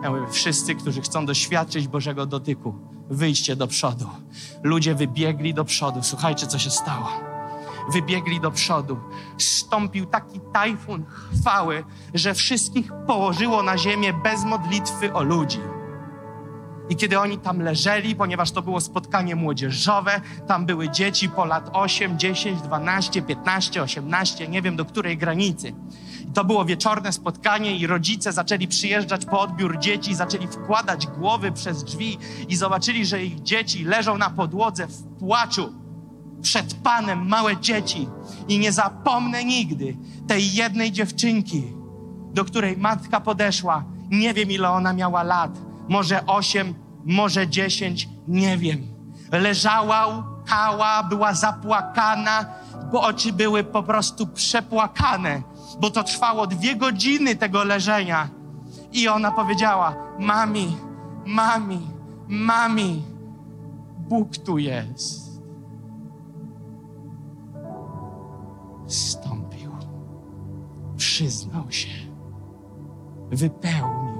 Ja mówię, wszyscy, którzy chcą doświadczyć Bożego dotyku, wyjście do przodu. Ludzie wybiegli do przodu. Słuchajcie, co się stało. Wybiegli do przodu. Stąpił taki tajfun chwały, że wszystkich położyło na ziemię bez modlitwy o ludzi. I kiedy oni tam leżeli, ponieważ to było spotkanie młodzieżowe, tam były dzieci po lat 8, 10, 12, 15, 18, nie wiem do której granicy. I to było wieczorne spotkanie i rodzice zaczęli przyjeżdżać po odbiór dzieci, zaczęli wkładać głowy przez drzwi i zobaczyli, że ich dzieci leżą na podłodze w płaczu przed Panem, małe dzieci. I nie zapomnę nigdy tej jednej dziewczynki, do której matka podeszła. Nie wiem, ile ona miała lat. Może osiem, może dziesięć, nie wiem. Leżała, łkała, była zapłakana, bo oczy były po prostu przepłakane, bo to trwało dwie godziny tego leżenia. I ona powiedziała: Mami, mami, mami, Bóg tu jest. Stąpił, przyznał się, wypełnił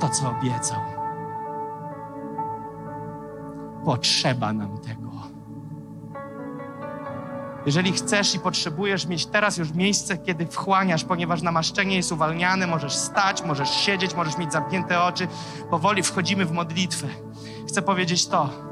to, co obiecał. Potrzeba nam tego. Jeżeli chcesz i potrzebujesz mieć teraz już miejsce, kiedy wchłaniasz, ponieważ namaszczenie jest uwalniane, możesz stać, możesz siedzieć, możesz mieć zamknięte oczy, powoli wchodzimy w modlitwę. Chcę powiedzieć to.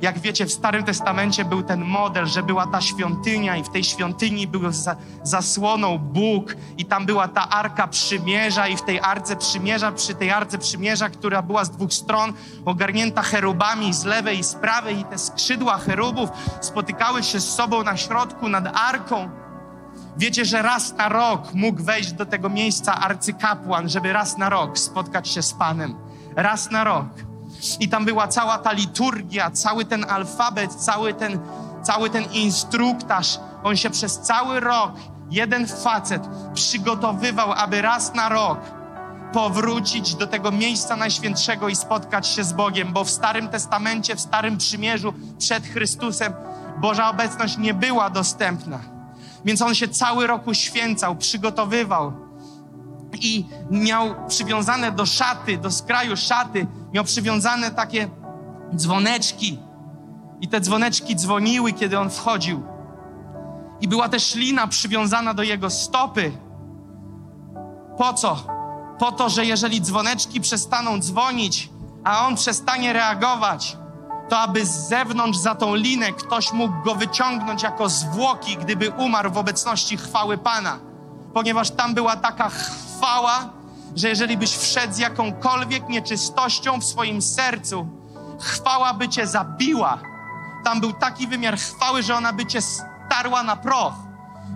Jak wiecie, w Starym Testamencie był ten model, że była ta świątynia i w tej świątyni był za, zasłoną Bóg i tam była ta Arka Przymierza i w tej Arce Przymierza, przy tej Arce Przymierza, która była z dwóch stron ogarnięta cherubami z lewej i z prawej i te skrzydła cherubów spotykały się z sobą na środku nad Arką. Wiecie, że raz na rok mógł wejść do tego miejsca arcykapłan, żeby raz na rok spotkać się z Panem. Raz na rok. I tam była cała ta liturgia, cały ten alfabet, cały ten, cały ten instruktaż. On się przez cały rok, jeden facet, przygotowywał, aby raz na rok powrócić do tego miejsca najświętszego i spotkać się z Bogiem, bo w Starym Testamencie, w Starym Przymierzu, przed Chrystusem, Boża obecność nie była dostępna. Więc on się cały rok uświęcał, przygotowywał i miał przywiązane do szaty, do skraju szaty, miał przywiązane takie dzwoneczki. I te dzwoneczki dzwoniły, kiedy on wchodził. I była też lina przywiązana do jego stopy. Po co? Po to, że jeżeli dzwoneczki przestaną dzwonić, a on przestanie reagować, to aby z zewnątrz za tą linę ktoś mógł go wyciągnąć jako zwłoki, gdyby umarł w obecności chwały Pana. Ponieważ tam była taka chwała, że jeżeli byś wszedł z jakąkolwiek nieczystością w swoim sercu, chwała by cię zabiła. Tam był taki wymiar chwały, że ona by cię starła na proch.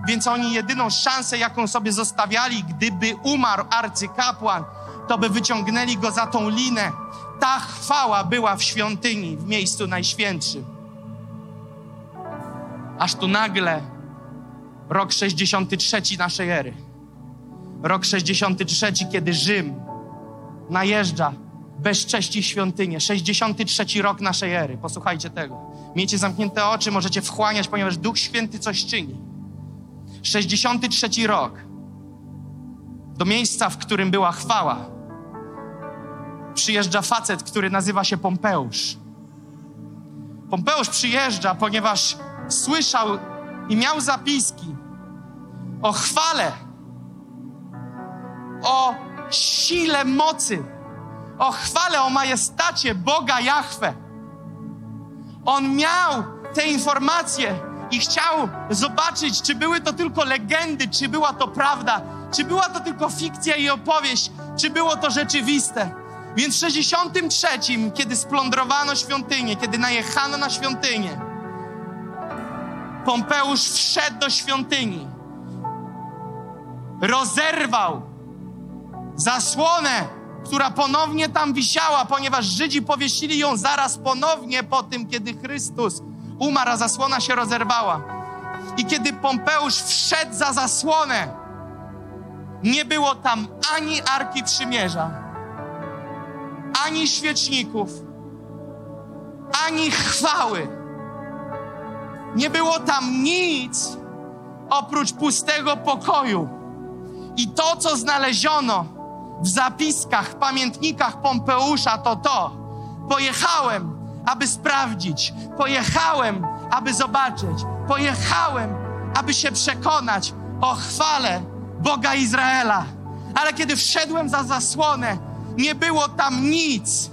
Więc oni jedyną szansę, jaką sobie zostawiali, gdyby umarł arcykapłan, to by wyciągnęli go za tą linę. Ta chwała była w świątyni, w miejscu najświętszym. Aż tu nagle rok 63 naszej ery. Rok 63, kiedy Rzym najeżdża, bezcześci świątynię. 63 rok naszej ery. Posłuchajcie tego. Miejcie zamknięte oczy, możecie wchłaniać, ponieważ Duch Święty coś czyni. 63 rok. Do miejsca, w którym była chwała, przyjeżdża facet, który nazywa się Pompeusz. Pompeusz przyjeżdża, ponieważ słyszał i miał zapiski o chwale, o sile mocy, o chwale, o majestacie Boga Jahwe. On miał te informacje i chciał zobaczyć, czy były to tylko legendy, czy była to prawda, czy była to tylko fikcja i opowieść, czy było to rzeczywiste. Więc w 63, kiedy splądrowano świątynię, kiedy najechano na świątynię, Pompeusz wszedł do świątyni, rozerwał zasłonę, która ponownie tam wisiała, ponieważ Żydzi powiesili ją zaraz ponownie po tym, kiedy Chrystus umarł, a zasłona się rozerwała. I kiedy Pompeusz wszedł za zasłonę, nie było tam ani Arki Przymierza, ani świeczników, ani chwały. Nie było tam nic oprócz pustego pokoju. I to, co znaleziono w zapiskach, pamiętnikach Pompeusza, to to. Pojechałem, aby sprawdzić. Pojechałem, aby zobaczyć. Pojechałem, aby się przekonać o chwale Boga Izraela. Ale kiedy wszedłem za zasłonę, nie było tam nic,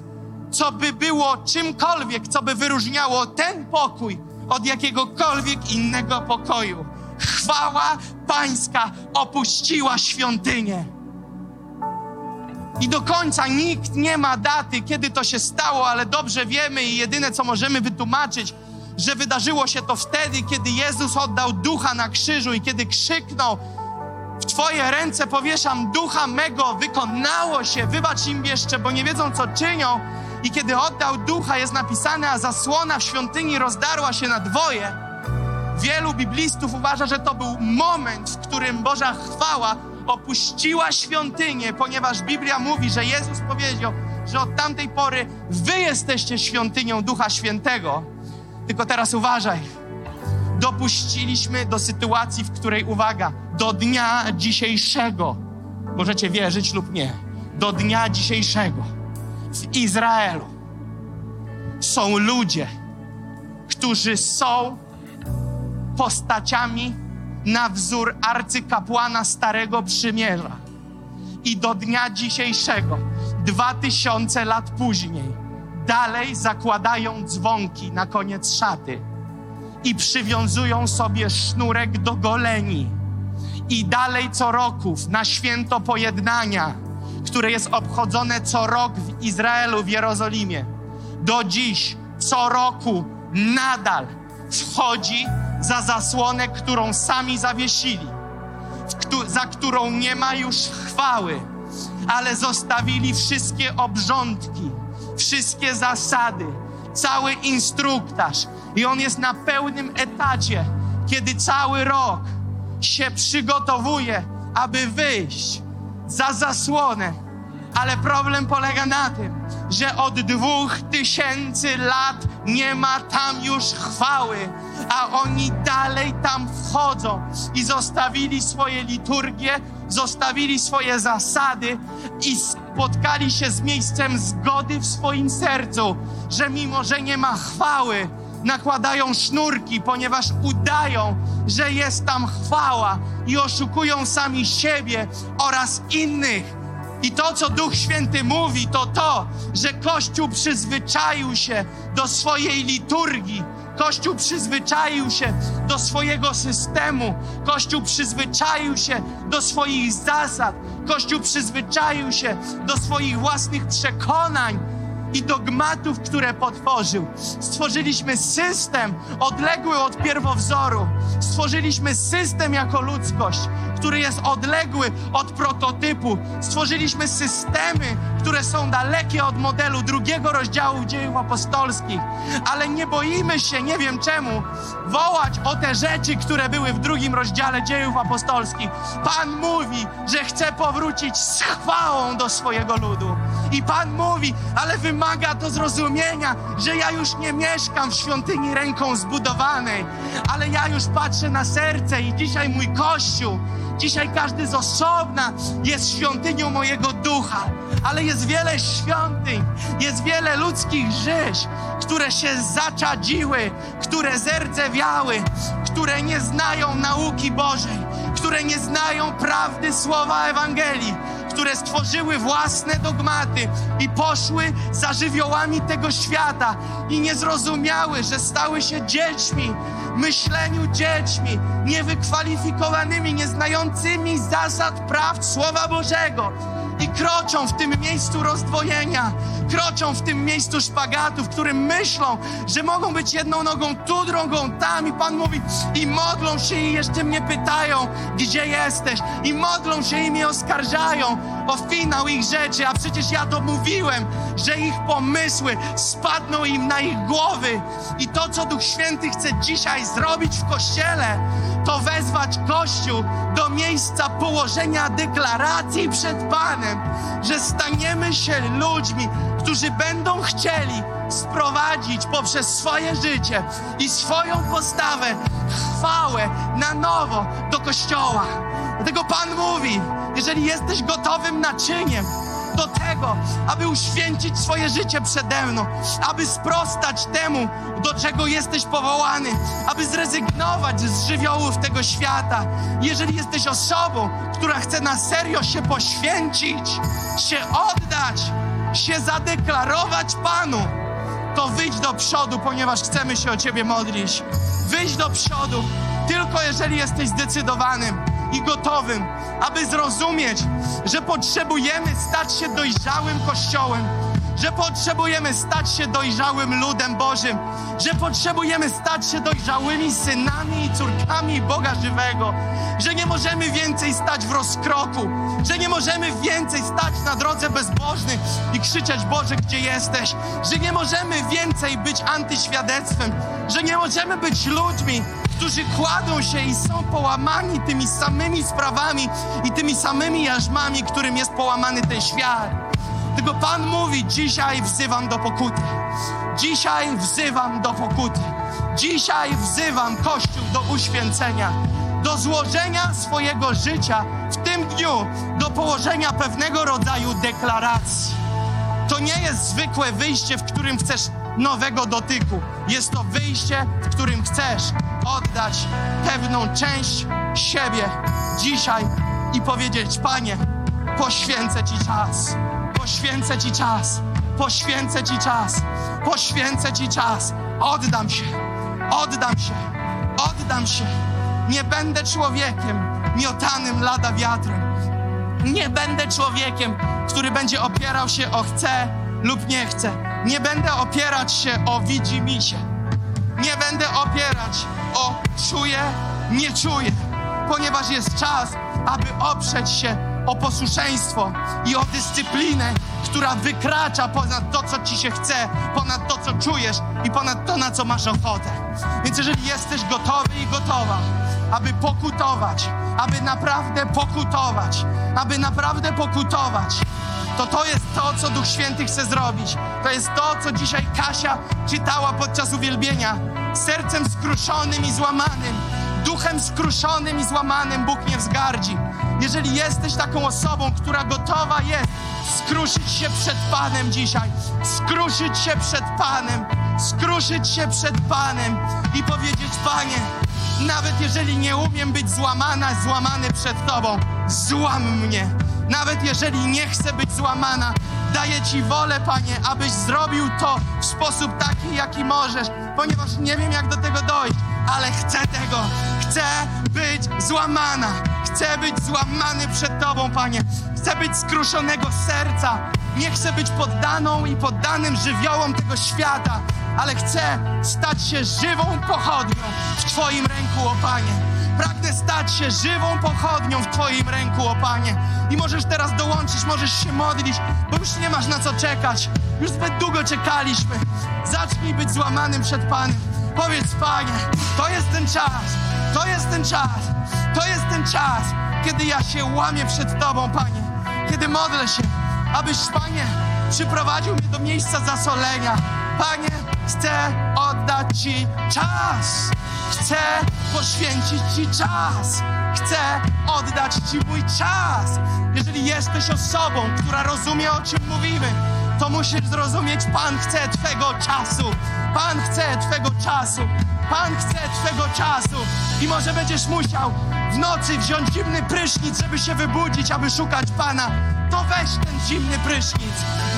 co by było czymkolwiek, co by wyróżniało ten pokój od jakiegokolwiek innego pokoju. Chwała Pańska opuściła świątynię. I do końca nikt nie ma daty, kiedy to się stało, ale dobrze wiemy i jedyne, co możemy wytłumaczyć, że wydarzyło się to wtedy, kiedy Jezus oddał ducha na krzyżu i kiedy krzyknął: W Twoje ręce powieszam ducha mego, wykonało się, wybacz im jeszcze, bo nie wiedzą, co czynią. I kiedy oddał ducha, jest napisane, a zasłona w świątyni rozdarła się na dwoje. Wielu biblistów uważa, że to był moment, w którym Boża chwała opuściła świątynię, ponieważ Biblia mówi, że Jezus powiedział, że od tamtej pory wy jesteście świątynią Ducha Świętego. Tylko teraz uważaj. Dopuściliśmy do sytuacji, w której, uwaga, do dnia dzisiejszego, możecie wierzyć lub nie, do dnia dzisiejszego w Izraelu są ludzie, którzy są postaciami na wzór arcykapłana Starego Przymierza. I do dnia dzisiejszego, dwa tysiące lat później, dalej zakładają dzwonki na koniec szaty i przywiązują sobie sznurek do goleni. I dalej co roku na święto pojednania, które jest obchodzone co rok w Izraelu, w Jerozolimie, do dziś, co roku, nadal wchodzi za zasłonę, którą sami zawiesili, za którą nie ma już chwały, ale zostawili wszystkie obrządki, wszystkie zasady, cały instruktaż. I on jest na pełnym etacie, kiedy cały rok się przygotowuje, aby wyjść za zasłonę. Ale problem polega na tym, że od dwóch tysięcy lat nie ma tam już chwały, a oni dalej tam wchodzą i zostawili swoje liturgie, zostawili swoje zasady i spotkali się z miejscem zgody w swoim sercu, że mimo, że nie ma chwały, nakładają sznurki, ponieważ udają, że jest tam chwała i oszukują sami siebie oraz innych. I to, co Duch Święty mówi, to to, że Kościół przyzwyczaił się do swojej liturgii. Kościół przyzwyczaił się do swojego systemu. Kościół przyzwyczaił się do swoich zasad. Kościół przyzwyczaił się do swoich własnych przekonań i dogmatów, które potworzył. Stworzyliśmy system odległy od pierwowzoru. Stworzyliśmy system jako ludzkość, który jest odległy od prototypu. Stworzyliśmy systemy, które są dalekie od modelu drugiego rozdziału dziejów apostolskich. Ale nie boimy się, nie wiem czemu, wołać o te rzeczy, które były w drugim rozdziale dziejów apostolskich. Pan mówi, że chce powrócić z chwałą do swojego ludu. I Pan mówi, ale wymaga to zrozumienia, że ja już nie mieszkam w świątyni ręką zbudowanej, ale ja już patrzę na serce i dzisiaj mój Kościół, dzisiaj każdy z osobna jest świątynią mojego ducha, ale jest wiele świątyń, jest wiele ludzkich żyć, które się zaczadziły, które zerdzewiały, które nie znają nauki Bożej, które nie znają prawdy słowa Ewangelii, które stworzyły własne dogmaty i poszły za żywiołami tego świata i nie zrozumiały, że stały się dziećmi, myśleniu dziećmi, niewykwalifikowanymi, nieznającymi zasad praw Słowa Bożego i kroczą w tym miejscu rozdwojenia, kroczą w tym miejscu szpagatu, w którym myślą, że mogą być jedną nogą tu, drugą tam. I Pan mówi i modlą się i jeszcze mnie pytają, gdzie jesteś? I modlą się i mnie oskarżają o finał ich rzeczy, a przecież ja to mówiłem, że ich pomysły spadną im na ich głowy. I to, co Duch Święty chce dzisiaj zrobić w Kościele, to wezwać Kościół do miejsca położenia deklaracji przed Panem, że staniemy się ludźmi, którzy będą chcieli sprowadzić poprzez swoje życie i swoją postawę chwałę na nowo do Kościoła. Dlatego Pan mówi, jeżeli jesteś gotowym naczyniem, do tego, aby uświęcić swoje życie przede mną, aby sprostać temu, do czego jesteś powołany, aby zrezygnować z żywiołów tego świata. Jeżeli jesteś osobą, która chce na serio się poświęcić, się oddać, się zadeklarować Panu, to wyjdź do przodu, ponieważ chcemy się o Ciebie modlić. Wyjdź do przodu, tylko jeżeli jesteś zdecydowanym i gotowym, aby zrozumieć, że potrzebujemy stać się dojrzałym Kościołem, że potrzebujemy stać się dojrzałym ludem Bożym, że potrzebujemy stać się dojrzałymi synami i córkami Boga żywego, że nie możemy więcej stać w rozkroku, że nie możemy więcej stać na drodze bezbożnych i krzyczeć Boże, gdzie jesteś, że nie możemy więcej być antyświadectwem, że nie możemy być ludźmi, którzy kładą się i są połamani tymi samymi sprawami i tymi samymi jarzmami, którym jest połamany ten świat. Tylko Pan mówi: Dzisiaj wzywam do pokuty. Dzisiaj wzywam do pokuty. Dzisiaj wzywam Kościół do uświęcenia, do złożenia swojego życia w tym dniu, do położenia pewnego rodzaju deklaracji. To nie jest zwykłe wyjście, w którym chcesz nowego dotyku. Jest to wyjście, w którym chcesz oddać pewną część siebie dzisiaj i powiedzieć: Panie, poświęcę Ci czas, poświęcę Ci czas, poświęcę Ci czas, poświęcę Ci czas. Oddam się, oddam się, oddam się. Nie będę człowiekiem miotanym lada wiatrem. Nie będę człowiekiem, który będzie opierał się o chcę lub nie chcę. Nie będę opierać się o widzi mi się. Nie będę opierać o czuję, nie czuję, ponieważ jest czas, aby oprzeć się o posłuszeństwo i o dyscyplinę, która wykracza ponad to, co ci się chce, ponad to, co czujesz i ponad to, na co masz ochotę. Więc jeżeli jesteś gotowy i gotowa, aby pokutować, aby naprawdę pokutować, aby naprawdę pokutować, to to jest to, co Duch Święty chce zrobić. To jest to, co dzisiaj Kasia czytała podczas uwielbienia. Sercem skruszonym i złamanym, duchem skruszonym i złamanym Bóg nie wzgardzi. Jeżeli jesteś taką osobą, która gotowa jest skruszyć się przed Panem dzisiaj, skruszyć się przed Panem, skruszyć się przed Panem i powiedzieć, Panie, nawet jeżeli nie umiem być złamana, złamany przed Tobą, złam mnie. Nawet jeżeli nie chcę być złamana, Daję Ci wolę, Panie, abyś zrobił to w sposób taki, jaki możesz, ponieważ nie wiem, jak do tego dojść, ale chcę tego. Chcę być złamana. Chcę być złamany przed Tobą, Panie. Chcę być skruszonego serca. Nie chcę być poddaną i poddanym żywiołom tego świata, ale chcę stać się żywą pochodnią w Twoim ręku, o Panie. Pragnę stać się żywą pochodnią w Twoim ręku, o Panie. I możesz teraz dołączyć, możesz się modlić, bo już nie masz na co czekać. Już zbyt długo czekaliśmy. Zacznij być złamanym przed Panem. Powiedz, Panie, to jest ten czas, to jest ten czas, to jest ten czas, kiedy ja się łamię przed Tobą, Panie. Kiedy modlę się, abyś, Panie, przyprowadził mnie do miejsca zasolenia. Panie, chcę oddać Ci czas. Chcę poświęcić Ci czas. Chcę oddać Ci mój czas. Jeżeli jesteś osobą, która rozumie, o czym mówimy, to musisz zrozumieć, Pan chce Twego czasu. Pan chce Twego czasu. Pan chce Twego czasu. I może będziesz musiał w nocy wziąć zimny prysznic, żeby się wybudzić, aby szukać Pana. To weź ten zimny prysznic.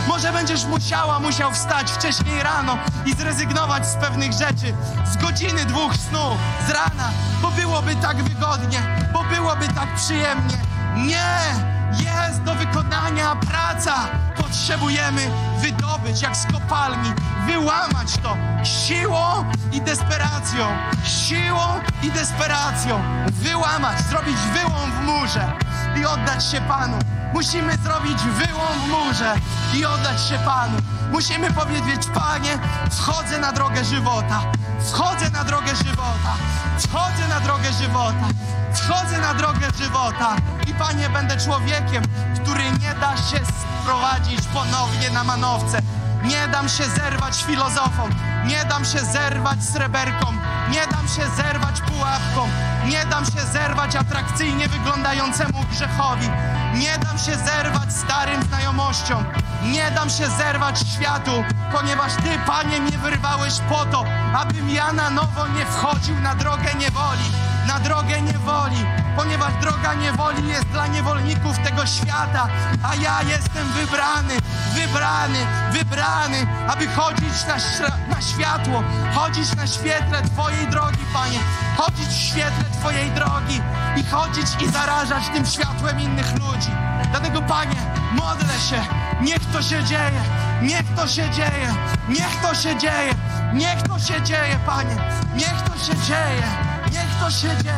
Może będziesz musiała, musiał wstać wcześniej rano i zrezygnować z pewnych rzeczy, z godziny, dwóch snu, z rana, bo byłoby tak wygodnie, bo byłoby tak przyjemnie. Nie! Jest do wykonania praca. Potrzebujemy wydobyć jak z kopalni, wyłamać to siłą i desperacją. Siłą i desperacją. Wyłamać, zrobić wyłom w murze i oddać się Panu. Musimy zrobić wyłom w murze i oddać się Panu. Musimy powiedzieć, Panie, wchodzę na drogę żywota. Wchodzę na drogę żywota. Wchodzę na drogę żywota. Wchodzę na drogę żywota. I Panie, będę człowiekiem, który nie da się sprowadzić ponownie na manowce. Nie dam się zerwać filozofom. Nie dam się zerwać sreberkom. Nie dam się zerwać pułapką. Nie dam się zerwać atrakcyjnie wyglądającemu grzechowi. Nie dam się zerwać starym znajomościom. Nie dam się zerwać światu, ponieważ Ty, Panie, mnie wyrwałeś po to, abym ja na nowo nie wchodził na drogę niewoli. Na drogę niewoli, ponieważ droga niewoli jest dla niewolników tego świata, a ja jestem wybrany, wybrany, wybrany, aby chodzić na, na światło, chodzić na świetle Twojej drogi, Panie, chodzić w świetle Twojej drogi i chodzić i zarażać tym światłem innych ludzi. Dlatego, Panie, modlę się, niech to się dzieje, niech to się dzieje, niech to się dzieje, niech to się dzieje, Panie, niech to się dzieje, to się dzieje,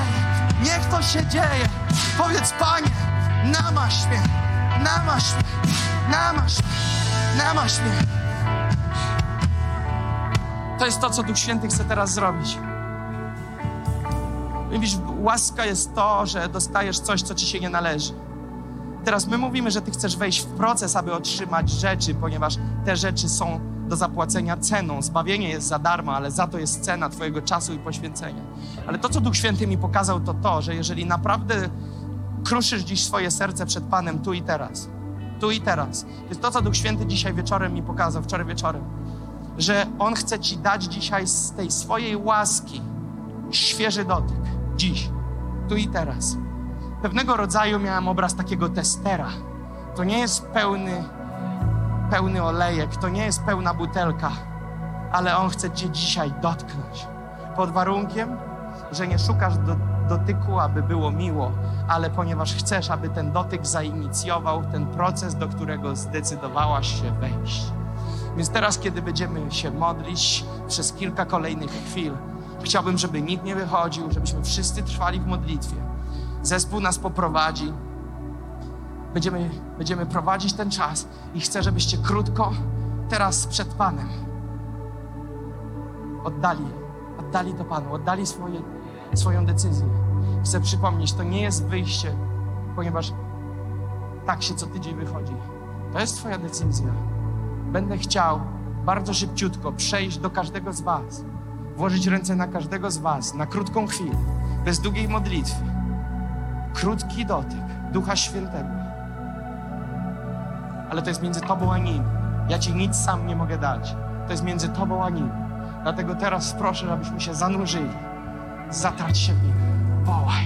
niech to się dzieje. Powiedz, Panie, namaś mnie, namaś mnie, namaś mnie, namaś mnie. To jest to, co Duch Święty chce teraz zrobić. Widzisz, łaska jest to, że dostajesz coś, co ci się nie należy. Teraz my mówimy, że ty chcesz wejść w proces, aby otrzymać rzeczy, ponieważ te rzeczy są do zapłacenia ceną. Zbawienie jest za darmo, ale za to jest cena Twojego czasu i poświęcenia. Ale to, co Duch Święty mi pokazał, to to, że jeżeli naprawdę kruszysz dziś swoje serce przed Panem tu i teraz, tu i teraz, to jest to, co Duch Święty dzisiaj wieczorem mi pokazał, wczoraj wieczorem, że On chce Ci dać dzisiaj z tej swojej łaski świeży dotyk. Dziś, tu i teraz. Pewnego rodzaju miałem obraz takiego testera. To nie jest pełny, pełny olejek, to nie jest pełna butelka, ale On chce Cię dzisiaj dotknąć. Pod warunkiem, że nie szukasz do, dotyku, aby było miło, ale ponieważ chcesz, aby ten dotyk zainicjował ten proces, do którego zdecydowałaś się wejść. Więc teraz, kiedy będziemy się modlić przez kilka kolejnych chwil, chciałbym, żeby nikt nie wychodził, żebyśmy wszyscy trwali w modlitwie. Zespół nas poprowadzi. Będziemy, będziemy prowadzić ten czas i chcę, żebyście krótko teraz przed Panem oddali, oddali to Panu, oddali swoje, swoją decyzję. Chcę przypomnieć, to nie jest wyjście, ponieważ tak się co tydzień wychodzi. To jest Twoja decyzja. Będę chciał bardzo szybciutko przejść do każdego z Was, włożyć ręce na każdego z Was na krótką chwilę, bez długiej modlitwy. Krótki dotyk Ducha Świętego. Ale to jest między Tobą a Nim. Ja Ci nic sam nie mogę dać. To jest między Tobą a Nim. Dlatego teraz proszę, żebyśmy się zanurzyli. Zatrać się w Nim. Wołaj.